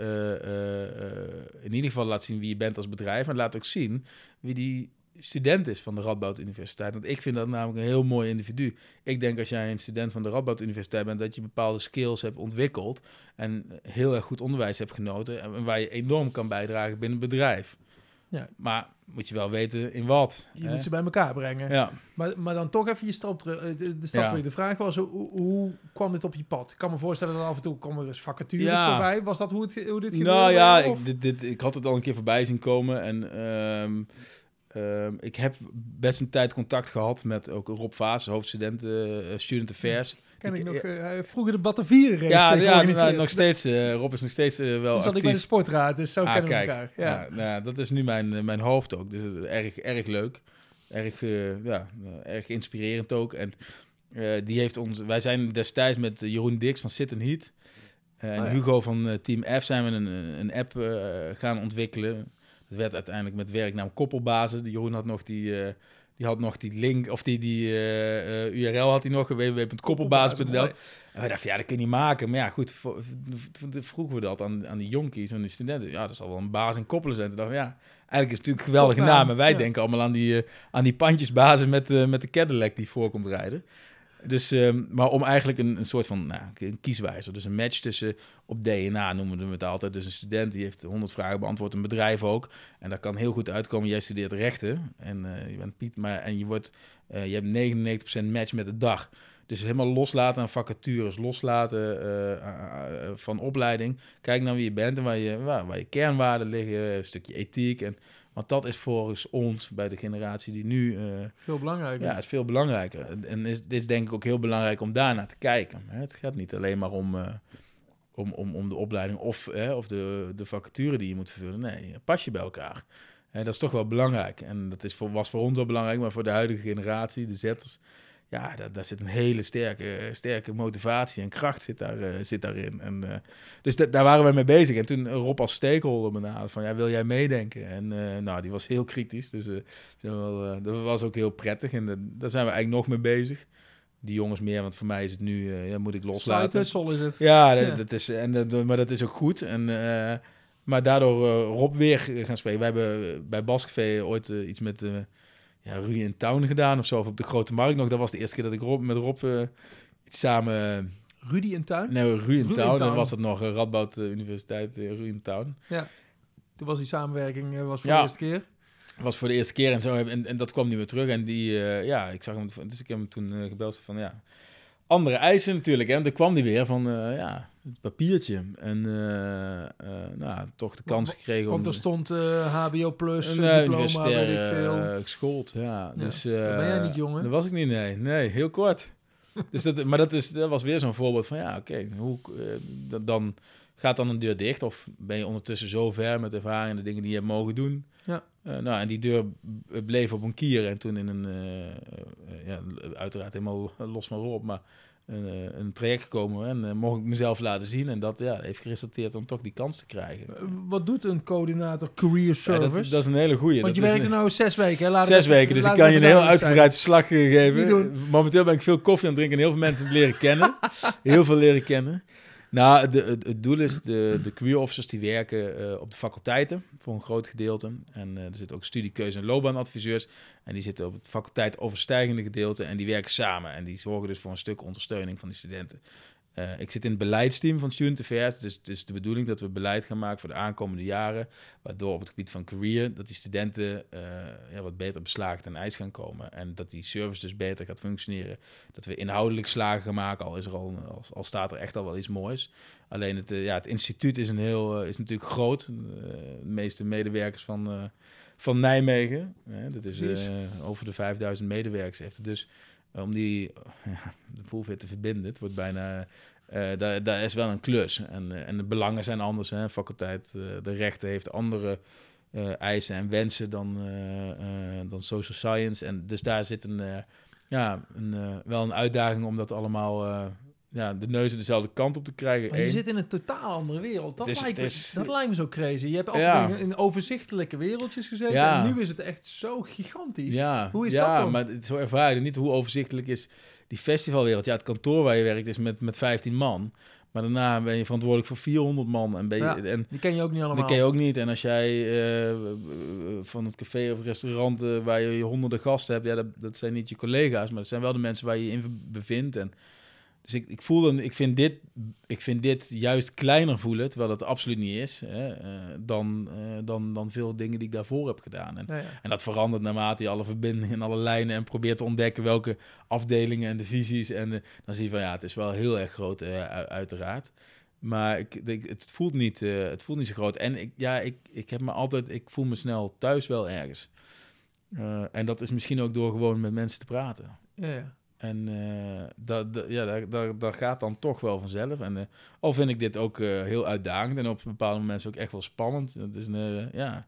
in ieder geval laat zien wie je bent als bedrijf. En laat ook zien wie die student is van de Radboud Universiteit. Want ik vind dat namelijk een heel mooi individu. Ik denk als jij een student van de Radboud Universiteit bent, dat je bepaalde skills hebt ontwikkeld en heel erg goed onderwijs hebt genoten en waar je enorm kan bijdragen binnen het bedrijf. Ja. Maar moet je wel weten in wat. Je hè? moet ze bij elkaar brengen. Ja. Maar, maar dan toch even je stap terug. eh, De, de stap Ja. terug. De vraag was, hoe, hoe kwam dit op je pad? Ik kan me voorstellen dat af en toe komen er eens vacatures Ja. voorbij. Was dat hoe, het, hoe dit gebeurde? Nou ja, ik, dit, dit, ik had het al een keer voorbij zien komen. En ehm, ehm, ik heb best een tijd contact gehad met ook Rob Vaas, hoofdstudent eh, Student Affairs. ken ik ik- nog eh, heeft vroeger de Batavieren race Ja, eh, ja georganiseerd. nou, nog steeds. eh, Rob is nog steeds eh, wel Toen zat ik bij de sportraad, dus zo Ah, kennen we kijk. elkaar. Ja. Nou, ja, dat is nu mijn, eh, mijn hoofd ook. Dus eh, erg, erg leuk. Erg, eh, ja, eh, erg inspirerend ook. En eh, die heeft ons... Wij zijn destijds met eh, Jeroen Dix van Sit Heat... eh, en Oh ja. Hugo van eh, Team F zijn we een, een app eh, gaan ontwikkelen. Dat werd uiteindelijk met werknaam Koppelbazen. Jeroen had nog die... eh, die had nog die link, of die, die eh, eh, URL had hij nog, www.koppelbazen.nl. En wij dachten, ja, dat kun je niet maken. Maar ja, goed, vroegen we dat aan, aan die jonkies, aan die studenten. Ja, dat zal wel een baas en koppelen zijn. Toen dachten we, ja, eigenlijk is het natuurlijk een geweldige naam. En wij ja. denken allemaal aan die, aan die pandjesbazen met, met de Cadillac die voorkomt rijden. Dus, ehm, maar om eigenlijk een, een soort van nou, een kieswijzer. Dus een match tussen op DNA noemen we het altijd. Dus een student die heeft 100 vragen beantwoord, een bedrijf ook. En dat kan heel goed uitkomen. Jij studeert rechten en eh, je bent Piet, maar en je wordt, eh, je hebt 99% match met de dag. Dus helemaal loslaten aan vacatures, loslaten eh, van opleiding. Kijk naar wie je bent en waar je, waar, waar je kernwaarden liggen, een stukje ethiek. En, want dat is volgens ons, bij de generatie die nu eh, Veel belangrijker. ja, is veel belangrijker. En- is, dit is denk ik ook heel belangrijk om daarnaar te kijken. Hè. Het gaat niet alleen maar om, eh, om, om, om de opleiding of, hè, of de, de vacature die je moet vervullen. Nee, pas je bij elkaar. Hè, dat is toch wel belangrijk. En dat is voor, was voor ons wel belangrijk, maar voor de huidige generatie, de zetters... Ja, daar, daar zit een hele sterke, sterke motivatie en kracht zit, daar, eh, zit daarin. En, eh, dus da- daar waren we mee bezig. En toen Rob als stakeholder benaderde van, ja, wil jij meedenken? En eh, nou, die was heel kritisch. Dus wel, dat was ook heel prettig. En daar zijn we eigenlijk nog mee bezig. Die jongens meer, want voor mij is het nu, ja, moet ik Side loslaten. hustle is het. Ja, dat, Ja. dat is, en dat, maar dat is ook goed. En, maar daardoor Rob weer gaan spreken. We hebben bij Baskvee ooit iets met ja, Rudy in Town gedaan of zo. Of op de Grote Markt nog. Dat was de eerste keer dat ik Rob, met Rob eh, iets samen... Rudy in tuin. Nee, Rudy in Town. Town. En was het nog uh, Radboud eh, Universiteit uh, Rudy in Town. Toen was die samenwerking eh, was voor Ja. de eerste keer. was voor de eerste keer en zo. En, en dat kwam niet meer terug. En die, eh, ja, ik zag hem. Dus ik heb hem toen eh, gebeld van ja. Andere eisen natuurlijk. Hè? En toen kwam die weer van, eh, ja, het papiertje. En eh, eh, nou, toch de kans Want- gekregen om... Want er stond eh, HBO plus, een eh, diploma, weet ik veel. eh, geschoold, ja. Ja, Dus, ben jij eh, niet, jongen. Dat was ik niet, nee. Nee, heel kort. dus dat, maar dat, is, dat was weer zo'n voorbeeld van, ja, oké, hoe eh, dan- gaat dan een deur dicht of ben je ondertussen zo ver met ervaring en de dingen die je hebt mogen doen. Ja. Eh, nou, en die deur bleef op een kier en toen in een, eh, eh, ja, uiteraard helemaal los van Rob, maar een, eh, een traject gekomen en eh, mocht ik mezelf laten zien. En dat ja, heeft geresulteerd om toch die kans te krijgen. Eh, Wat doet een coördinator career Ja, service? dat, dat is een hele goeie. Want je werkt er nou zes weken. Hè? Laat Zes weken, dus ik kan je een heel uitgebreid verslag geven. Momenteel ben ik veel koffie aan het drinken en heel veel mensen leren kennen. heel veel leren kennen. Nou, het doel is, de, de career officers die werken eh, op de faculteiten voor een groot gedeelte. En eh, er zitten ook studiekeuze- en loopbaanadviseurs. En die zitten op het faculteit overstijgende gedeelte en die werken samen. En die zorgen dus voor een stuk ondersteuning van die studenten. Eh, ik zit in het beleidsteam van Student Affairs. Dus het is de bedoeling dat we beleid gaan maken voor de aankomende jaren. Waardoor op het gebied van career, dat die studenten eh, ja, wat beter beslagen ten ijs gaan komen. En dat die service dus beter gaat functioneren. Dat we inhoudelijk slagen gaan maken, al, is er al, al, al staat er echt al wel iets moois. Alleen het, eh, ja, het instituut is, een heel, is natuurlijk groot. De meeste medewerkers van, van Nijmegen. dat is over de 5000 medewerkers. Heeft het dus om die ja, de boel weer te verbinden. Het wordt bijna... eh, daar, is wel een klus. En, eh, en de belangen zijn anders. Hè. Faculteit eh, de rechten heeft andere eisen en wensen dan, dan social science. En dus daar zit een, ja, een, wel een uitdaging om dat allemaal... eh, ja, de neuzen dezelfde kant op te krijgen. Maar je Eén. zit in een totaal andere wereld. Dat, is- lijkt, me, is- dat lijkt me zo crazy. Je hebt altijd Ja. in, in overzichtelijke wereldjes gezeten. Ja. En nu is het echt zo gigantisch. Ja, Hoe is ja, dat dan? maar het, zo ervaar je niet hoe overzichtelijk is die festivalwereld. Ja, het kantoor waar je werkt is met, met 15 man. Maar daarna ben je verantwoordelijk voor 400 man. En, ben je, Ja. en Die ken je ook niet allemaal. dat ken je ook niet. En als jij eh, van het café of het restaurant eh, waar je honderden gasten hebt, ja, dat, dat zijn niet je collega's, maar dat zijn wel de mensen waar je je in bevindt. En dus ik, ik voel dan, ik vind dit, ik vind dit juist kleiner voelen, terwijl dat absoluut niet is, hè, eh, dan, eh, dan, dan veel dingen die ik daarvoor heb gedaan. En Ja, ja. en dat verandert naarmate je alle verbindingen en alle lijnen en probeert te ontdekken welke afdelingen en divisies. En dan zie je van ja, het is wel heel erg groot, eh, uiteraard. Maar ik, ik- het, voelt niet, het voelt niet zo groot. En ik, ja, ik, ik heb me altijd, ik voel me snel thuis wel ergens. En dat is misschien ook door gewoon met mensen te praten. Ja, ja. En eh, dat, dat- ja, dat, dat, dat gaat dan toch wel vanzelf. En eh, al vind ik dit ook eh, heel uitdagend en op bepaalde momenten ook echt wel spannend. Het is een, ja,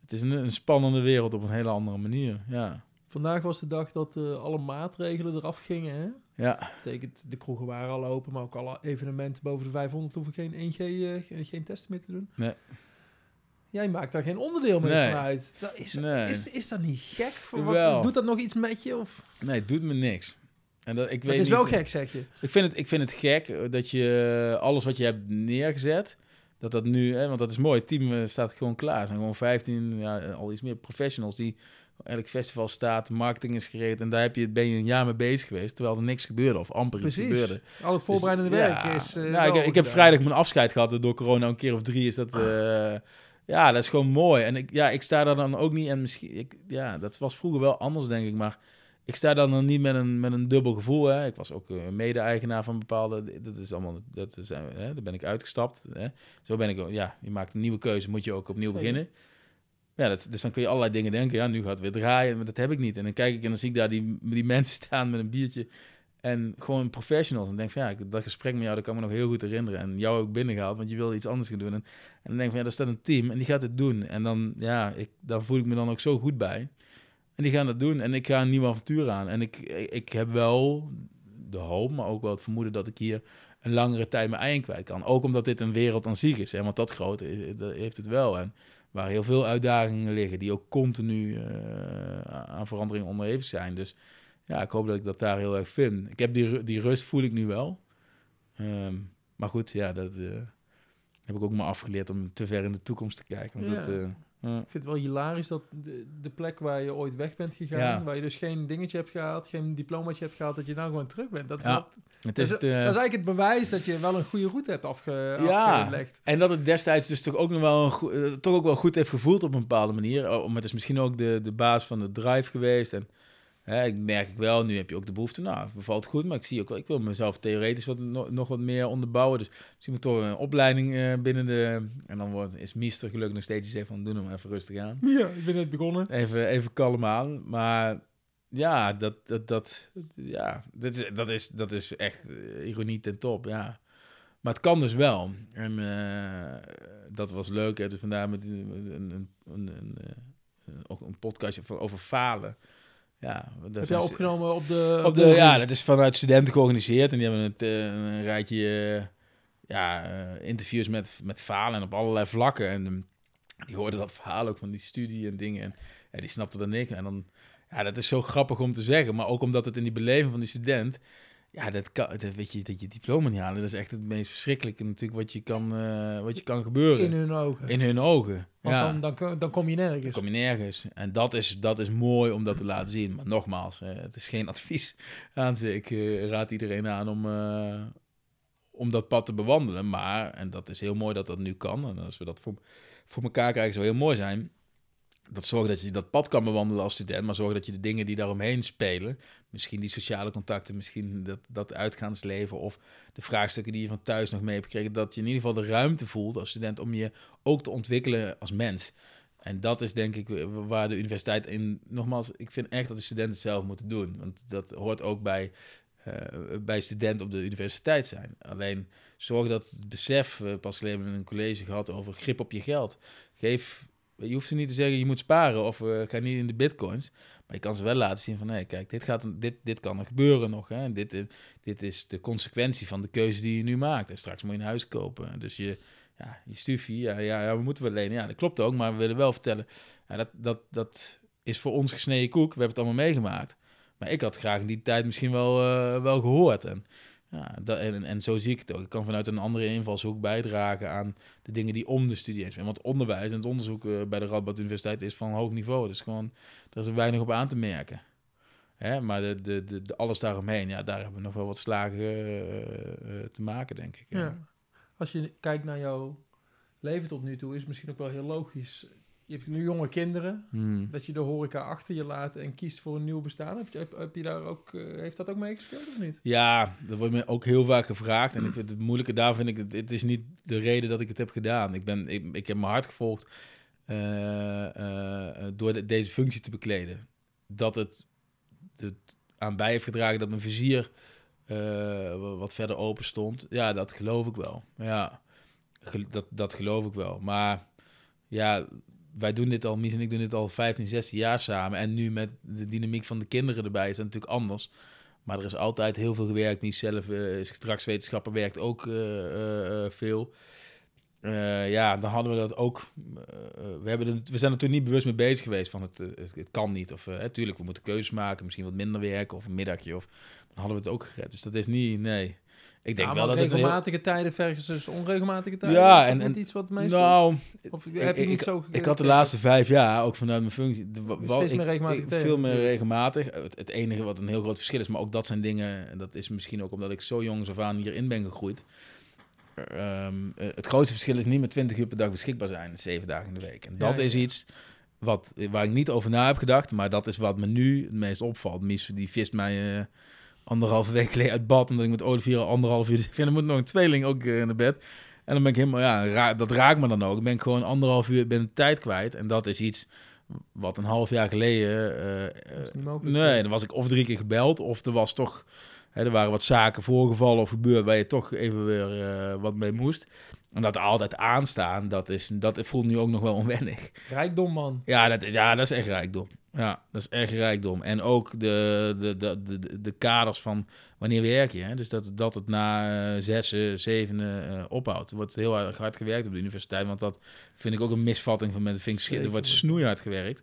het is een, een spannende wereld op een hele andere manier. Ja, Vandaag was de dag dat alle maatregelen eraf gingen. Hè? ja. Dat betekent, de kroegen waren al open, maar ook alle evenementen boven de 500 hoeven geen 1G, eh, geen- testen meer te doen. Nee. Jij maakt daar geen onderdeel meer Nee. van uit. Dat is, Nee. is, is dat niet gek? Voor wat, Wel. doet dat nog iets met je? Of? Nee, het doet me niks. En dat, ik weet is niet, wel gek, zeg je. Ik vind, het, ik vind het gek eh, dat je eh, alles wat je hebt neergezet, dat dat nu, hè, want dat is mooi, het team eh, staat gewoon klaar. Er zijn gewoon 15, ja, al iets meer professionals die elk festival staat, marketing is gereed en daar heb je, ben je een jaar mee bezig geweest, terwijl er niks gebeurde of amper iets Precies. gebeurde. Al het voorbereidende Dus, werk ja. is... eh, nou, ik, ik heb gedaan. vrijdag mijn afscheid gehad door corona een keer of drie. Is dat, ja, dat is gewoon mooi. En ik, ja, ik sta daar dan ook niet. En misschien, ik, ja, dat was vroeger wel anders, denk ik. Maar ik sta dan niet met een, met een dubbel gevoel. Hè. Ik was ook eh, mede-eigenaar van bepaalde. Dat is allemaal. Dat is, eh, hè, daar ben ik uitgestapt. Hè. Zo ben ik. ook- Ja, je maakt een nieuwe keuze, moet je ook opnieuw beginnen. Ja, dat, dus dan kun je allerlei dingen denken. Ja, nu gaat het weer draaien, maar dat heb ik niet. En dan kijk ik en dan zie ik daar die, die mensen staan met een biertje. En gewoon professionals. En denk van ja, dat gesprek met jou, dat kan me nog heel goed herinneren. En jou ook binnengehaald, want je wil iets anders gaan doen. En, en dan denk ik van ja, daar staat een team en die gaat het doen. En dan, ja, ik, daar voel ik me dan ook zo goed bij. En die gaan dat doen en ik ga een nieuw avontuur aan. En ik, ik, ik heb wel de hoop, maar ook wel het vermoeden dat ik hier een langere tijd mijn eigen kwijt kan. Ook omdat dit een wereld aan zich is. Hè? Want dat grote is, dat heeft het wel. En waar heel veel uitdagingen liggen, die ook continu eh, aan verandering onderhevig zijn. Dus ja, ik hoop dat ik dat daar heel erg vind. Ik heb die, die rust voel ik nu wel. Ehm, maar goed, ja, dat eh, heb ik ook maar afgeleerd om te ver in de toekomst te kijken. Want Ja. dat, eh, ja. Ik vind het wel hilarisch dat de, de plek waar je ooit weg bent gegaan, Ja. waar je dus geen dingetje hebt gehaald, geen diplomaatje hebt gehaald, dat je nou gewoon terug bent. Dat is, Ja, het dat is is, het, dat is eh, eigenlijk het bewijs dat je wel een goede route hebt afge, Ja. afgelegd. En dat het destijds dus toch ook nog wel een goe- eh, toch ook wel goed heeft gevoeld op een bepaalde manier. Oh, maar het is misschien ook de, de baas van de drive geweest. En Hè, ik merk ik wel, nu heb je ook de behoefte, nou, bevalt goed, maar ik zie ook wel, ik wil mezelf theoretisch wat, nog, nog wat meer onderbouwen. Dus misschien moet toch een opleiding eh, binnen de, en dan wordt, is Miester gelukkig nog steeds zegt van, doe hem even rustig aan. Ja, ik ben net begonnen. Even, even kalm aan, maar ja, dat, dat, dat, ja, dat, is, dat, is, dat is echt eh, ironie ten top, ja. Maar het kan dus wel. En eh, dat was leuk, hè? dus vandaar met een, een, een, een, ook een podcastje over falen. Ja, dat Heb is jij opgenomen op de... op de, ja, dat is vanuit studenten georganiseerd. En die hebben het, eh, een rijtje eh, ja, eh, interviews met, met falen en op allerlei vlakken. En ehm, die hoorden dat verhaal ook van die studie en dingen. En ja, die snapten er niks. En dan, ja, dat is zo grappig om te zeggen. Maar ook omdat het in die beleving van die student... Ja, dat kan, dat, weet je, dat je diploma niet halen, dat is echt het meest verschrikkelijke natuurlijk wat je kan, eh, wat je kan gebeuren. In hun ogen. In hun ogen. Want ja. dan, dan, dan kom je nergens. Dan kom je nergens. En dat is, dat is mooi om dat te laten zien. Maar nogmaals, eh, het is geen advies aan ze. Ik eh, raad iedereen aan om, om dat pad te bewandelen. Maar, en dat is heel mooi dat dat nu kan. En als we dat voor, voor elkaar krijgen, zou heel mooi zijn. Dat zorgt dat je dat pad kan bewandelen als student. Maar zorg dat je de dingen die daaromheen spelen. Misschien die sociale contacten, misschien dat, dat uitgaansleven. Of de vraagstukken die je van thuis nog mee hebt gekregen. Dat je in ieder geval de ruimte voelt als student om je ook te ontwikkelen als mens. En dat is denk ik waar de universiteit in... Nogmaals, ik vind echt dat de studenten het zelf moeten doen. Want dat hoort ook bij, eh, bij studenten op de universiteit zijn. Alleen zorg dat het besef... We pas geleden een college gehad over grip op je geld. Geef... Je hoeft ze niet te zeggen, je moet sparen of eh, ga niet in de bitcoins. Maar je kan ze wel laten zien van, hé, kijk, dit, gaat, dit, dit kan er gebeuren nog. Hè? En dit, is- dit is de consequentie van de keuze die je nu maakt. En straks moet je een huis kopen. Dus je, ja, je stufie, ja, ja, ja, we moeten wel lenen. Ja, dat klopt ook, maar we willen wel vertellen. Ja, dat, dat, dat is voor ons gesneden koek. We hebben het allemaal meegemaakt. Maar ik had graag in die tijd misschien wel, eh, wel gehoord. En, ja, en, en zo zie ik het ook. Ik kan vanuit een andere invalshoek bijdragen aan de dingen die om de studie zijn. Want onderwijs en het onderzoek eh, bij de Radboud Universiteit is van hoog niveau. Dus gewoon, er is weinig op aan te merken. Hè? Maar de, de, de, de alles daaromheen, ja, daar hebben we nog wel wat slagen eh, eh, te maken, denk ik. Ja. Als je kijkt naar jouw leven tot nu toe, is het misschien ook wel heel logisch. Je hebt nu jonge kinderen, Hmm. dat je de horeca achter je laat en kiest voor een nieuw bestaan. Heb je, heb, heb je daar ook, eh, heeft dat ook meegespeeld of niet? Ja, dat wordt me ook heel vaak gevraagd. En ik vind het moeilijke daar vind ik, het, het is niet de reden dat ik het heb gedaan. Ik, ben, ik, ik heb mijn hart gevolgd eh, eh, door de- deze functie te bekleden. Dat het, het aan bij heeft gedragen dat mijn vizier wa- wat verder open stond. Ja, dat geloof ik wel. Ja, dat, dat geloof ik wel. Maar ja, wij doen dit al, Mies en ik doen dit al 15, 16 jaar samen. En nu met de dynamiek van de kinderen erbij is dat natuurlijk anders. Maar er is altijd heel veel gewerkt. Mies zelf eh, is gedragswetenschapper, werkt ook eh, eh, veel. Ja, dan hadden we dat ook. we, hebben we zijn toen niet bewust mee bezig geweest van het, het, kan niet. Of uh, tuurlijk, we moeten keuzes maken, misschien wat minder werken of een middagje. Of, dan hadden we het ook gered. Dus dat is niet, nee. Ik denk Ja, wel dat het een heel- regelmatige tijden versus onregelmatige tijden. Ja, en- en- iets wat meestal... Nou, of ik, heb je ik, niet zo... ik had de laatste vijf jaar, ook vanuit mijn functie, de, meer regelmatig ik- veel meer regelmatig. Het, het enige wat een heel groot verschil is, maar ook dat zijn dingen, en dat is misschien ook omdat ik zo jongs af aan hierin ben gegroeid. Ehm, eh, het grootste verschil is niet met 20 uur per dag beschikbaar zijn, zeven dagen in de week. En dat ja, is ja. iets wat, waar ik niet over na heb gedacht, maar dat is wat me nu het meest opvalt. Mies, die vist mij eh, anderhalve week geleden uit bad, omdat ik met Olivier al anderhalf uur... Ik vind, er moet nog een tweeling ook eh, naar bed. En dan ben ik helemaal, ja, dat raakt me dan ook. Dan ben ik gewoon anderhalf uur ben de tijd kwijt. En dat is iets wat een half jaar geleden... Dat is niet mogelijk nee, dan was ik of drie keer gebeld, of er was toch... Hè, er waren wat zaken voorgevallen of gebeurd waar je toch even weer eh, wat mee moest. En dat altijd aanstaan, dat, is, dat voelt nu ook nog wel onwennig. Rijkdom, man. Ja, dat is, ja, dat is echt rijkdom. Ja, dat is echt rijkdom. En ook de, de, de, de, de kaders van wanneer werk je. Hè? Dus dat, dat het na uh, zessen, zevenen uh, ophoudt. Er wordt heel hard, hard gewerkt op de universiteit. Want dat vind ik ook een misvatting van mensen. Vind ik schit- er wordt snoeihard gewerkt.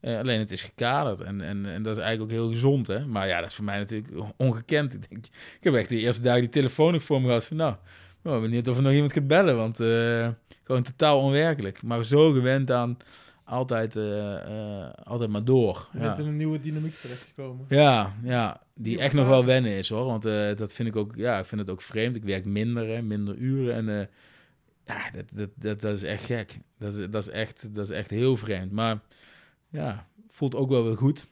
Uh, alleen het is gekaderd. En, en, en dat is eigenlijk ook heel gezond. Hè? Maar ja, dat is voor mij natuurlijk ongekend. Ik, denk, ik heb echt de eerste dagen die telefoon ook voor me gehad. Nou, nou benieuwd of er nog iemand gaat bellen. Want uh, gewoon totaal onwerkelijk. Maar zo gewend aan altijd, uh, uh, altijd maar door. Je bent in een nieuwe dynamiek terechtgekomen. Ja, ja die Nieuwe echt nog wel wennen is hoor. Want dat vind ik ook, ja, ik vind het ook vreemd. Ik werk minder, hè, minder uren. En ja, dat, dat, dat, dat is echt gek. Dat is, dat, is echt, dat is echt heel vreemd. Maar ja, voelt ook wel weer goed.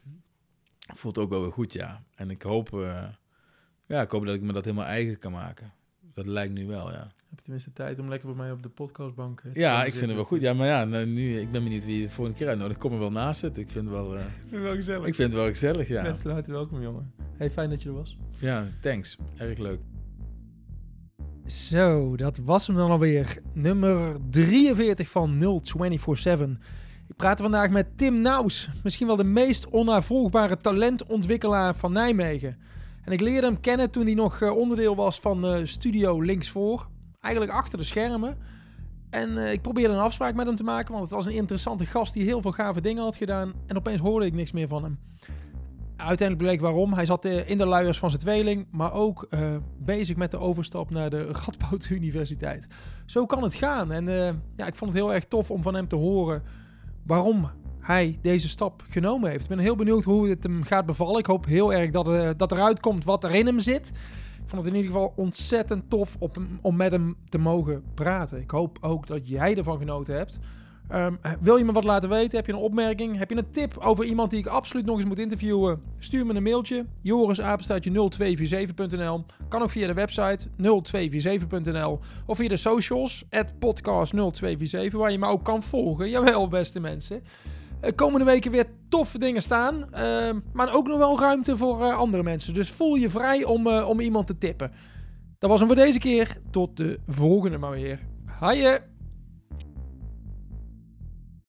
voelt ook wel weer goed, ja. En ik hoop, eh, ja, ik hoop dat ik me dat helemaal eigen kan maken. Dat lijkt nu wel, ja. Heb je tenminste tijd om lekker bij mij op de podcastbank eh, te Ja, ik vind het wel goed. Ja, maar ja, nou, nu, ik ben benieuwd wie je de volgende keer uitnodigt. Ik kom er wel naast zitten. Ik vind het wel, eh, Ik vind het wel gezellig. ik vind het wel gezellig, ja. bent van harte welkom, jongen. Hey, fijn dat je er was. Ja, thanks. Erg leuk. Zo, dat was hem dan alweer. Nummer 43 van 0247. Ik praat vandaag met Tim Naus. Misschien wel de meest onnavolgbare talentontwikkelaar van Nijmegen. En ik leerde hem kennen toen hij nog eh, onderdeel was van eh, Studio Linksvoor. Eigenlijk achter de schermen. En eh, ik probeerde een afspraak met hem te maken, want het was een interessante gast die heel veel gave dingen had gedaan. En opeens hoorde ik niks meer van hem. Uiteindelijk bleek waarom. Hij zat in de luiers van zijn tweeling, maar ook bezig met de overstap naar de Radboud Universiteit. Zo kan het gaan. En ja, ik vond het heel erg tof om van hem te horen waarom hij deze stap genomen heeft. Ik ben heel benieuwd hoe het hem gaat bevallen. Ik hoop heel erg dat, eh, dat eruit komt wat er in hem zit. Ik vond het in ieder geval ontzettend tof op, om met hem te mogen praten. Ik hoop ook dat jij ervan genoten hebt. Ehm, wil je me wat laten weten? Heb je een opmerking? Heb je een tip over iemand die ik absoluut nog eens moet interviewen? Stuur me een mailtje. jorisapenstaatje0247.nl Kan ook via de website 0247.nl Of via de socials, podcast0247, waar je me ook kan volgen. Jawel, beste mensen. Eh, komende weken weer toffe dingen staan. ehm, maar ook nog wel ruimte voor eh, andere mensen. Dus voel je vrij om, eh, om iemand te tippen. Dat was hem voor deze keer. Tot de volgende maar weer. Haaien!